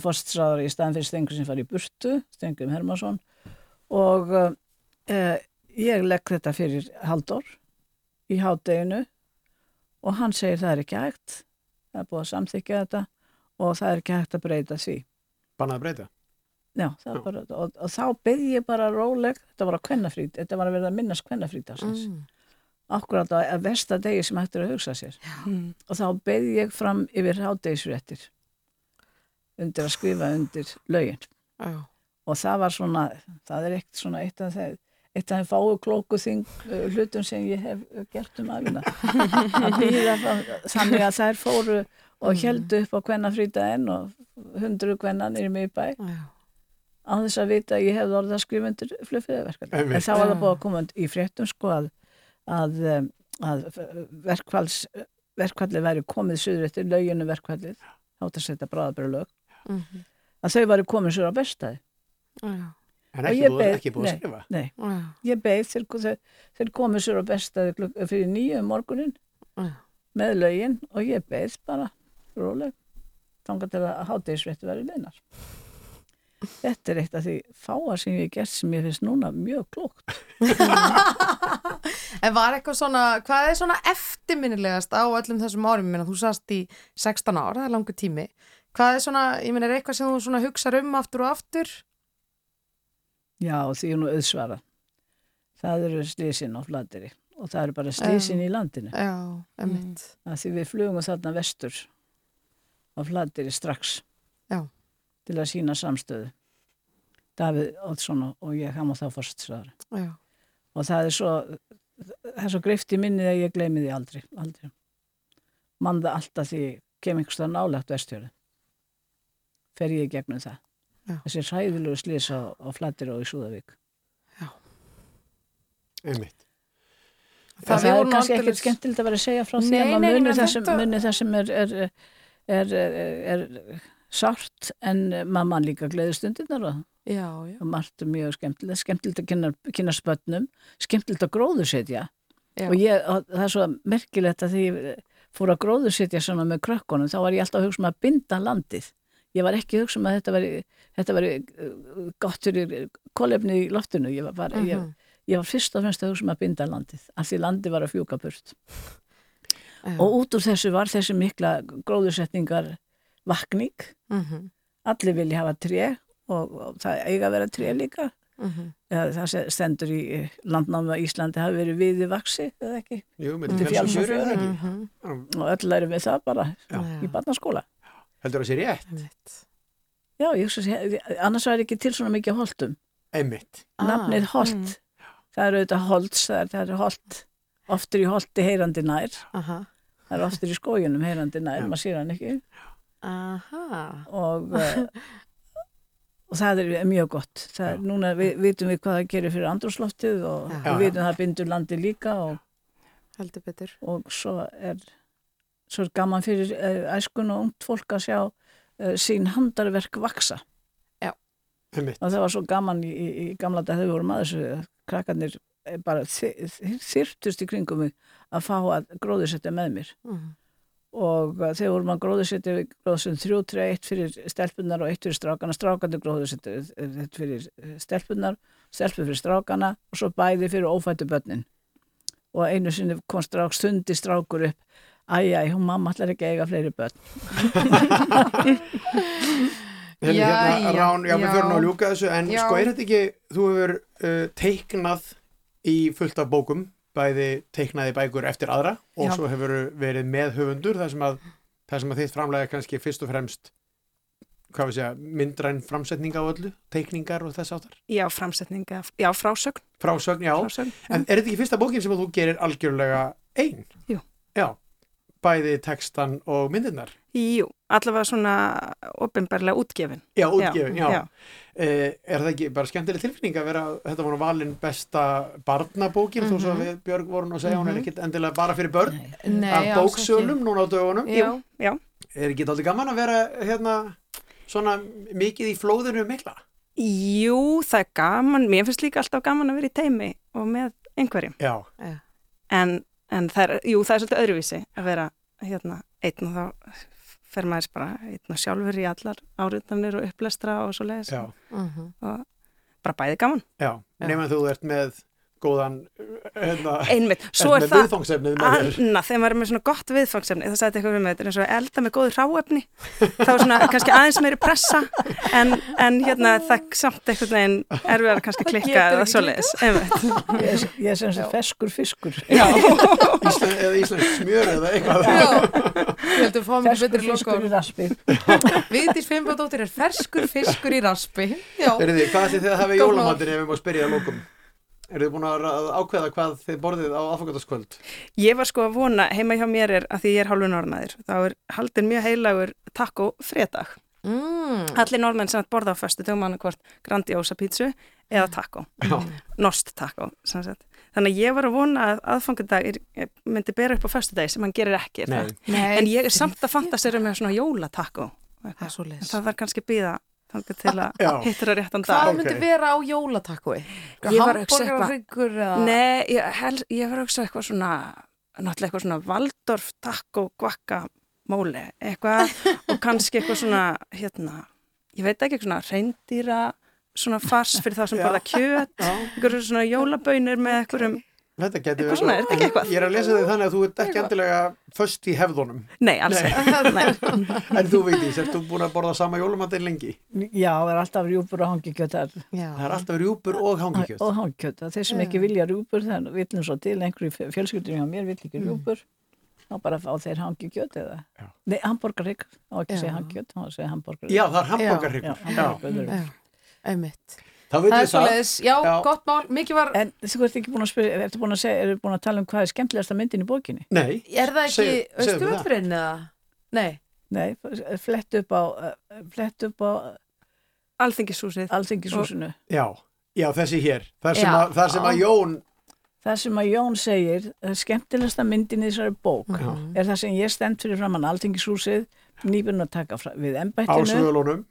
fórstisöðara í staðan fyrir Stengur sem fari í burtu, Stengum Hermansson og uh, ég legg þetta fyrir Haldur í hádeginu og hann segir það er ekki hægt það er búið að samþykja þetta og það er ekki hægt að breyta því bannað að breyta Já, það er bara, og, og þá byrði ég bara róleg, þetta var á kvennafrít, þetta var að verða að minnast kvennafrítasins. Mm. Akkurat á að versta degi sem hættur að hugsa sér. Mm. Og þá byrði ég fram yfir hádegisréttir undir að skrifa undir lögin. Já. Og það var svona, það er eitt svona eitt af þeim, eitt af þeim fáu klóku þing uh, hlutum sem ég hef uh, gert um aðvina. að býða þannig að þær fóru og heldu upp á kvennafrítaginn og hundru kvennan er í miðbæ. Já á þess að vita að ég hefði orðið að skrifa undir flugfriðaverkefni. Einmitt. En þá var það búið að koma í fréttum sko að, að, um, að verkvalls, verkvalli væri komið suður eftir löginu verkvallið, átt að setja bráðabæra lög, Mhm. að þau væri komið sér á bestæði. En ekki búið- beið- ekki búið að nei, skrifa? Nei, Já. ég beið þeir, þeir, komið sér á bestæði klukk, fyrir nýju um morgunin Já. með lögin og ég beið bara róleg, þangar til að hátegisrétti væri leinar. Þetta er eitt af því fáa sem ég gert sem ég finnst núna mjög klókt. [laughs] En var eitthvað svona, hvað er svona eftirminnilegast á öllum þessum árum, ég meina þú sast í 16 ára, það er langur tími hvað er svona, ég meina er eitthvað sem þú svona hugsar um aftur og aftur Já, því er nú auðsvara. Það eru slísin á flateri og það eru bara slísin í landinu. Já, emmitt Það því við flugum þarna vestur á flateri strax Já. til að sína samstöðu. Davíð Oddsson og ég, hann og þá fórstræðar. Já, Og það er svo, það er svo greift í minnið að ég gleymi því aldrei. aldrei. Mann það alltaf því kem einhverstað nálagt vestfjörðu. Fer ég gegnum það. Já. Þessi hræðilegu slís á, á flateri og í Súðavík. einmitt. Það, það er kannski ekkert skemmtilegt að vera að segja frá því að maður nei, muni en það sem, muni það sem er, er, er, er, er sárt en maður mann líka gleðistundirnar og, já, já, og margt mjög skemmtilegt, skemmtilegt að kynna, kynna spötnum, skemmtilegt að gróðursetja. Já. og ég, og það er svo merkilegt að því fór að gróðursetja svona með krökkunum þá var ég alltaf að hugsa um að binda landið ég var ekki að hugsa um að þetta veri, þetta veri uh, gott fyrir kolefni í loftinu, ég var bara ég, Mhm. ég var fyrst og fremst að hugsa um að binda landið af því landið var að fjúka burt Já. og út úr þessu var þessi mikla gróðursetningar vakning Mhm. allir vilja hafa tré og, og það eiga að vera tré líka Mhm. eða það se- stendur í eh, landnáma Íslandi hafi verið viði vaksi eða ekki Jú, fjöru, eða ekki? ekki? Já. og öll erum við það bara Já. í barnaskóla Heldur það sé rétt? Já, ég hugsa að annars væri ekki til svona mikið holtum Einmitt. Nafnið Ah, holt mm. það eru auðvitað holts það er, það er holt oftur í holti heyrandi nær Aha. það er oftur í skóginum heyrandi nær maður sér hann ekki Aha. og uh, [laughs] og það er mjög gott það er, núna vi, vitum við hvað það gerir fyrir andrúsloftið og Já. við Já, vitum það bindur landi líka og, heldur betur og svo er svo er gaman fyrir uh, æskun og ungt fólk að sjá uh, sín handarverk vaksa Já. Og það var svo gaman í, í, gamla dag þegar við vorum að þessu krakkarnir eh, bara þy- þy- þyrftust í kringum mig að fá að gróðusetja með mér. Mhm. og þegar vorum að þrjú, tre, eitt fyrir stelpunar og eitt fyrir strákana, strákandi gróðusetja eitt fyrir eh, stelpunar stelpur fyrir strákana og svo bæði fyrir ófættu börnin. Og einu sinni kom strák, stundi strákur upp æj, æj, hún mamma ætlar ekki að eiga fleiri börn En hérna, Jæja, Rán, já, við já. fyrir nú að ljúka þessu en Já. sko er þetta ekki, þú hefur uh, teiknað í fullt af bókum bæði teiknaði bækur eftir aðra og Já. svo hefur verið með höfundur þar sem að, þar sem að þitt framlega kannski fyrst og fremst hvað við segja, myndræn framsetning á öllu teikningar og þess áttar Já, framsetninga, já, frásögn. frásögn, já, Frásögn, já. en er þetta ekki fyrsta bókin sem að þú gerir algjörlega ein? Jú. Já, bæði textan og myndirnar Jú, allavega svona opinberlega útgefin. Já, útgefin, já. já. Eh, er það ekki bara skemmtileg tilfinning að vera, þetta nú valin besta barnabókin, þó svo að við Björg vorum að segja, hún er Mhm. ekkit endilega bara fyrir börn, Nei, af alls bóksölum ekki. núna á dögunum. Jú, já. Er ekki aldrei gaman að vera hérna svona mikið í flóðinu mikla? Jú, það er gaman, mér finnst líka alltaf gaman að vera í teimi og með einhverjum. Já. En, en það er, jú, það er svolítið öðruvísi að vera hérna einn og þá fer maður bara einn og sjálfur í allar áriðnafnir og upplestra og svo leiðis. Já. Mhm. Og bara bæði gaman. Já, nema þú ert með góðan hérna, Einmitt, [laughs] svo ert er það annað, þegar maður er með svona gott viðfangsefni það sagði eitthvað við með þetta, er eins og að elda með góðu ráefni þá er svona kannski aðeins meiri pressa en, en hérna það er samt einhvern veginn erfiðar kannski að klikka getur eða ekki svoleiðis einmitt. ég, er- ég er sem sagt feskur fiskur. Ísland, eða Íslands smjör eða eitthvað. [laughs] Að betri fiskur í raspi Vigdís Fimbadóttir er ferskur fiskur í raspi Já, Verði, hvað ætli þið að hafa í Góð mál. jólamatinn ef við má spyrja að lókum? Eru þið búin að ákveða hvað þið borðið á aðfangandaskvöld? Ég var sko að vona, heima hjá mér er að því ég er hálfu norðmaður, þá er haldin mjög heilagur taco fredag mm. Allir norðmenn sem borða á föstu tökum annað hvort grandiosa pítsu eða taco, Já. nost taco sem sagt. Þannig að ég var að vona að aðfangandag er, myndi bera upp á föstu deg sem hann gerir ekki Nei. Nei, En ég er samt að fantasera með svona jólataco það er svo leis Það var kannski býða þannig til að hittur að réttan dag. Hvað myndi vera á hryggur eða Nei, ég, hel, ég var að hugsa eitthvað svona náttúrulega eitthvað svona Waldorf taco guacamole eitthvað [laughs] og kannski eitthvað svona hérna, ég veit ekki eitthvað svona reyndýra svona fars fyrir það sem borða kjöt eitthvað svona jólabönir með eitthvað Þetta getur Eitthvað svona, er þetta ekki eitthvað? Ég er að lesa þig þannig að þú ert ekki endilega föst í hefðunum. Nei, alls Nei. ekki. [laughs] En þú veit ert þú búin að borða sama jólamatinn lengi? Já, það er alltaf rjúpur og hangikjötar. Það er alltaf rjúpur og hangikjöt. og hangikjötar, þeir sem ekki vilja rjúpur það villum svo til einhverju fjölskyldur hjá mér vill ekki rjúpur þá bara fá þeir hangikjöt eða Já. nei, hambúrgarrygg, þá ekki segja hangikjöt þá segja hambúrgarrygg Já, það er Það veit Það svo það. já, Já. gott mál, mikið var En þú ert ekki búin að spyrja, ertu búin að segja, eru búin að tala um hvað er skemmtilegasta myndin í bókinni? Nei. Er það ekki það. Östurvöldfrinn eða? Nei, Nei, flett upp á, eh, flett upp á Alþingishúsið alþingishúsinu. Já, já, þessi hér. Það sem, Já. að, það sem að Jón, Það sem að Jón segir, eh, skemmtilegasta myndin í þessari bók Já. er það sem ég stend fyrir framann alþingishúsið, nýbúin að taka við á embættinu. svölunum,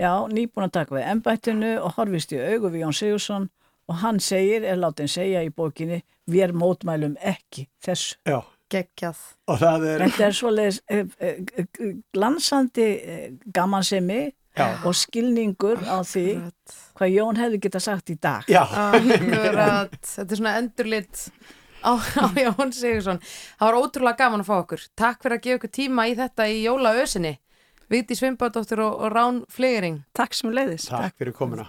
Já, nýbúin að taka við embættinu og horfist í augu við Jón Sigursson og hann segir, er látin segja í bókinni, við erum mótmælum ekki þessu. já, geggjað. Og það er, Þetta er svoleiðis eh, eh, glansandi eh, gamansemi já, og skilningur á því hvað Jón hefði geta sagt í dag. já, Akkurat, þetta er svona endurlit á, á Jón Sigursson Það var ótrúlega gaman að fá okkur. Takk fyrir að gefa okkur tíma í þetta í jólaösinni Viti Svimbadóttir og, og Rán Flegering. Takk sem leiðis. Takk fyrir komina.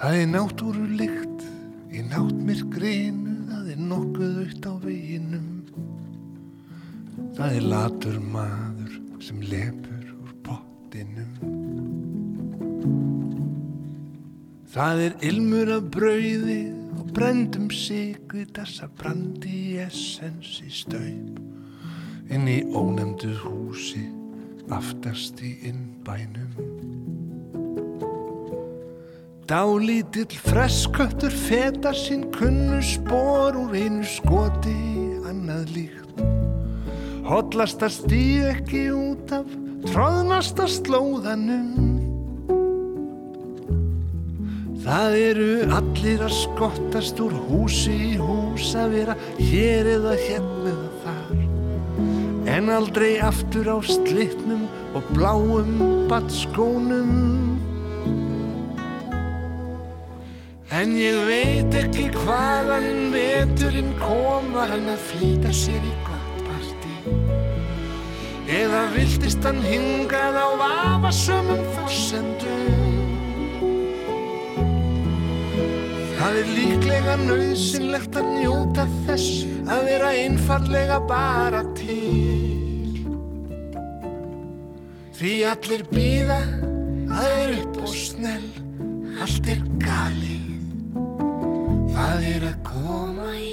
Það er náttúru lykt í náttmyrkriðinu, það er nokkuð aukt á veginum. Það er latur maður sem lepur pottinum. Það er ilmur af brauði og brendum sigri þessa brandi í essens í staup inn í ónefndu húsi aftast í innbænum. Dálítill fresköttur feta sín kunnu spór úr einu skoti annað líkt. Hollasta stíð ekki út af tróðnasta slóðanum. Það eru allir að skottast úr húsi í hús að vera hér eða hérna eða þar. En aldrei aftur á slitnum og bláum batskónum. En ég veit ekki hvaðan veturinn kom var hann að flýta sér í partí. Eða viltist hann hingað á vafasömmum forsendum. Það er líklega nöðsynlegt að njóta þess að vera einfallega bara til. Því allir býða, það er upp og snell, allt er galið. Það er að koma Og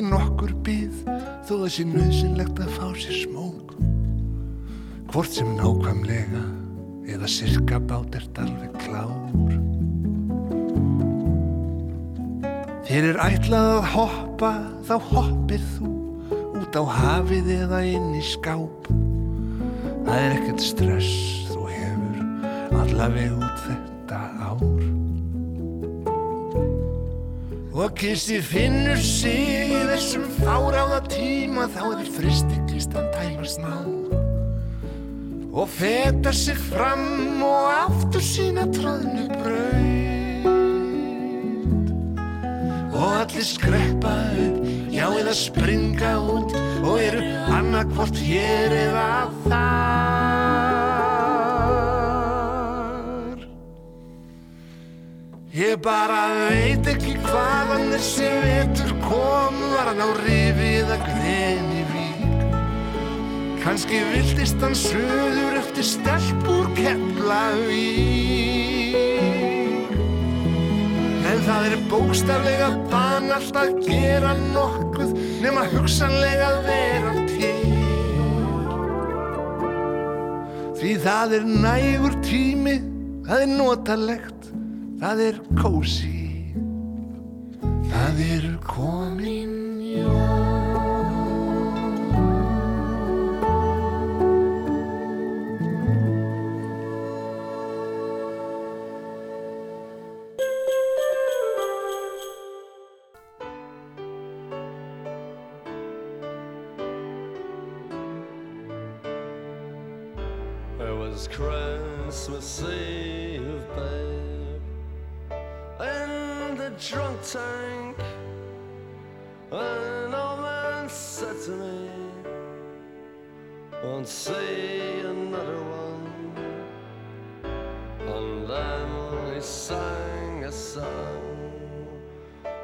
ekki nokkur býð þó það sé nöðsynlegt að fá sér smók. Hvort sem nákvæmlega eða sirka bát ert alveg klár. Þér er ætlað að hoppa, þá hoppir þú út á hafið eða inn í skáp. Það er ekkert stress, þú hefur allaveg út Og kissi finnur sig þessum fáráða tíma þá er fristiklistan tæmar smá og feta sig fram og aftur sína tróðnu braut. Og allir skreppa upp já eða springa út og eru annarkvort hér eða þar. Ég bara veit ekki hvaðan þessi vetur kom Var hann á rifið að greni vík. Kanski viltist hann söður eftir stelp úr Keflavík. En það er bókstaflega banalt að gera nokkuð Nema hugsanlega vera til. Því það er nægur tími, það er notalegt Það er kósi, það er komin It tank. An old man said to me, Won't see another one. And then he sang a song,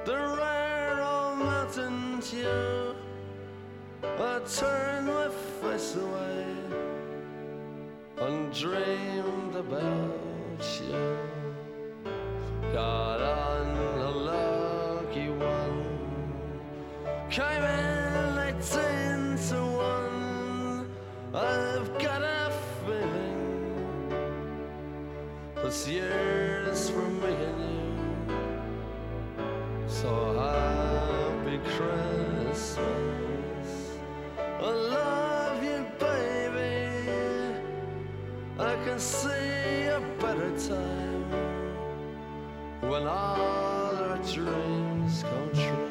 the rare old mountain tune. I turned my face away and dreamed about you. Got this year's for and you. So happy Christmas. I love you, baby. I can see a better time when all our dreams come true.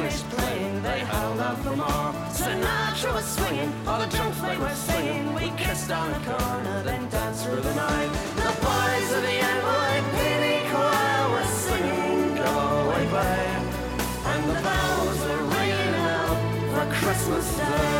Finished playing, they held out for more. Sinatra was swinging, all the drunk they were singing. We kissed on the corner, then danced through the night. The boys of the NYPD choir were singing, Go Away Babe. And the bells were ringing out for Christmas Day.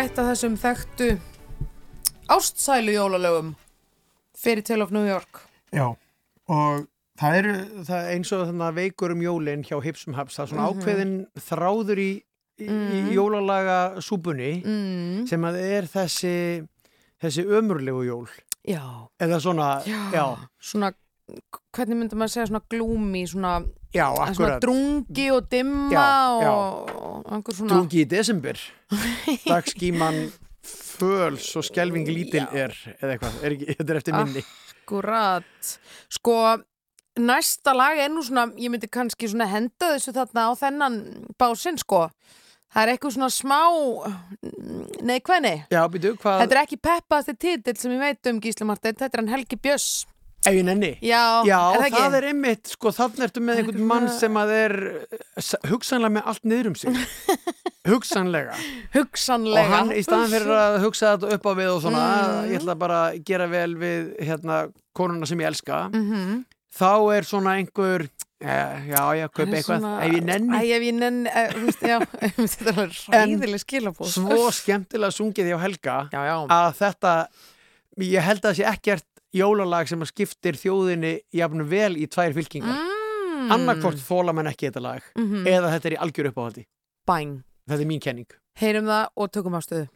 Eitt af þessum þekktu ástsælu jólalögum fyrir Tale of New York Já, og það er það er eins og þannig að veikur um jólin hjá Hipsum Haps, það er svona Mhm. ákveðin þráður í, í, í Mhm. jólalaga súpunni mm. sem að er þessi þessi ömurlegu jól Já. eða svona, Já. já, Svona, hvernig myndum maður segja svona gloomy, svona, Já, svona drungi og dimma Já, já. og einhver svona drungi í desember [laughs] dagskíman föls og skelving lítil er eða eitthvað, er ekki, þetta er eftir minni Akkurat. Sko, næsta lag er nú svona, ég myndi kannski svona henda þessu þarna á þennan básinn, sko. Það er eitthvað svona smá, nei, hvernig? Þetta er ekki peppasti titill sem ég veit um Gísli Marteinn, þetta er hann Helgi Björs. Ef ég nenni. Já, Já er það það er einmitt, sko, þannig ertu með einhvern mann sem að er eh, hugsanlega með allt niður um sig. [laughs] Hugsanlega. Hugsanlega. Og hann í staðan fyrir að hugsa þetta upp á við og svona, Mm. ég ætla bara að gera vel við hérna konuna sem ég elska. Mhm. þá er svona einhver eh, já, já, er eitthvað. ef ég nenni. Æ, ef ég nenni, e, þú veist, já, [laughs] þetta er ræðileg skilabóð. svo skemmtilega sungið hjá Helga já, já. að þetta ég held að það sé ekkert jólalag sem skiptir þjóðinni jafn vel í tvær fylkingar mm. annarkvort þóla menn ekki þetta lag Mhm. eða þetta er í algjör uppáhaldi Bæn. þetta er mín kenning Heyrum það og tökum ástöðu.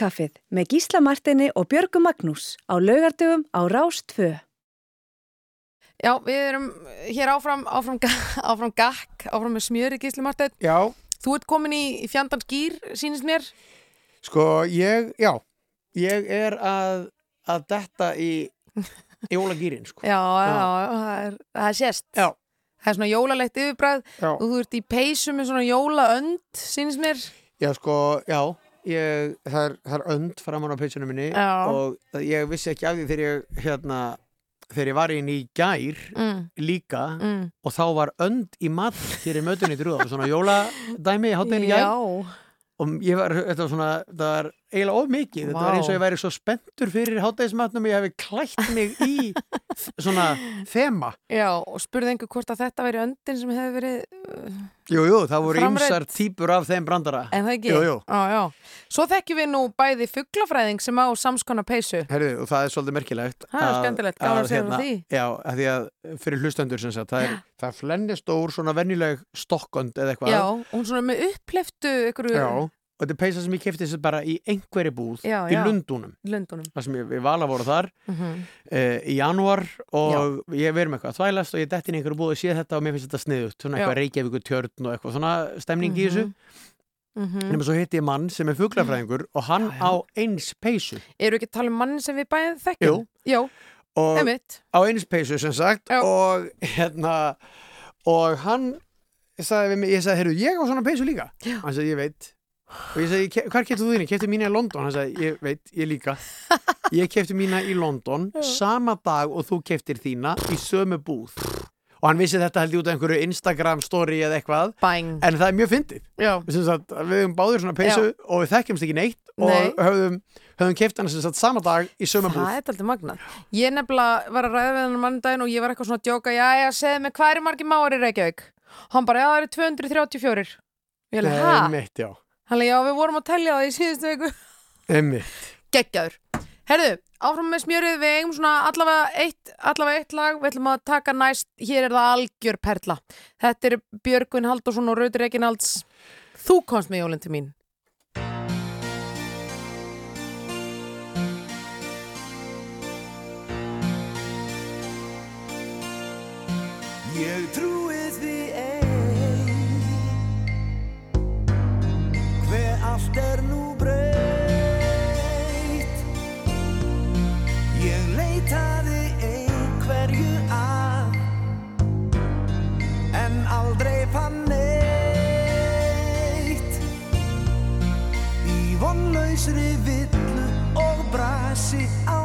Morgunkaffið með Gísla Martini og Björgu Magnús á laugardöfum á Rás 2. Já, við erum hér áfram, áfram, áfram gakk, áfram með smjöri Gísli Marteinn. Já. Þú ert komin í, í fjandans gýr, sínist mér. Sko, ég, já, ég er að, að detta í jólagýrin, sko. Já, já, já, það er, það er sést. Já. Það er svona jólalegt yfirbræð Já. og þú ert í peysu með svona jólaönd, sínist mér. Já, sko, já, ég, það er, það er önd framan á peysunum minni Já. og ég vissi ekki af því þegar ég, hérna, þegar ég var inn í gær Mm. líka Mm. og þá var önd í mat hér í mötunni drúða, svona jóladæmi háttegin í gær og ég var, þetta var svona, það var eiginlega of mikið, þetta var eins og ég væri svo spenntur fyrir háttegismatnum og ég hefði klætt mig í [laughs] svona þema Já, og spurði einhver hvort að þetta væri öndin sem hefði verið, uh, Jú, jú, það voru ymsar típur af þeim brandara en það ekki? Jú, jú já. Svo þekkjum við nú bæði fugglafræðing sem á samskona peysu. Herðu, og það er svolítið merkilegt Það er skemmtilegt, gaman að segja frá því. Já, að því að fyrir hlustendur sem sagt, það er, [gasps] það flennist úr svona venjuleg stokkönd eða eitthvað Já, hún svona með uppleftu ykkur... Já, og þetta er peysa sem ég kefti þessi bara í einhverju búð Já, í já. Lundunum Lundunum. Það sem ég, við vala voru þar Mhm. uh, í janúar og ég verið með eitthvað að þvælast og ég detti inn í einhverju búð og sé þetta og mér finnst þetta sniðut, svona Já. eitthvað Reykjavíkur tjörn og eitthvað svona stemning í þessu Mhm. Nefnum svo hitti ég mann sem er fuglafræðingur og hann á eins peysu Eru ekki að tala um mann sem við bæðið þekkjum? Jú. Já, Einmitt. á eins peysu sem sagt og hérna og hann sagði mig, ég sagði, heyrðu, ég á svona peysu líka Já. hann sagði, ég veit og ég sagði, "Ke- hvar kefti þú þínu? Kefti mína í London hann sagði, ég veit, ég líka [laughs] ég kefti mína í London sama dag og þú keftir þína í sömu búð og hann vissi þetta held ég út af einhverju Instagram story eða eitthvað Bang. en það er mjög fyndið við, höfum báður svona peysu Já. og við þekkjumst ekki neitt Nei. og höfum, höfum keft hann sem sagt sama dag í sömu búð Það er alltaf magnað. Ég nefnilega var að ræða við hann mannudaginn og ég var eitthvað svona að djóka, já, segðu mig, hvað er margir máar í Reykjavík? Hann bara, já, það eru 234. Ég alveg, hæ? Þannig já, við vorum að telja það í síðustu viku Emmi Geggjaður Herðu, áfram með smjörið, við eigum svona allavega eitt, allavega eitt lag, við ætlum að taka næst, hér er það algjör perla. Þetta er Björgvin Haldursson og Rauður Reginalds. Þú komst með jólinn til mín. Ég trúi vonlausri villu og brasi án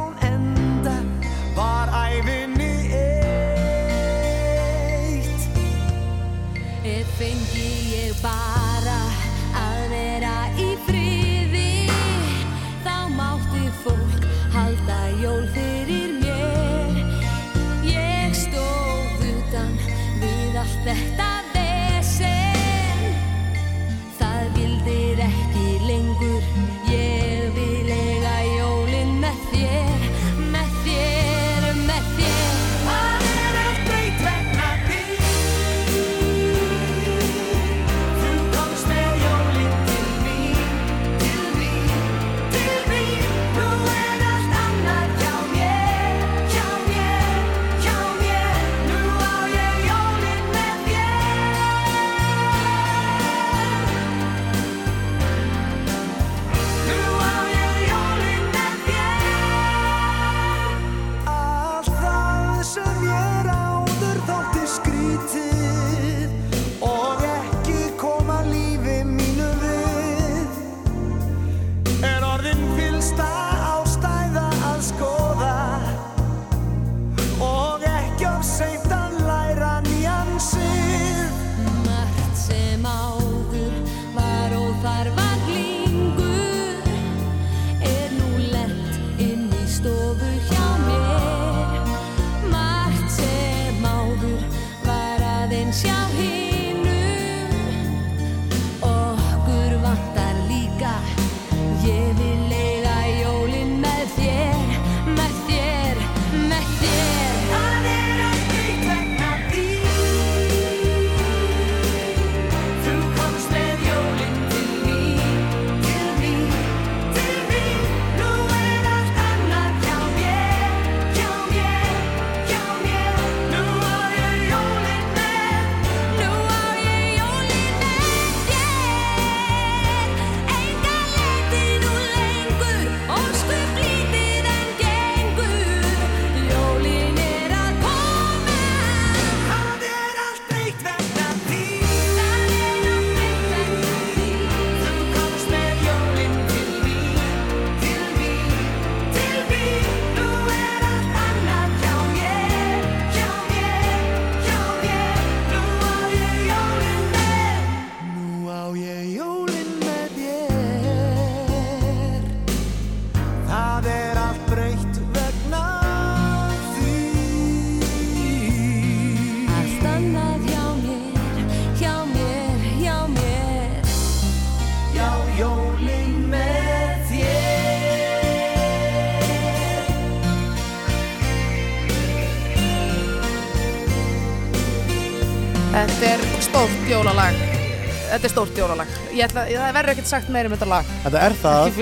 Þetta er stórt jólalag. Ég ætla, það verður ekkert sagt meira um þetta lag. Þetta er það.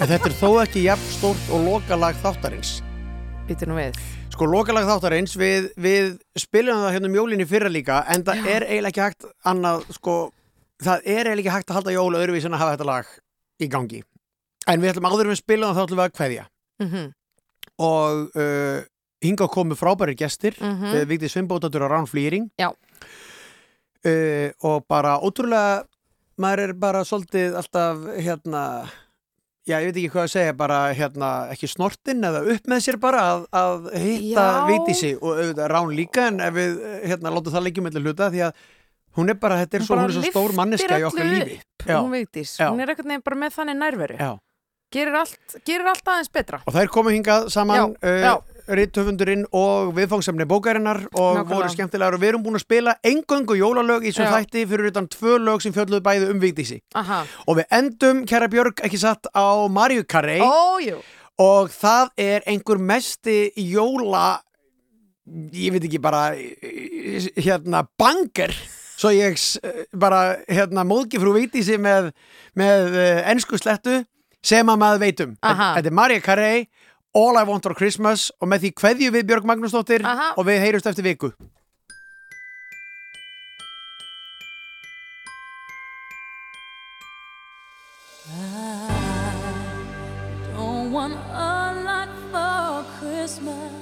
En þetta er þó ekki jafn stórt og lokalag þáttarins Býtu nú við Sko lokalag þáttarins við, við spilum það hérna um jólin í fyrra líka en það er eiginlega ekki hægt annað sko, það er eiginlega ekki hægt að halda jól öðruvís en að hafa þetta lag í gangi en við ætlum áður en við spilum það þá ætlum við að kveðja Mhm. og uh, hinga komu frábæri gestir mm Mhm. -hmm. Vigdís Sveinbótatur og Rán Flýring Já. Uh, og bara ótrúlega maður er bara svolítið alltaf hérna já, ég veit ekki hvað að segja, bara hérna ekki snortinn eða upp með sér bara að, að hitta Já. Vigdísi og auðvitað Rán líka en ef við eh, hérna látum það leikjum með hluta því að hún er bara, þetta er svo, bara hún er svo stór lyftir manneska í okkar lífi Já. Hún veitís, hún er einhvern veginn bara með þannig nærveru Já. gerir allt, gerir allt aðeins betra og það er komið hingað saman Já, uh, já. Rittöfundurinn og viðfóngsamni bókarinnar og Nákvæmlega. voru skemmtilegar og við erum búin að spila engöngu jólalög í svo Já. þætti fyrir utan tvö lög sem fjölluðu bæði um Vigdísi Aha. og við endum, kæra Björg, ekki satt á Maríu Carey Ójú og það er einhver mesti jóla ég veit ekki bara hérna banger svo ég bara hérna móðgifrú Vigdísi með, með uh, ennsku slettu sem að maður veitum Aha. þetta er Maria Carey All I Want for Christmas og með því kveðju við Björg Magnúsdóttir Aha. og við heyrjumst eftir viku Don't want a lot for Christmas.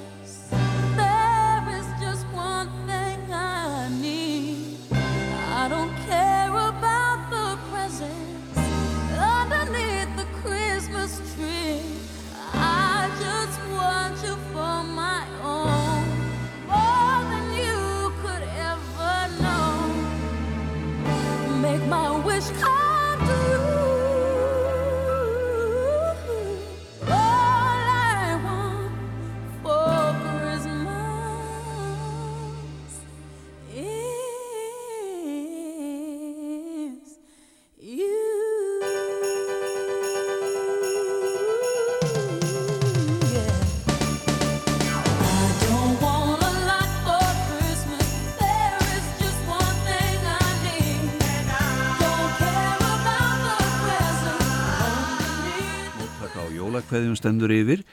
Make my jólakveðjum stendur yfir